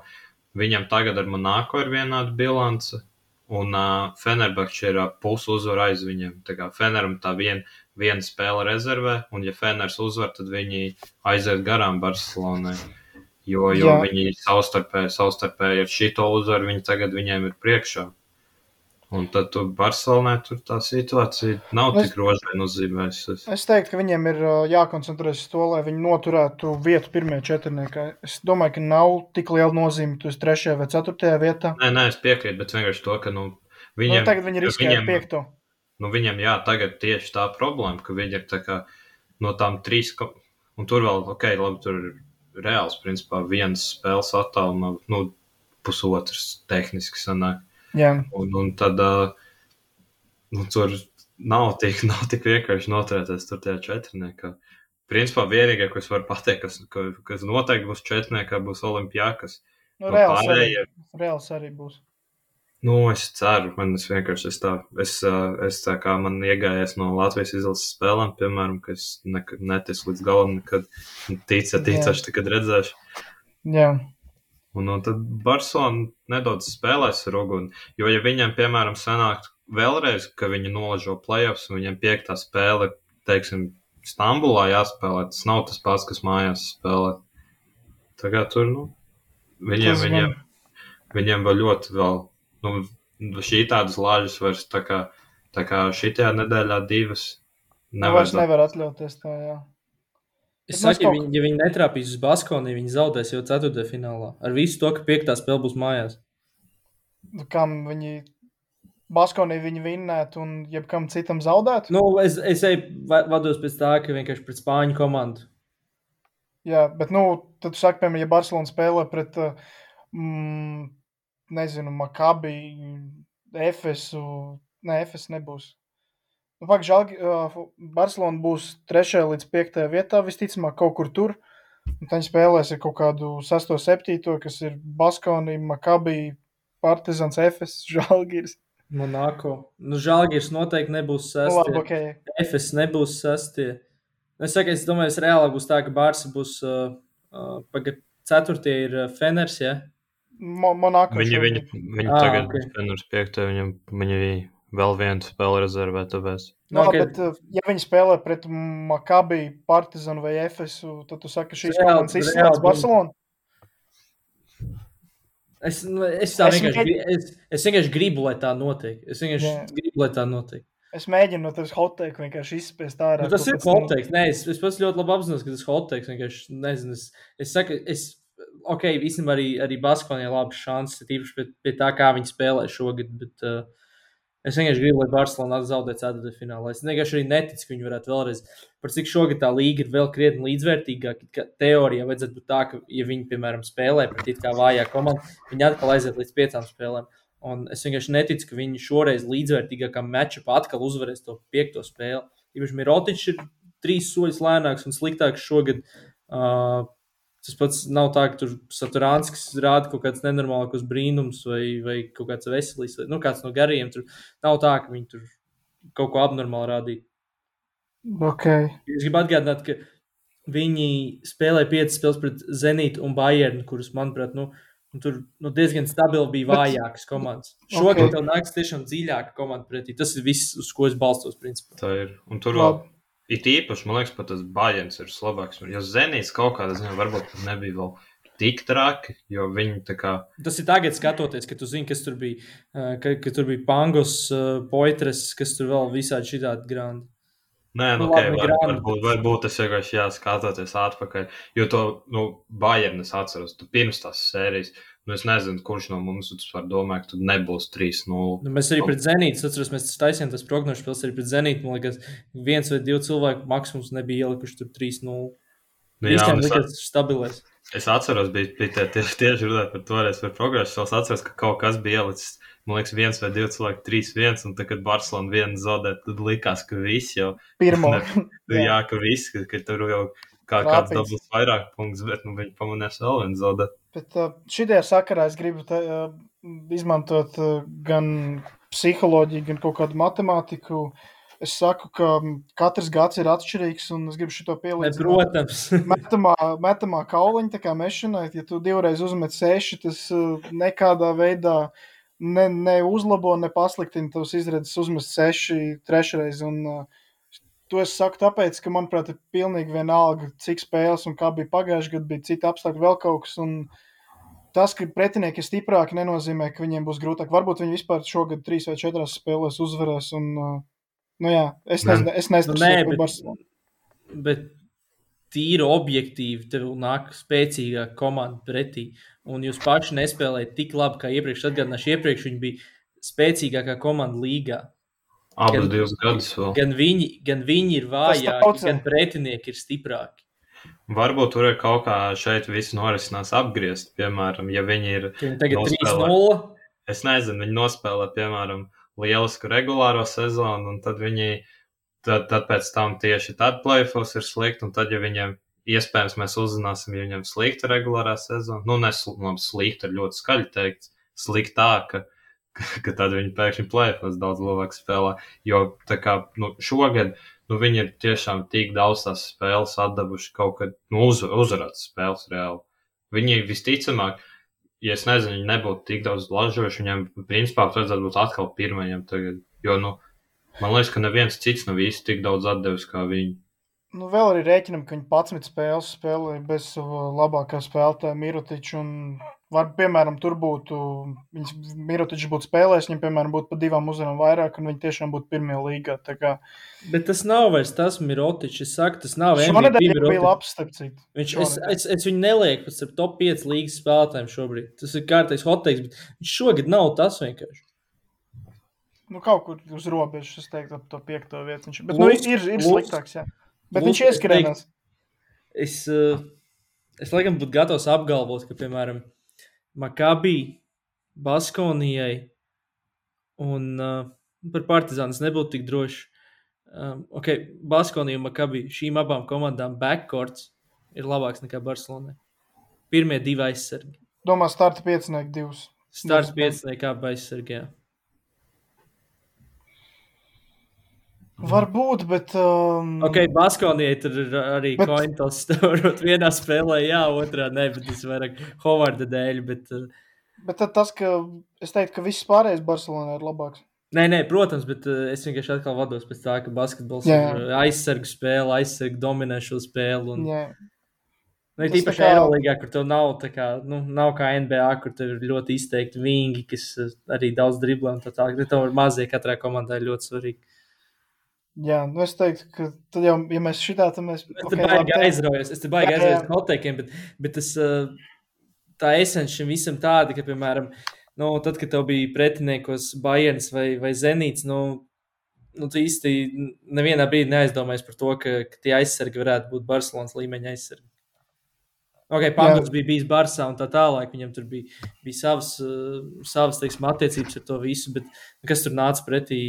viņam tagad ar Monako ir vienāda bilance, Un uh, Fenerbahčs ir uh, pusi uzvara aiz viņiem. Tā kā Feneram tā vien, viena spēle rezervē, un ja Feners uzvar, tad viņi aiziet garām Barcelonai. Jo, jo Jā. viņi savstarpēji, savstarpēji ar šito uzvaru, viņi tagad viņiem ir priekšā. Un tad tur Barcelonā tur tā situācija nav es, tik rožaina uzzīmējusies. Es teiktu, ka viņiem ir jākoncentrējas uz to, lai viņi noturētu vietu pirmajā četrniekā. Es domāju, ka nav tik liela nozīme, tu esi trešajā vai ceturtajā vietā. Nē, nē, es piekrītu, bet vienkārši to, ka nu, viņiem, nu, tagad viņi riskē viņiem, piekto. Nu, viņiem, jā, tagad tieši tā problēma, ka viņi ir tā kā no tām trīs, un tur vēl, ok, labi, tur ir reāls, principā, viens spēles attālumā, nu, pusotrs tehniski sanāk. Jā. Un, un tad nu, tur nav tik, nav tik vienkārši noturēties tur tajā četrniekā. Principā vienīgā, ko es varu pateikt, kas, ka, kas noteikti būs četrniekā, būs Olimpijākas. Nu, no reāls, pārējie... arī, reāls arī būs. Nu, es ceru, man es vienkārši es tā, es, es tā kā man iegājies no Latvijas izlases spēlēm, piemēram, ka es nekad neticu līdz galam, nekad ticēšu, ticēšu, kad redzēšu. Jā. Un, un tad Barcelona nedaudz spēlēs ar uguni. Jo, ja viņiem, piemēram, sanāktu vēlreiz, ka viņi nolažo playoffs un viņiem piektā spēle, teiksim, Stambulā jāspēlē, tas nav tas pats, kas mājās spēlē. Tagad tur, nu, viņiem, tas viņiem, man... viņiem vēl ļoti vēl, nu, šī tādas lāžas vairs tā kā, tā kā šitajā nedēļā divas. Nevar, nevar atļauties tā, jā. Es saku, ja, viņi, ja viņi netrāpīs uz Baskoniju, viņi zaudēs jau ceturtajā finālā. Ar visu to, ka piektā spēle būs mājās. Nu, kam viņi Baskoniju viņi vinnētu un jebkam citam zaudētu? Nu, es, es eju vados pēc tā, ka vienkārši pret Spāņu komandu. Jā, bet, nu, tad tu saki, piemēram, ja Barcelona spēlē pret, mm, nezinu, Makabi, Efesu, ne, Efes nebūs. Nu, Faktiski, žēl, uh, Barcelona būs 3. līdz 5. vietā, visticamāk, kaut kur tur. Un viņi spēlēs ar kaut kādu 6. 7. kas ir Baskonī, Makabī, Partizans, Efes, Žalgiris. Monako. Nu, Žalgiris noteikti nebūs 6. Nu, labi, okay. Efes nebūs 6. Nu, es, saku, es domāju, ka reālāk būs tā, ka Bārsa būs uh, uh, pagad 4. ir Feners, ja? Mo Monako. Viņi, viņi, viņi ah, tagad okay. Feners 5. Viņam, viņi vēl vienu spēli rezervē. Tāpēc. No, okay. bet, uh, ja viņi spēlē pret Makabi, Partizanu vai Efesu, tad tu saki, ka šīs komandas izslēdz Barcelonu. Es, nu, es, tā vienkārši, es, es vienkārši gribu, lai tā notiek. Es vienkārši yeah. gribu, lai tā notiek. Es mēģinu no tevis hoteiku vienkārši izspiest ārā. Nu, tas ir hoteiks. Nē, es, es pats ļoti labi apzinos, ka tas ir hoteiks. Vienkārši nezinu, es, es saku, es, ok, īstenībā arī, arī Baskonijai labi šansas, tīpaši pie, pie tā, kā viņi spēlē šogad. Bet, uh, Es vienkārši gribu, lai Barcelona zaudētu ceturtajā finālā. Es vienkārši arī neticu, ka viņi varētu vēlreiz. Par cik šogad tā līga ir vēl krietni līdzvērtīgāka. Teorijā vajadzētu būt tā, ka, ja viņi, piemēram, spēlē pret it kā vājā komandu, viņi atkal aiziet līdz piecām spēlēm. Un es vienkārši neticu, ka viņi šoreiz līdzvērtīgākā meča atkal uzvarēs to piekto spēli. Īpaši Mirotičs ir trīs soļus lēnāks un sliktāks šogad. Uh, Tas pats nav tā, ka tur Saturānskis rāda kaut kāds nenormāls brīnums vai, vai kaut kāds veselīgs, vai nu, kāds no gariem. Tur nav tā, ka viņi tur kaut ko abnormāli rādīja. Okay. Es gribu atgādināt, ka viņi spēlēja piecas spēles pret Zenītu un Bayernu, kuras, manuprāt, nu, tur nu, diezgan stabili bija vājākas komandas. Šogad okay. tev nāks tiešām dziļāka komanda pretī. Tas ir viss, uz ko es balstos. Principā. Tā ir. Un tur vēl It īpaši, man liekas, pat tas Bāģens ir Slovāks. Jo Zenīts kaut kādā ziņā varbūt nebija vēl tik traki, jo viņi tā kā. Tas ir tagad skatoties, ka tu zini, kas tur bija. Ka, ka tur bija Pangos, Poitres, kas tur vēl visādi šitādi grandi. Nē, nu, nu okay, var, varbūt, varbūt tas vienkārši jāskatoties atpakaļ. Jo to nu, Bayernas atceros, tu pirms tās sērijas. Nu, es nezinu, kurš no mums var domāt, ka tur nebūs 3-0. Nu, mēs arī pret Zenītu, atceros, mēs taisījām tas prognožu spēles arī pret Zenītu. Man liekas, viens vai divi cilvēki maksimums nebija ielikuši tur 3-0. Nu, jā, tas ir stabilais. Es atceros, bija, bija tie, tieši, tieši runājot par toreiz par progresu. Es atceros, ka kaut kas bija ielicis man liekas, viens vai divi cilvēki, trīs viens, un tad, kad Barcelona vienu zaudē, tad likās, ka viss jau. Pirmo. Ne, jā. jā, ka viss, ka, ka tur jau kā, kāds dabūs vairāk punktus, bet nu, viņi pamanīs vēl vienu zaudēt. Bet uh, šajā sakarā es gribu te, uh, izmantot uh, gan psiholoģiju, gan kaut kādu matemātiku. Es saku, ka katrs gads ir atšķirīgs, un es gribu šo pielīdzināt. Protams, metamā, metamā kauliņa, tā kā mešanai, ja tu divreiz uzmet seši, tas nekādā veidā ne, ne uzlabo, ne pasliktina tavas izredzes uzmest seši trešreiz. Un, uh, to es saku tāpēc, ka, manuprāt, ir pilnīgi vienalga, cik spēles un kā bija pagājušajā gadā, bija citi apstākļi, vēl kaut kas. Un, Tas, ka pretinieki ir stiprāki, nenozīmē, ka viņiem būs grūtāk. Varbūt viņi vispār šogad trīs vai četrās spēlēs uzvarēs. Un, uh, nu jā, es nezinu, es nezinu, nu, nē, bet, bet tīri objektīvi tev nāk spēcīgāka komanda pretī un jūs paši nespēlējat tik labi kā iepriekš. Atgādināšu, iepriekš viņi bija spēcīgākā komanda līgā. Abas divas gadus vēl. Gan viņi, gan viņi ir vājāki, gan pretinieki ir stiprāki. Varbūt tur ir kaut kā šeit viss norisinās apgriezt. Piemēram, ja viņi ir. Viņi tagad 3-0. Es nezinu, viņi nospēlē, piemēram, lielisku regulāro sezonu, un tad viņi, tad, tad pēc tam tieši tad plēfos ir slikti, un tad, ja viņiem iespējams mēs uzzināsim, ja viņam slikta regulārā sezona. Nu, ne nu, slikta, ir ļoti skaļi teikt, sliktāka, ka, ka tad viņi pēkšņi plēfos daudz labāk spēlē. Jo tā kā nu, šogad nu, viņi ir tiešām tik daudz tās spēles atdevuši kaut kad nu, uz, uzvarētas spēles reāli. Viņi visticamāk, ja es nezinu, viņi nebūtu tik daudz lažojuši, viņiem principā vajadzētu būt atkal pirmajiem tagad. Jo, nu, man liekas, ka neviens cits nav īsti tik daudz atdevis kā viņi. Nu, vēl arī rēķinam, ka viņi 11 spēles spēlēja bez sava labākā spēlētāja Mirotiča. Var, piemēram, tur būtu, viņas Mirotičs būtu spēlējis, viņam, piemēram, būtu pa divām uzvarām vairāk, un viņi tiešām būtu pirmajā līgā. Kā... Bet tas nav vairs tas Mirotičs, es saku, tas nav MVP. Bija labs. Viņš, es, es, es viņu nelieku pēc top 5 līgas spēlētājiem šobrīd. Tas ir kārtais hoteiks, bet viņš šogad nav tas vienkārši. Nu, kaut kur uz robežas, es teiktu, ap to piekto vietu. Viņš, bet, nu, ir, ir sliktāks, jā. Bet viņš ieskrēnās. Es, uh, es laikam būtu gatavs apgalvot, ka, piemēram, Makabī, Baskonijai un uh, par Partizānu es nebūtu tik drošs. Um, ok, Baskonija un Makabī šīm abām komandām backcourts ir labāks nekā Barcelonai. Pirmie divi aizsargi. Domā, starta piecinieki divus. Starta piecinieki abi aizsargi, jā. Varbūt, bet. Um... Ok, Baskonijai tur ir arī bet... kointos stūrot vienā spēlē, jā, otrā nē, bet tas vairāk Hovarda dēļ. Bet, uh... bet tas, ka es teiktu, ka viss pārējais Barcelonā ir labāks. Nē, nē, protams, bet uh, es vienkārši atkal vados pēc tā, ka basketbols jā. ir uh, aizsargu spēle, aizsargu dominē šo spēli. Un... Jā. Nu, ir tīpaši kā... Eirolandā, kur tev nav, kā, nu, nav kā NBA, kur tev ir ļoti izteikti vingi, kas uh, arī daudz driblē tā tālāk. Tev ir mazie, katrai komandai ļoti svarīgi. Jā, nu es teiktu, ka tad jau, ja mēs šitā, tad mēs. Es te baigi aizraujos, es te baigi aizraujos noteikiem, bet, bet tas, tā esence šim visam tāda, ka, piemēram, nu, tad, kad tev bija pretiniekos Bajens vai, vai Zenīts, nu, nu, tu īsti nevienā brīdī neaizdomājies par to, ka, ka tie aizsargi varētu būt Barcelonas līmeņa aizsargi. Ok, Pangos bija bijis Barsā un tā tālāk. Viņam tur bija, bija savas, uh, savas teiksim, attiecības ar to visu, bet kas tur nāca pretī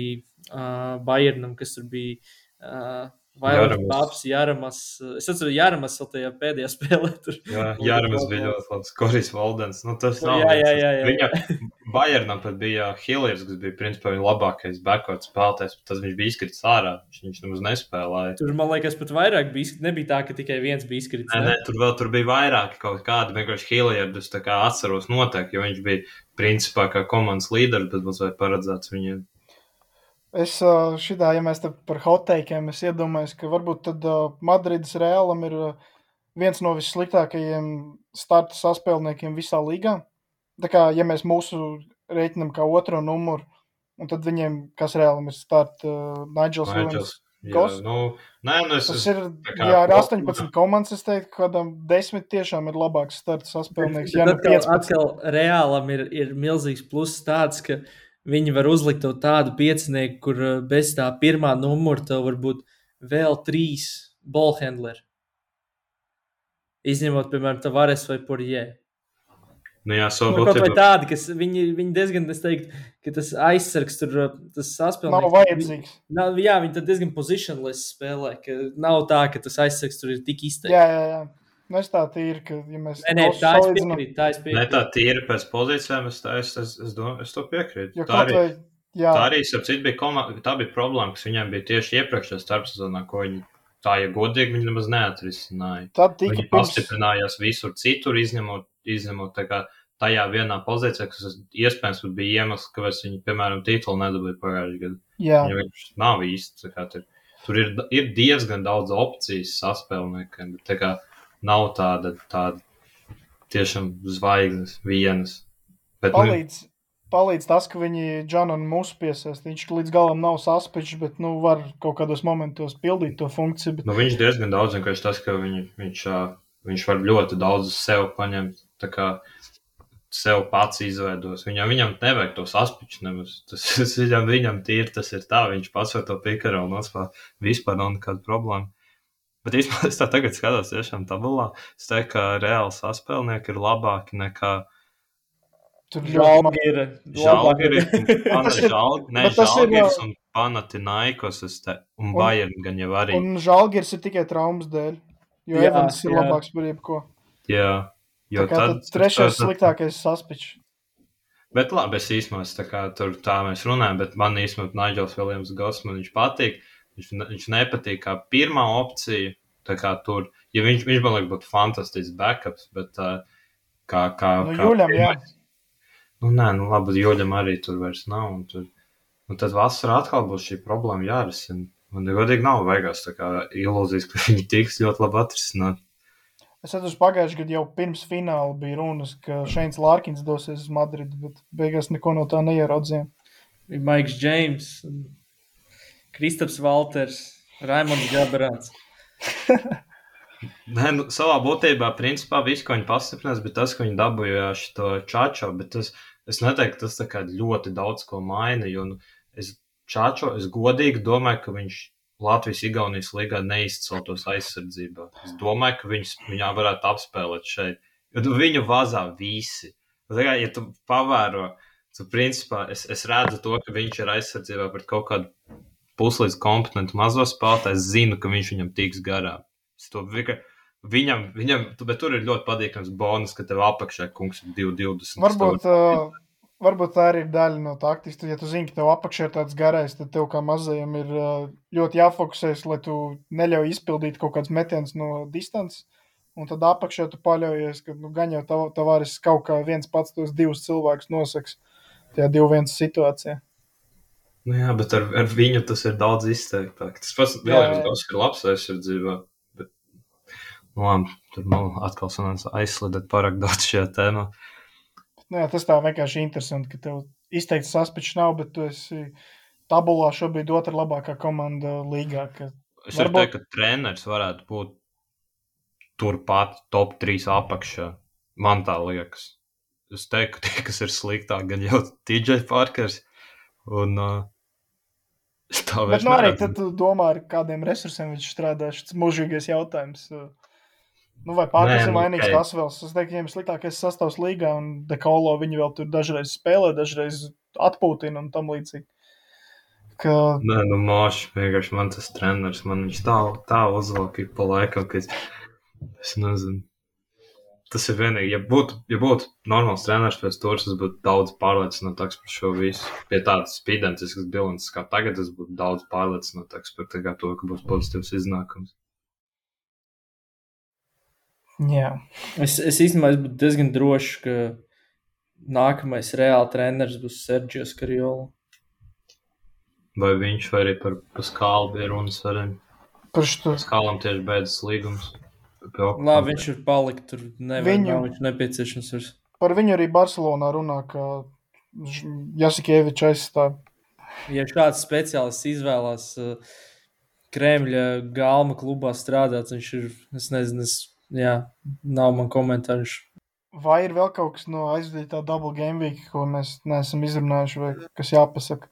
uh, Bayernam, kas tur bija. Uh, Vairāk paps, Jāramas. Es atceros, Jāramas vēl tajā pēdējā spēlē. Tur. Jā, Jāramas bija ļoti labs. Koris Valdens. Nu, tas nav. Jā, jā, jā. jā. Viņa Bayernam pat bija Hillers, kas bija principā viņa labākais backward spēlētājs. Tas viņš bija izkritis ārā. Viņš, viņš nemaz nespēlēja. Tur, man liekas, pat vairāk bija. Nebija tā, ka tikai viens bija izkritis. Nē, nē, tur vēl tur bija vairāk kaut kādi. Vienkārši Hillers, tā kā atceros noteikti, jo viņš bija principā kā komandas līderis, bet mums vajag paredzēts viņu Es šitā, ja mēs te par hoteikiem, es iedomājos, ka varbūt tad Madrides Reālam ir viens no vissliktākajiem starta saspēlniekiem visā līgā. Tā kā, ja mēs mūsu rēķinam kā otro numuru, un tad viņiem, kas Reālam ir starta, uh, Nigels Williams. Jā, nu, nē, nu es, tas ir, kā, jā, ar 18 komandas, es teiktu, ka kādam 10 tiešām ir labāks starta saspēlnieks. Jā, nu 15. Atkal Reālam ir, ir milzīgs pluss tāds, ka uh, viņi var uzlikt tev tādu piecinieku, kur eh, bez tā pirmā numura tev var būt vēl trīs ballhandleri. Izņemot, piemēram, Tavares vai Porjē. Nu, jā, so nu, kaut vai tādi, kas viņi, viņi diezgan, es teiktu, ka tas aizsargs tur, eh, tas saspēlnieks. Nav vajadzīgs. Nav, jā, viņi tad diezgan positionless spēlē, ka nav tā, ka tas aizsargs tur ir tik izteikts. Jā, jā, jā. Nu, es tā tīri, ka, ja mēs nē, nē, tā ir piekrīt, tā ir piekrīt. Ne tā tīri pēc pozīcijām, es, tā, es, es, es, domā, es to piekrītu. Jo tā arī, vai, jā. tā arī, ap citu, bija, koma, tā bija problēma, kas viņiem bija tieši iepriekšējā starpsezonā, ko viņi tā, ja godīgi, viņi nemaz neatrisināja. Tad tika viņi pirms... pastiprinājās visur citur, izņemot, izņemot tā kā tajā vienā pozīcijā, kas iespējams bija iemesls, kāpēc viņi, piemēram, titulu nedabūja pagājušajā gadā. Jā. Viņi vienkārši nav īsti, kā tur, tur ir, ir diezgan daudz opcijas saspēlniekiem, bet tā kā nav tāda, tāda tiešām zvaigznes vienas. Bet, nu, palīdz, nu, palīdz tas, ka viņi Džonam mūsu piesaist. Viņš līdz galam nav saspiņš, bet nu, var kaut kādos momentos pildīt to funkciju. Bet... Nu, viņš diezgan daudz vienkārši tas, ka viņ, viņš, viņš var ļoti daudz sev paņemt. Sev pats izveidos. Viņam, viņam nevajag to saspiņu nemaz. Tas, tas viņam, viņam tīri tas ir tā. Viņš pats var to pikaru un. Vispār nav nekāda problēma. Bet īstenībā es tā tagad skatos, tiešām tabulā. Es teiktu, ka reāli saspēlnieki ir labāki nekā. Tur žēlgi ir. Žēlgi ir. Nē, žēlgirs un Panatinaikos te, un, un Bayern gan jau arī. Un žēlgirs ir tikai traumas dēļ, jo jā, Evans ir jā. labāks par jebko. Jā, jo tā tad, tad trešais tad, sliktākais saspičs. Bet labi, es īstenībā tā, tur tā mēs runājam, bet man īstenībā Nigels Viljams Gosman viņš patīk. Viņš, viņš nepatīk kā pirmā opcija. Kā tur, ja viņš, viņš man liekas, būtu fantastisks backups, bet uh, kā, kā, nu, kā Jūļam, pirmā, nu, nē, nu labi, Jūļam arī tur vairs nav. Un tur, un tad vasarā atkal būs šī problēma jārisina. Man godīgi nav vajagās tā kā ilūzijas, ka viņi tiks ļoti labi atrisināt. Es atceros, pagājušajā gadā jau pirms fināla bija runas, ka Šeins Lārkins dosies uz Madridu, bet beigās neko no tā neieraudzījām. Bija Maiks Džeims. Kristaps Valters, Raimons Gabrāns. Nē, nu, savā būtībā, principā, viss, ko viņi pastiprinās, bija tas, ka viņi dabūja šo čāčo. Bet tas, es neteiktu, tas ļoti daudz ko maina. Jo nu, es čāčo, es godīgi domāju, ka viņš Latvijas-Igaunijas līgā neizceltos aizsardzībā. Es domāju, ka viņus, viņā varētu apspēlēt šeit. Jo nu, viņu vazā visi. Tā kā, ja tu pavēro, tad principā es, es redzu to, ka viņš ir aizsardzībā pret kaut kādu puslīdz kompetentu mazo spēlētāju, es zinu, ka viņš viņam tiks garām. Viņam, viņam, bet tur ir ļoti patīkams bonus, ka tev apakšā kungs ir 2,20. Varbūt, uh, varbūt tā arī ir daļa no taktikas. Ja tu zini, ka tev apakšā ir tāds garais, tad tev kā mazajam ir ļoti jāfokusēs, lai tu neļauj izpildīt kaut kāds metiens no distances. Un tad apakšā tu paļaujies, ka nu, gan jau tav, tavāris kaut kā viens pats tos divus cilvēkus nosaks tajā divu viens situācijā. Nu jā, bet ar, ar viņu tas ir daudz izteiktāk. Tas pats Viljams Gauss ir labs aizsardzībā. Bet, nu, labi, tur man atkal sanāca aizslidēt pārāk daudz šajā tēmā. Nu jā, tas tā vienkārši interesanti, ka tev izteikti saspiņš nav, bet tu esi tabulā šobrīd otra labākā komanda līgā. Ka Es Varbūt- teikt, ka treneris varētu būt turpat top 3 apakšā. Man tā liekas. Es teiktu, ka tie, kas ir sliktāk, gan jau TJ Parkers. Un uh, tā vairs nu, arī tad tu domā, ar kādiem resursiem viņš strādā. Šis mūžīgais jautājums. Nu, vai pārējais Nē, ir nu, vainīgs ok. tas vēl? Es teiktu, viņiem sliktākais sastāvs līgā, un Dekolo viņi vēl tur dažreiz spēlē, dažreiz atpūtina un tam līdzīgi. Ka, Nē, nu, māši, vienkārši man tas treneris, man viņš tā, tā uzvalk ik pa laikam, ka es, es nezinu. Tas ir vienīgi, ja būtu, ja būtu normāls treneris pēc turas, es būtu daudz pārliecinātāks par šo visu. Pie tādas identiskas bilances kā tagad, es būtu daudz pārliecinātāks par to, ka būs pozitīvs iznākums. jā, Es, es īstenībā es būtu diezgan drošs, ka nākamais reāli treneris būs Sergio Skarjola. Vai viņš vai arī par Paskālu bija runas arī. par šo Paskālam tieši beidzas līgums. Labi, viņš ir palikt tur. Nevajag, Viņu- Viņu... Viņš nepieciešams vairs. Par viņu arī Barcelonā runā, ka Jasikievičs aizstāv. Ja šāds speciālists izvēlās uh, Kremļa galma klubā strādāt, viņš ir, es nezinu, es, jā, nav man komentāru. Viņš- Vai ir vēl kaut kas no aizvadītā double game week, ko mēs neesam izrunājuši, vai kas jāpasaka?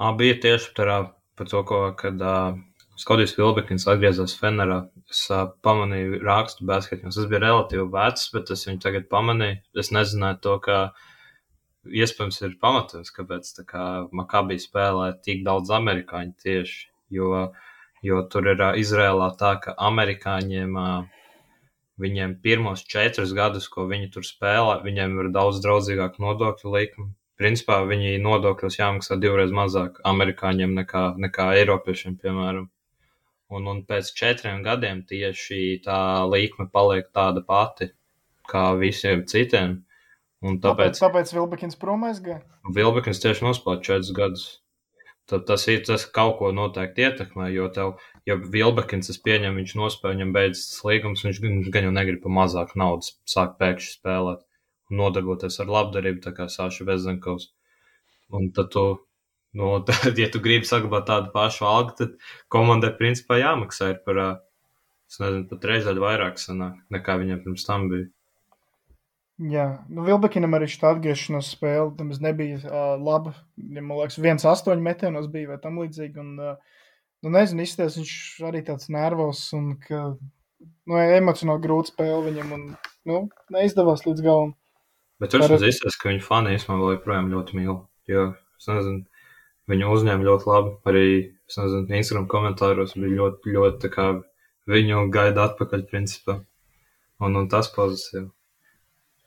Ā, bija tieši par, par to, ko, kad uh, Skotijas Vilbekins atgriezās Fenerā. Es uh, pamanīju rakstu basketņos. Tas bija relatīvi vecs, bet es viņu tagad pamanīju. Es nezināju to, ka iespējams ir pamatojums, kāpēc kā Makabī spēlē tik daudz amerikāņu tieši, jo, jo tur ir ā, Izrēlā tā, ka amerikāņiem ā, viņiem pirmos četrus gadus, ko viņi tur spēlē, viņiem ir daudz draudzīgāk nodokļu likumi. Principā viņi nodokļus jāmaksā divreiz mazāk amerikāņiem nekā, nekā eiropiešiem, piemēram. Un, un pēc četriem gadiem tieši tā likme paliek tāda pati kā visiem citiem. Un Tāpēc, tāpēc tāpēc Vilbekins prom aizgāja. Vilbekins tieši nospēlēja četrus gadus. Tad tas ir tas, kaut ko noteikti ietekmē, jo tev, ja Vilbekins, es pieņemu, viņš nospēlē, viņam beidzas līgums, viņš, gan- viņš gan jau negrib pa mazāk naudas sākt pēkšņi spēlēt un nodarboties ar labdarību, tā kā Sāša Vezenkovs. Un tad tu, nu, tad, ja tu gribi saglabāt tādu pašu algu, tad komandai principā jāmaksā ir par, es nezinu, pat reizēļ vairāk sanāk, nekā viņam pirms tam bija. Jā, nu, Vilbekinam arī šī atgriešanās spēle tam nebija uh, laba. Ja, man liekas, viens astoņi metienos bija vai tam līdzīgi. Un, uh, nu, nezinu, izsties viņš arī tāds nervos un ka, nu, emocionāli grūti spēle viņam un, nu, neizdevās līdz galam. Bet tur Par- es izsaka, ka viņu fani īstenībā joprojām ļoti mīl. Jo, es nezinu, viņu uzņēma ļoti labi. Arī, es nezinu, Instagram komentāros bija ļoti, ļoti tā kā viņu gaida atpakaļ, principā. Un, un tas pozitīvi.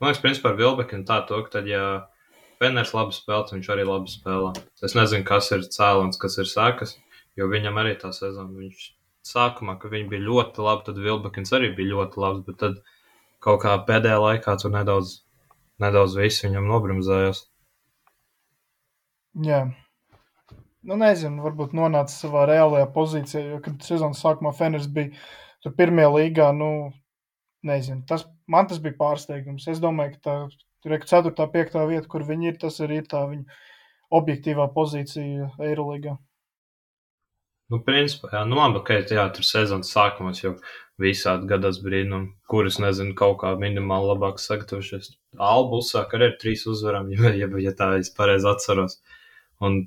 Man liekas, principā ar Vilbekinu tā to, ka tad, ja Fenners labi spēlē, viņš arī labi spēlē. Es nezinu, kas ir cēlons, kas ir sākas, jo viņam arī tā sezona, viņš sākumā, ka viņi bija ļoti labi, tad Vilbekins arī bija ļoti labs, bet tad kaut kā pēdējā laikā tur nedaudz nedaudz viss viņam nobrimzējās. Jā. Nu, nezinu, varbūt nonāca savā reālajā pozīcijā, jo, kad sezonas sākumā Feners bija tur pirmajā līgā, nu, nezinu, tas, man tas bija pārsteigums. Es domāju, ka tā tur ir 4. 5. vieta, kur viņi ir, tas arī ir tā viņa objektīvā pozīcija Eirolīgā. Nu, principā, jā, nu labi, ka jā, tur sezonas sākumos jau visādi gadās brīnumi, kurus, nezinu, kaut kā minimāli labāk sagatavojušies. Alba uzsāk arī ar trīs uzvarām, ja, ja, ja tā es pareizi atceros. Un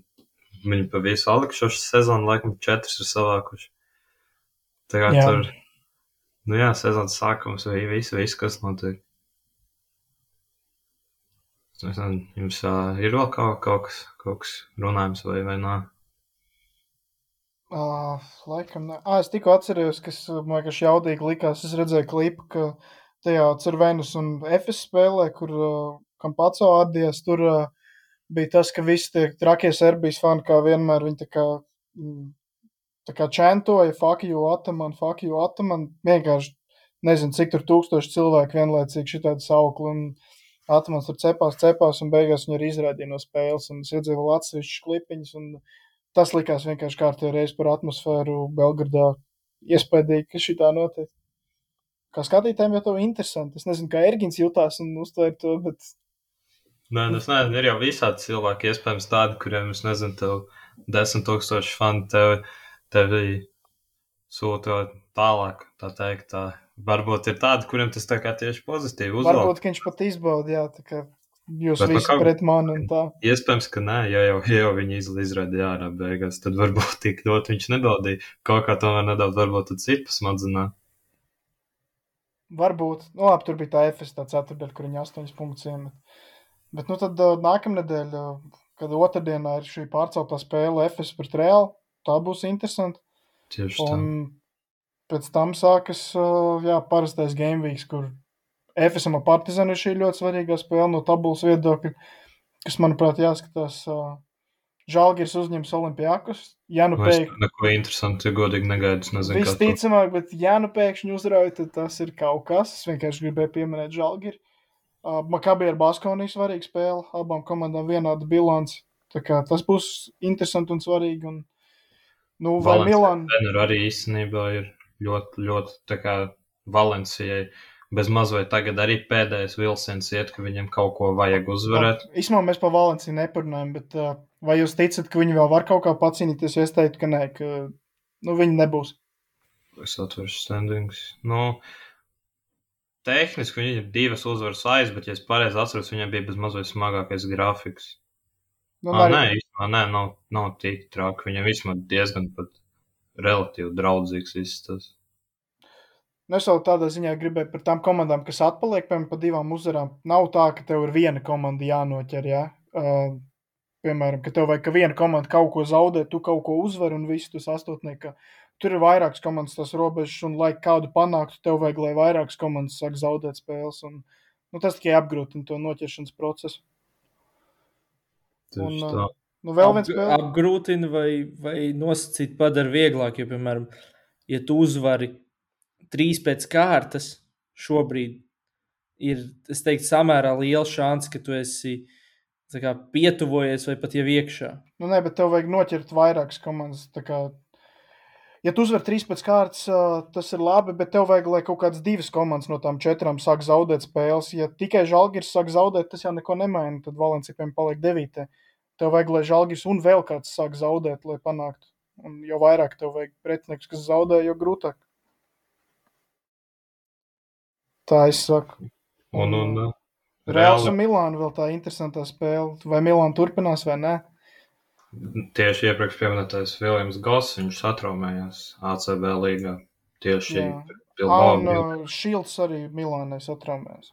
viņi pa visu atlikušo sezonu, laikam, četras ir savākuši. Tā kā Jā. tur, nu jā, sezonas sākums vai viss, viss, kas notiek. Es nezinu, jums uh, ir vēl kaut, kaut, kas, kaut kas runājums vai, vai nē? Uh, laikam, ne. ah, es tikko atcerējos, kas man vienkārši jaudīgi likās. Es redzēju klipu, ka tajā Cervenus un Efes spēlē, kur uh, kam pats atdies, tur uh, bija tas, ka visi tie trakie Serbijas fani, kā vienmēr, viņi tā kā, mm, tā kā čentoja, fuck you, ataman, fuck you, ataman. Vienkārši nezinu, cik tur tūkstoši cilvēku vienlaicīgi šitādi saukli. Un Atamans tur cepās, cepās, un beigās viņu arī izrādīja no spēles. Un es iedzīvoju atsevišķus klipiņus, un tas likās vienkārši kārtīgi reiz par atmosfēru Belgradā. Iespējams, ka šī tā notiek. Kā skatītājiem jau to interesanti. Es nezinu, kā Ergins jutās un uztvēra to, bet Nē, nu, es nezinu, ir jau visādi cilvēki, iespējams, tādi, kuriem es nezinu, tev desmit tūkstoši fani tev, tevi sūta tālāk, tā teikt. Tā. Varbūt ir tādi, kuriem tas tā kā tieši pozitīvi uzvalk. Varbūt ka viņš pat izbauda, jā, tā kā jūs Bet nu visi kā- pret mani un tā. Iespējams, ka nē, ja jau, ja jau viņi izraidīja ārā beigās, tad varbūt tik ļoti viņš nebaudīja. Kaut kā tomēr nedaudz, varbūt citu smadzenā. Varbūt, nu labi, tur bija tā FS, tā ceturtdaļa, kur viņi astoņas punktus iemet. Bet nu tad nākamnedēļ, kad otrdienā ir šī pārceltā spēle FS pret Reāli, tā būs interesanti. Tieši tā. Un pēc tam sākas jā, parastais game weeks, kur FSM un Partizan ir šī ļoti svarīgā spēle no tabulas viedokļa, kas, manuprāt, jāskatās. Žalgiris uzņems Olimpijākus. Ja nu Nu, pēkšņi, neko interesantu, godīgi tas visticamāk, bet ja nu pēkšņi uzrauj, tad tas ir kaut kas. Es vienkārši gribēju pieminēt Žalgiri. Uh, Makabī ar Baskoniju svarīga spēle. Abām komandām vienāda bilance. Tas būs interesanti un svarīgi. Un, nu, vai Milāna? arī īstenībā ir ļoti, ļoti kā Valencijai. Bez maz vai tagad arī pēdējais vilciens iet, ka viņam kaut ko vajag uzvarēt. Īsumā mēs par Valenciju neparunājam, bet uh, vai jūs ticat, ka viņi vēl var kaut kā pacīnīties? Es teiktu, ka nē, ka nu, viņi nebūs. Es atveru standings. Nu, tehniski viņam ir divas uzvaras aiz, bet, ja es pareizi atceros, viņam bija bez mazliet smagākais grafiks. Nu, Ah, arī- nē, īstenībā nē, nav, nav tik traki. Viņam vismaz diezgan pat relatīvi draudzīgs izstāsts. Nu, Es vēl tādā ziņā gribēju par tām komandām, kas atpaliek piemēram, pa divām uzvarām. Nav tā, ka tev ir viena komanda jānoķer. Ja? Uh, piemēram, ka tev vajag, ka viena komanda kaut ko zaudē, tu kaut ko uzvari un viss tas astotnieks. Tur ir vairākas komandas, tas robežas, un lai kādu panāktu, tev vajag, lai vairākas komandas sāk zaudēt spēles. Un, nu, tas tikai apgrūtina to noķeršanas procesu. Un, tā. Nu, vēl viens Ap- spēle. apgrūtina vai, vai nosacīt padara vieglāk. Jo, piemēram, ja tu uzvari trīs pēc kārtas, šobrīd ir, es teiktu, samērā liels šāns, ka tu esi tā kā, pietuvojies vai pat jau iekšā. Nu, nē, bet tev vajag noķert vairākas komandas. tā kā- Ja tu uzvari trīs pēc kārtas, ā, tas ir labi, bet tev vajag, lai kaut kādas divas komandas no tām četrām sāk zaudēt spēles. Ja tikai Žalgiris sāk zaudēt, tas jau neko nemaina. Tad Valencijam paliek devītē. Tev vajag, lai Žalgiris un vēl kāds sāk zaudēt, lai panāktu. Un jo vairāk tev vajag pretinieks, kas zaudē, jo grūtāk. Tā es saku. Un, un, Reāls un Milāna vēl tā interesantā spēle. Vai Milāna turpinās vai nē? Tieši iepriekš pieminētais Viljams Goss, viņš satraumējās ACB līgā. Tieši. Bilbao. Un uh, Šilds arī Milānai satraumējās.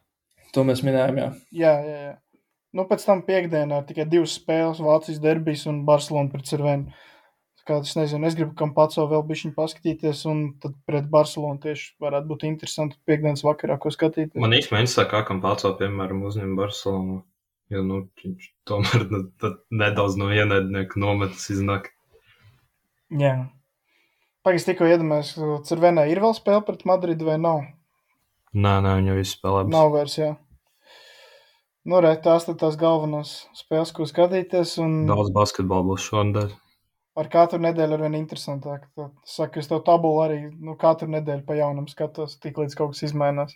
To mēs minējām. Jā. Jā, jā, jā. Nu, pēc tam piekdienā ir tikai divas spēles, Vācijas derbijas un Barcelona pret Cervenu. Kā, es nezinu, es gribu kam pats vēl bišķiņu paskatīties, un tad pret Barcelonu tieši varētu būt interesanti piekdienas vakarā, ko skatīties. Man īstenībā interesē, kā kam pats piemēram uzņem Barcelonu. Jo, nu, viņš tomēr nu, nedaudz no ienaidnieka nometas iznāk. Jā. Pagaidzi tikko iedomājos, ka Cervenē ir vēl spēle pret Madridu vai nav? Nē, nē, viņa visu spēlē. Nav vairs, jā. Nu, re, tās tad tās galvenās spēles, ko skatīties, un Daudz basketbola būs šonadēļ. ar katru nedēļu ar vien interesantāk. Tad, Saka, es to tabulu arī nu, katru nedēļu pa jaunam skatos, tik līdz kaut kas izmainās.